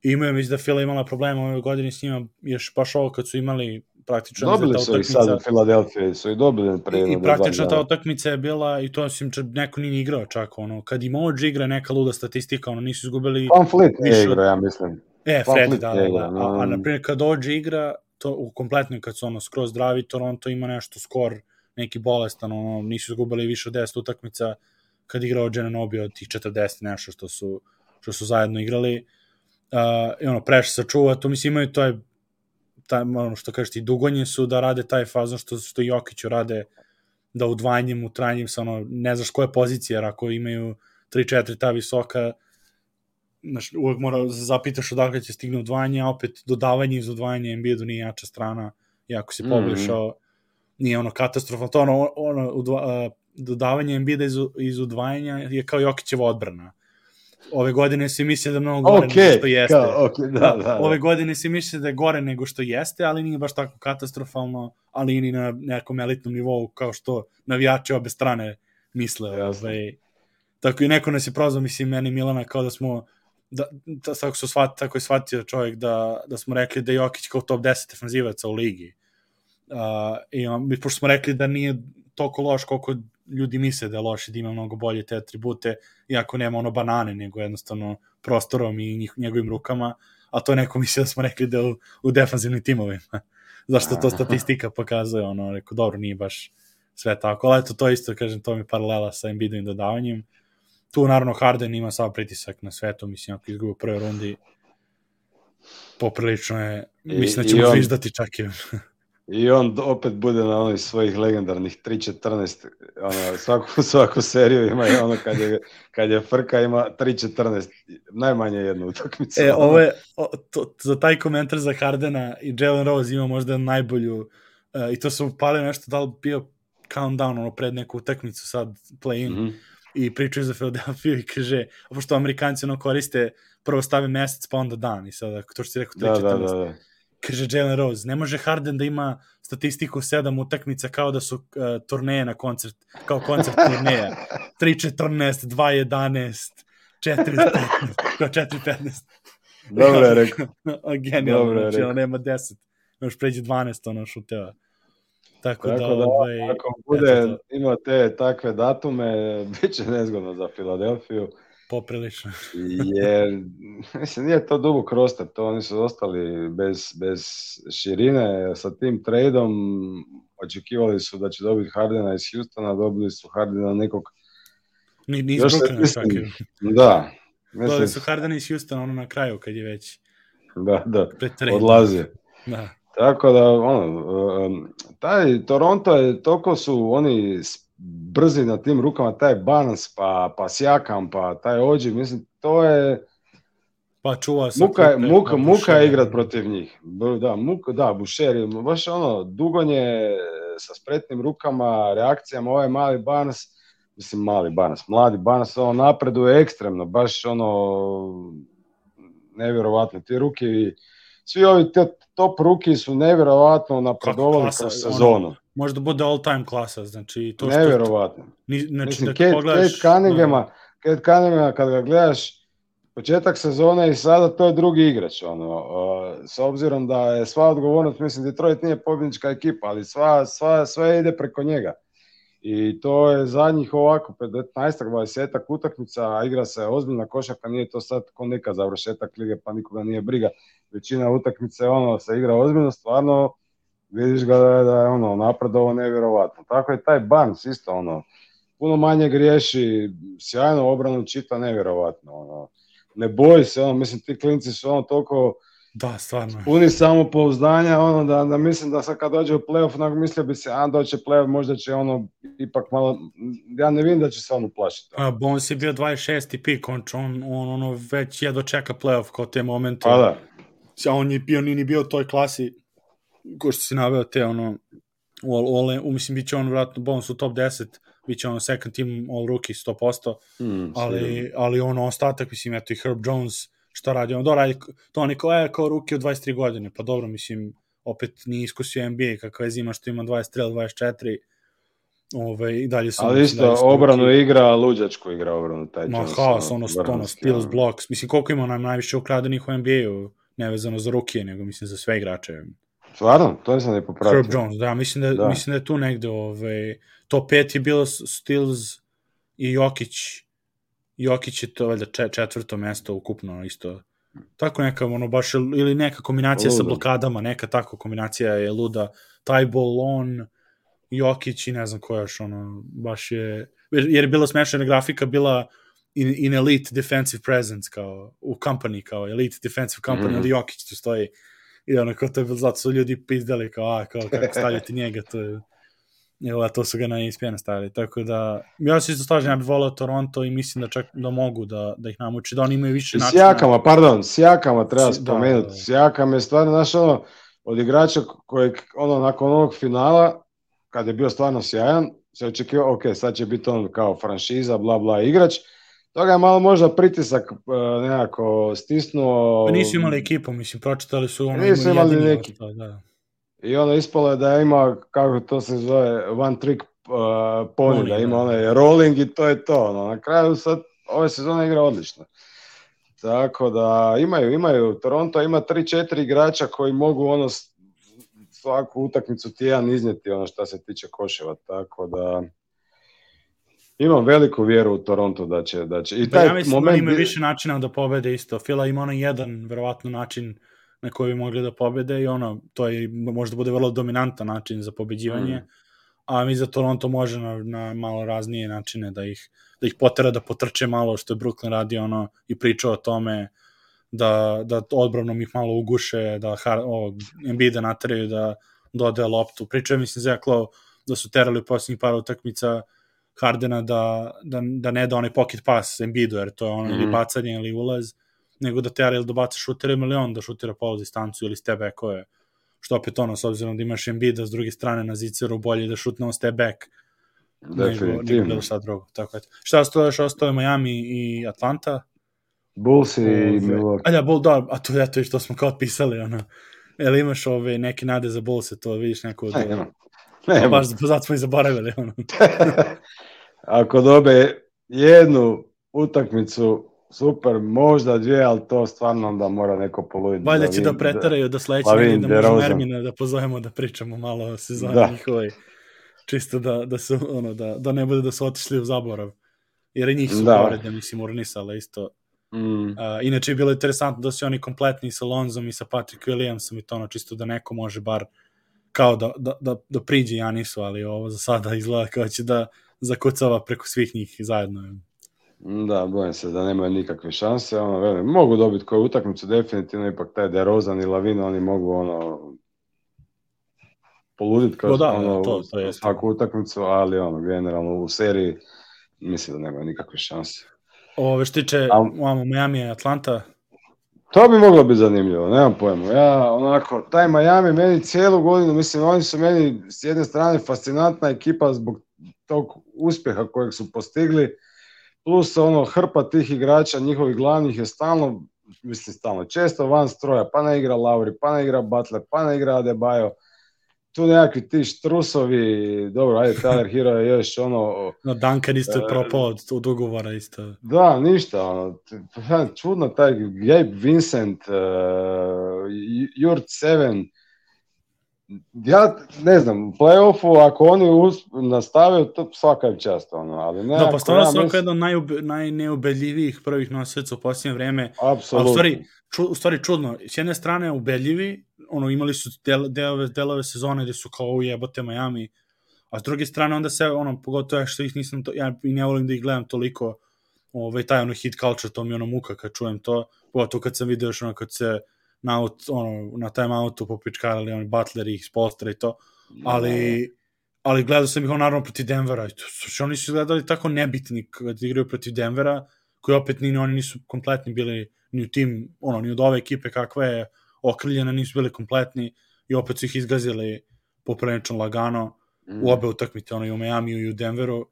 I imaju mislim da Fila imala problema ove godine s njima još baš ovo kad su imali praktično dobili su ih sad u Filadelfiji su i dobili pre i, i praktično ta utakmica je bila i to mislim čak neko nije igrao čak ono kad im Ođe igra neka luda statistika ono nisu izgubili Van Fleet je igra ja mislim. E Fred da, da, da, a, a na primjer kad Ođe igra to, u kompletnoj kad su ono skroz zdravi, Toronto ima nešto skor, neki bolestan, ono, nisu izgubili više od 10 utakmica kad igrao Genobi od tih 40 nešto što su, što su zajedno igrali. Uh, I ono, preš sačuva, to mislim imaju to je taj, ono što kažeš ti, dugonje su da rade taj fazon što, što Jokiću rade da udvajanjem, utranjem sa ono, ne znaš koje pozicije, jer ako imaju 3-4 ta visoka, znaš, uvek mora da zapitaš odakle će stigne udvajanje, a opet dodavanje iz udvajanja Embiidu nije jača strana, i ako se poboljšao, mm. Nije ono katastrofa, to ono, ono udva, uh, dodavanje Embiida iz, iz udvajanja je kao Jokićeva odbrana. Ove godine se misli da mnogo gore okay, nego što jeste. Kao, okay, da, da, da. Ove godine se misli da je gore nego što jeste, ali nije baš tako katastrofalno, ali ni na nekom elitnom nivou kao što navijači obe strane misle. Ovaj, tako i neko nas je prozvao, mislim, meni Milana, kao da smo da, da tako, su shvat, tako je shvatio čovjek da, da smo rekli da Jokić kao top 10 defanzivaca u ligi. Uh, i on, mi, pošto smo rekli da nije toliko loš koliko ljudi misle da je loš i da ima mnogo bolje te atribute, iako nema ono banane, nego jednostavno prostorom i njih, njegovim rukama, a to neko misle da smo rekli da u, u defanzivnim timovima. Zašto to statistika pokazuje, ono, rekao, dobro, nije baš sve tako, ali eto, to isto, kažem, to mi paralela sa Embiidovim dodavanjem. Tu, naravno, Harden ima sav pritisak na svetu, mislim, ako izgubi u prvoj rundi, poprilično je, mislim da ćemo on... zviždati čak i I on opet bude na onih svojih legendarnih 3-14, ono, svaku, svaku seriju ima i ono kad je, kad je frka ima 3-14, najmanje jednu utakmicu. E, ovo je, o, to, za taj komentar za Hardena i Jalen Rose ima možda najbolju, uh, i to su upali nešto, da li bio countdown, ono, pred neku utakmicu sad, play-in, mm -hmm. i pričaju za Philadelphia i kaže, pošto Amerikanci ono koriste, prvo stave mesec, pa onda dan, i sada, to što si rekao, 3-14. Da, da, da, da kaže Jalen Rose, ne može Harden da ima statistiku sedam utakmica kao da su uh, turneje na koncert, kao koncert turneja. 3-14, 2-11, 4-15, kao 4-15. Dobro je rekao. Genijalno, Dobro je znači, ono nema 10, još pređe 12 ono šuteva. Tako, Tako da, da ovaj, ako bude, ima te takve datume, bit će nezgodno za Filadelfiju. Poprilično. Jer, mislim, nije to dubok roster, to oni su ostali bez, bez širine. Sa tim tradom očekivali su da će dobiti Hardena iz Houstona, dobili su Hardena nekog... Ni, ni iz Brooklyna čak. Da. Mislim, dobili su Hardena iz Houstona ono na kraju kad je već... Da, da, odlazi. Da. Tako da, ono, um, taj Toronto je, toliko su oni brzi na tim rukama, taj Barnes, pa, pa Sjakam, pa taj Ođi, mislim, to je... Pa čuva se. Muka, kupe, muka, muka je igrat protiv njih. Da, muka, da, Bušer, baš ono, dugonje sa spretnim rukama, reakcijama, ovaj mali Barnes, mislim, mali Barnes, mladi Barnes, ono, napreduje ekstremno, baš ono, nevjerovatno, ti ruke i svi ovi top ruki su nevjerovatno napredovali kroz sezonu. Ono, možda bude all time klasa, znači to što... Nevjerovatno. Ni, znači, Mislim, da Kate, pogledaš... Kate Cunninghama, Kate Cunninghama, kad ga gledaš, početak sezone i sada to je drugi igrač, ono, uh, s obzirom da je sva odgovornost, mislim, Detroit nije pobjednička ekipa, ali sva, sva, sve ide preko njega. I to je zadnjih ovako 15-20 utakmica, a igra se ozbiljna košaka, nije to sad ko neka završetak lige, pa nikoga nije briga. Većina utakmice ono se igra ozbiljno, stvarno vidiš ga da je, da je ono, napredovo nevjerovatno. Tako je taj Barnes isto, ono, puno manje griješi, sjajno obranu čita nevjerovatno, ono, ne boji se, ono, mislim, ti klinci su ono toliko da, stvarno. Puni samopouzdanja, ono, da, da mislim da sad kad dođe u playoff, onak mislio bi se, a doće playoff, možda će ono, ipak malo, ja ne vidim da će se ono plašiti. A, Bones je bio 26. pik, on, on, on ono, već je dočeka playoff kao te momente. Pa da. A on je bio, nije bio u toj klasi ko što si naveo te ono all, all, mislim bit će on vratno bonus u top 10 bit će ono second team all rookie 100% mm, ali, ali ono ostatak mislim eto i Herb Jones šta radi on, do radi to neko je kao ruki od 23 godine pa dobro mislim opet nije iskusio NBA kakva je zima što ima 23 ili 24 Ove, i dalje su... Ali isto, obranu ruki. igra, luđačku igra obranu, taj Ma, haos, ono, ono, steals, blocks, mislim, koliko ima nam najviše ukradenih u NBA-u, nevezano za rukije, nego mislim za sve igrače. Stvarno? To nisam ne popratio. Herb Jones, da, mislim da, da. mislim da je tu negde ovaj, top 5 je bilo Stills i Jokić. Jokić je to valjda četvrto mesto ukupno isto Tako neka, ono, baš, ili neka kombinacija luda. sa blokadama, neka tako kombinacija je luda. Taj on, Jokić i ne znam ko još, ono, baš je, jer je bila smešana grafika, bila in, in elite defensive presence, kao u company, kao elite defensive company, mm -hmm. ali Jokić tu stoji. I ono, kao to je bilo, zato su ljudi pizdali, kao, a, kao, kako stavljati njega, to je, Evo, to su ga na ESPN stavili, tako da ja se isto slažem, ja bih volao Toronto i mislim da čak da mogu da, da ih namuči, da oni imaju više načina. Sjakama, pardon, Sjakama treba da, spomenuti, da, da. Sjakam je stvarno, znaš, ono, od igrača kojeg, ono, nakon ovog finala, kad je bio stvarno sjajan, se očekivao, ok, sad će biti on kao franšiza, bla, bla, igrač, toga je malo možda pritisak uh, nekako stisnuo. Pa nisu imali ekipu, mislim, pročitali su ono, nisu imali neki. Da, da. I ono ispalo je da ima, kako to se zove, one trick uh, pony, da ima da. onaj rolling i to je to. Ono. Na kraju sad ove sezone igra odlično. Tako da imaju, imaju, Toronto ima 3-4 igrača koji mogu ono svaku utakmicu tijan iznijeti ono što se tiče koševa, tako da imam veliku vjeru u Toronto da će, da će. I taj ja mislim da moment... da ima više načina da pobede isto. Fila ima ono jedan, verovatno, način na koji bi mogli da pobede i ono, to je, možda bude vrlo dominantan način za pobeđivanje, mm. a mi za Toronto može na, na malo raznije načine da ih, da ih potera da potrče malo, što je Brooklyn radio ono, i pričao o tome da, da odbranom ih malo uguše, da o, Embiida natraju da dode loptu. Pričao je, mislim, Zeklo da su terali u posljednjih par utakmica Hardena da, da, da ne da onaj pocket pass Embiidu, jer to je ono mm. ili mhm. bacanje ili ulaz, nego da tera ili da baca šutere ili on da šutira polu distancu ili step backove, što opet ono, s obzirom da imaš Embiida s druge strane na ziceru, bolje da šutne on step back nego, nego bilo šta drugo. Tako je. Šta ostalo još? Ostao Miami i Atlanta. Bulls i Milwaukee. A ja, Bull, da, a to je to što smo kao pisali, ono. Jel imaš ove neke nade za Bulls, to vidiš neko... Ne, nema. Ne, baš zato smo i zaboravili, ono. Ako dobe jednu utakmicu super, možda dvije, ali to stvarno onda mora neko poluditi. Valjda će da pretaraju do sledeće nedelje da možemo Ermina da pozovemo da pričamo malo o sezoni da. njihovoj. Čisto da, da, su, ono, da, da ne bude da su otišli u zaborav. Jer i njih su da. poredne, mislim, urnisale isto. Mm. Uh, inače je bilo interesantno da su oni kompletni sa Lonzom i sa Patrick Williamsom i to ono čisto da neko može bar kao da, da, da, da priđe Janisu, ali ovo za sada izgleda kao će da zakucava preko svih njih zajedno. Da, bojim se da nemaju nikakve šanse. Ono, velim, mogu dobiti koju utakmicu, definitivno ipak taj DeRozan i Lavina, oni mogu ono poluditi kao da, ono, to, to je svaku utakmicu, ali ono, generalno u seriji mislim da nemaju nikakve šanse. Ovo što tiče A, Miami i Atlanta? To bi moglo biti zanimljivo, nemam pojma. Ja, onako, taj Miami meni cijelu godinu, mislim, oni su meni s jedne strane fascinantna ekipa zbog tog uspjeha kojeg su postigli, plus ono hrpa tih igrača, njihovih glavnih je stalno, mislim stalno, često van stroja, pa ne igra Lauri, pa ne igra Butler, pa ne igra Adebayo, tu nekakvi ti štrusovi, dobro, ajde, Tyler Hero je još ono... No, Duncan isto je propao od, od ugovora isto. Da, ništa, ono, čudno taj Gabe Vincent, uh, Jurt Seven, ja ne znam, u play-offu ako oni nastave, to svaka je čast, ono, ali ne... Da, pa stvarno su mislim... jedan najube, najneubedljivijih prvih nosaca u posljednje vreme. Apsolutno. u stvari, ču, u stvari čudno, s jedne strane ubedljivi, ono, imali su del, delove, delove sezone gde su kao ujebote Miami, a s druge strane onda se, ono, pogotovo što ih nisam, to, ja i ne volim da ih gledam toliko, ovaj, taj ono hit culture, to mi ono muka kad čujem to, pogotovo kad sam vidio još ono, kad se na, aut, ono, na time outu popičkarali oni Butler i Spolstra i to, ali, ali gledao sam ih on naravno protiv Denvera. I to, što oni su gledali tako nebitni kad igraju protiv Denvera, koji opet ni oni nisu kompletni bili ni u tim, ono, ni od ove ekipe kakva je okrljena, nisu bili kompletni i opet su ih izgazili poprilično lagano mm. u obe utakmice, ono i u Miami i u Denveru.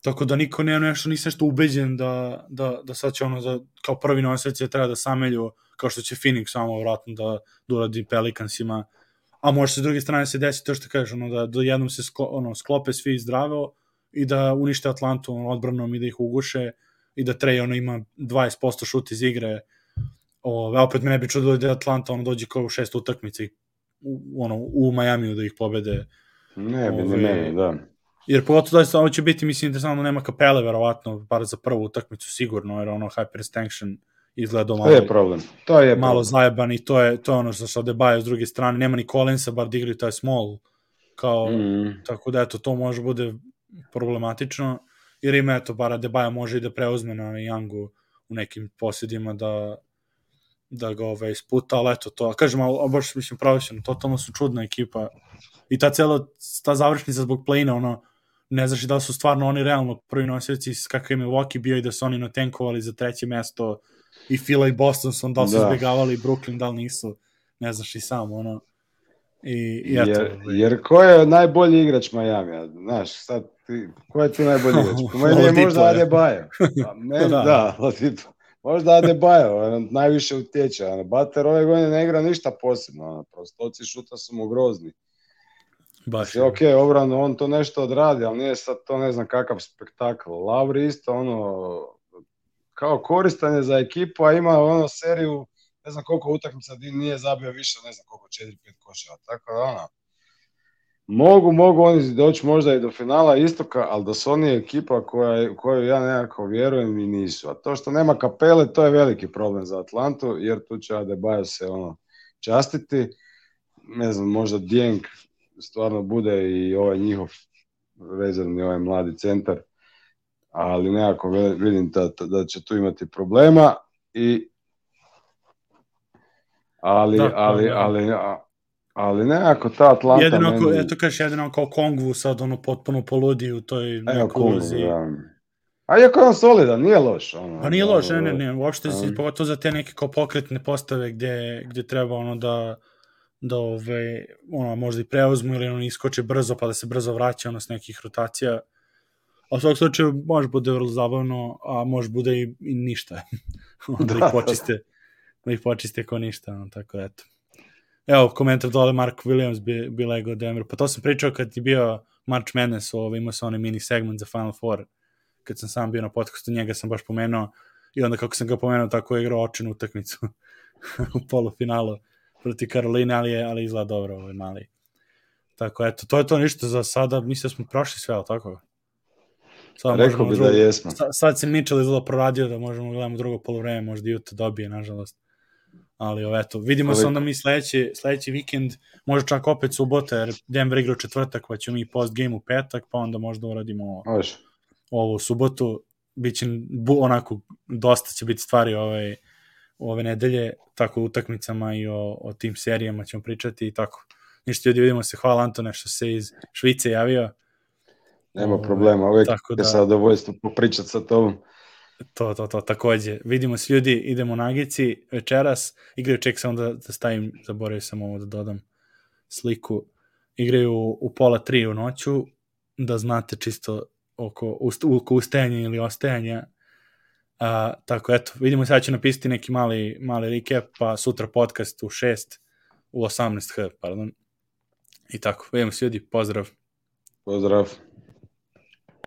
Tako da niko nema nešto, nisam nešto ubeđen da, da, da sad će ono za, kao prvi nosac treba da samelju kao što će Phoenix samo vratno da, da uradi Pelicansima, a može se s druge strane se desiti to što kažeš, ono, da, da jednom se sklo, ono, sklope svi zdravo i da unište Atlantu ono, odbranom i da ih uguše i da Trey ono, ima 20% šut iz igre. Ove, opet me ne bi čudo da Atlanta ono, dođe kao u šest utakmici u, ono, u Majamiju da ih pobede. Ne bi, ne meni, da. Jer pogotovo da ovo će biti, mislim, interesantno, nema kapele, verovatno, bar za prvu utakmicu sigurno, jer ono Hyper Extinction izgledao malo, to je problem. To je malo problem. zajeban i to je, to je ono što se odebaja s druge strane. Nema ni Collinsa, bar da igri taj small. Kao, mm. Tako da, eto, to može bude problematično. Jer ima, eto, bar Adebayo može i da preuzme na Youngu u nekim posjedima da, da ga ove, isputa, ali eto to, kažem, ali baš mislim profesionalno, totalno su čudna ekipa i ta cela, ta završnica zbog play ono, ne znaš da su stvarno oni realno prvi nosioci kakav je Milwaukee bio i da su oni notenkovali za treće mesto i Fila i Boston su, da li su da. izbjegavali Brooklyn, da li nisu, ne znaš i sam, ono. I, i eto, jer, jer ko je najbolji igrač Miami? Znaš, sad ti, ko je tu najbolji igrač? Po meni je možda Adebayo. A men, da, da Latipo. Možda Adebayo, najviše utječe. Bater ove godine ne igra ništa posebno. Ono, prostoci šuta su mu grozni. Baš. Ok, obrano, on to nešto odradi, ali nije sad to ne znam kakav spektakl. Lavri isto ono, kao koristan je za ekipu, a ima ono seriju, ne znam koliko utakmica nije zabio više, ne znam koliko, 4-5 koševa. Tako da ono, mogu, mogu oni doći možda i do finala istoka, ali da su oni ekipa koja, koju ja nekako vjerujem i nisu. A to što nema kapele, to je veliki problem za Atlantu, jer tu će Adebayo se ono častiti. Ne znam, možda Djenk stvarno bude i ovaj njihov rezervni, ovaj mladi centar, ali nekako vidim da, da će tu imati problema i ali, da, ali, da. ali, ali, ali nekako ta Atlanta jedino, meni... eto kažeš, jedino kao Kongvu sad ono potpuno poludi u toj nekoj ulozi. Da. A je on solidan, nije loš. Ono, pa nije loš, ne, ne, ne, uopšte um, pogotovo za te neke kao pokretne postave gde, gde treba ono da da ove, ono, možda i preuzmu ili ono iskoče brzo pa da se brzo vraća ono s nekih rotacija. A u svog slučaju može bude vrlo zabavno, a može bude i, i ništa. da, da ih počiste, da ih počiste ko ništa, ono, tako eto. Evo, komentar dole, Mark Williams bi, bi lego Denver. Pa to sam pričao kad je bio March Madness, ovo, imao sam onaj mini segment za Final Four, kad sam sam bio na podcastu, njega sam baš pomenuo i onda kako sam ga pomenuo, tako je igrao očinu utakmicu u polufinalu proti Karoline, ali, je, ali izgleda dobro ovaj mali. Tako, eto, to je to ništa za sada, mislim da smo prošli sve, ali tako? Sad Rekao bi da drugo, da jesmo. Sad, sad se Mitchell izgleda proradio da možemo da gledamo drugo polovreme, možda Utah dobije, nažalost. Ali ovo, eto, vidimo se onda mi sledeći, sledeći vikend, možda čak opet subota, jer Denver igra u četvrtak, pa ćemo mi post game u petak, pa onda možda uradimo Može. ovu subotu. Biće bu, onako, dosta će biti stvari ovaj, ove nedelje, tako o utakmicama i o, o tim serijama ćemo pričati i tako. Ništa ljudi, vidimo se. Hvala Antone što se iz Švice javio. Nema problema, uvijek tako da, je zadovoljstvo popričati sa tobom. To, to, to, takođe. Vidimo se ljudi, idemo na Agici večeras. Igraju, ček samo da, da stavim, zaboravio sam ovo da dodam sliku. Igraju u, u pola tri u noću, da znate čisto oko, oko ustajanja ili ostajanja A, tako, eto, vidimo sad ću napisati neki mali, mali recap, pa sutra podcast u 6, u 18h, pardon. I tako, vidimo se ljudi, pozdrav. Pozdrav.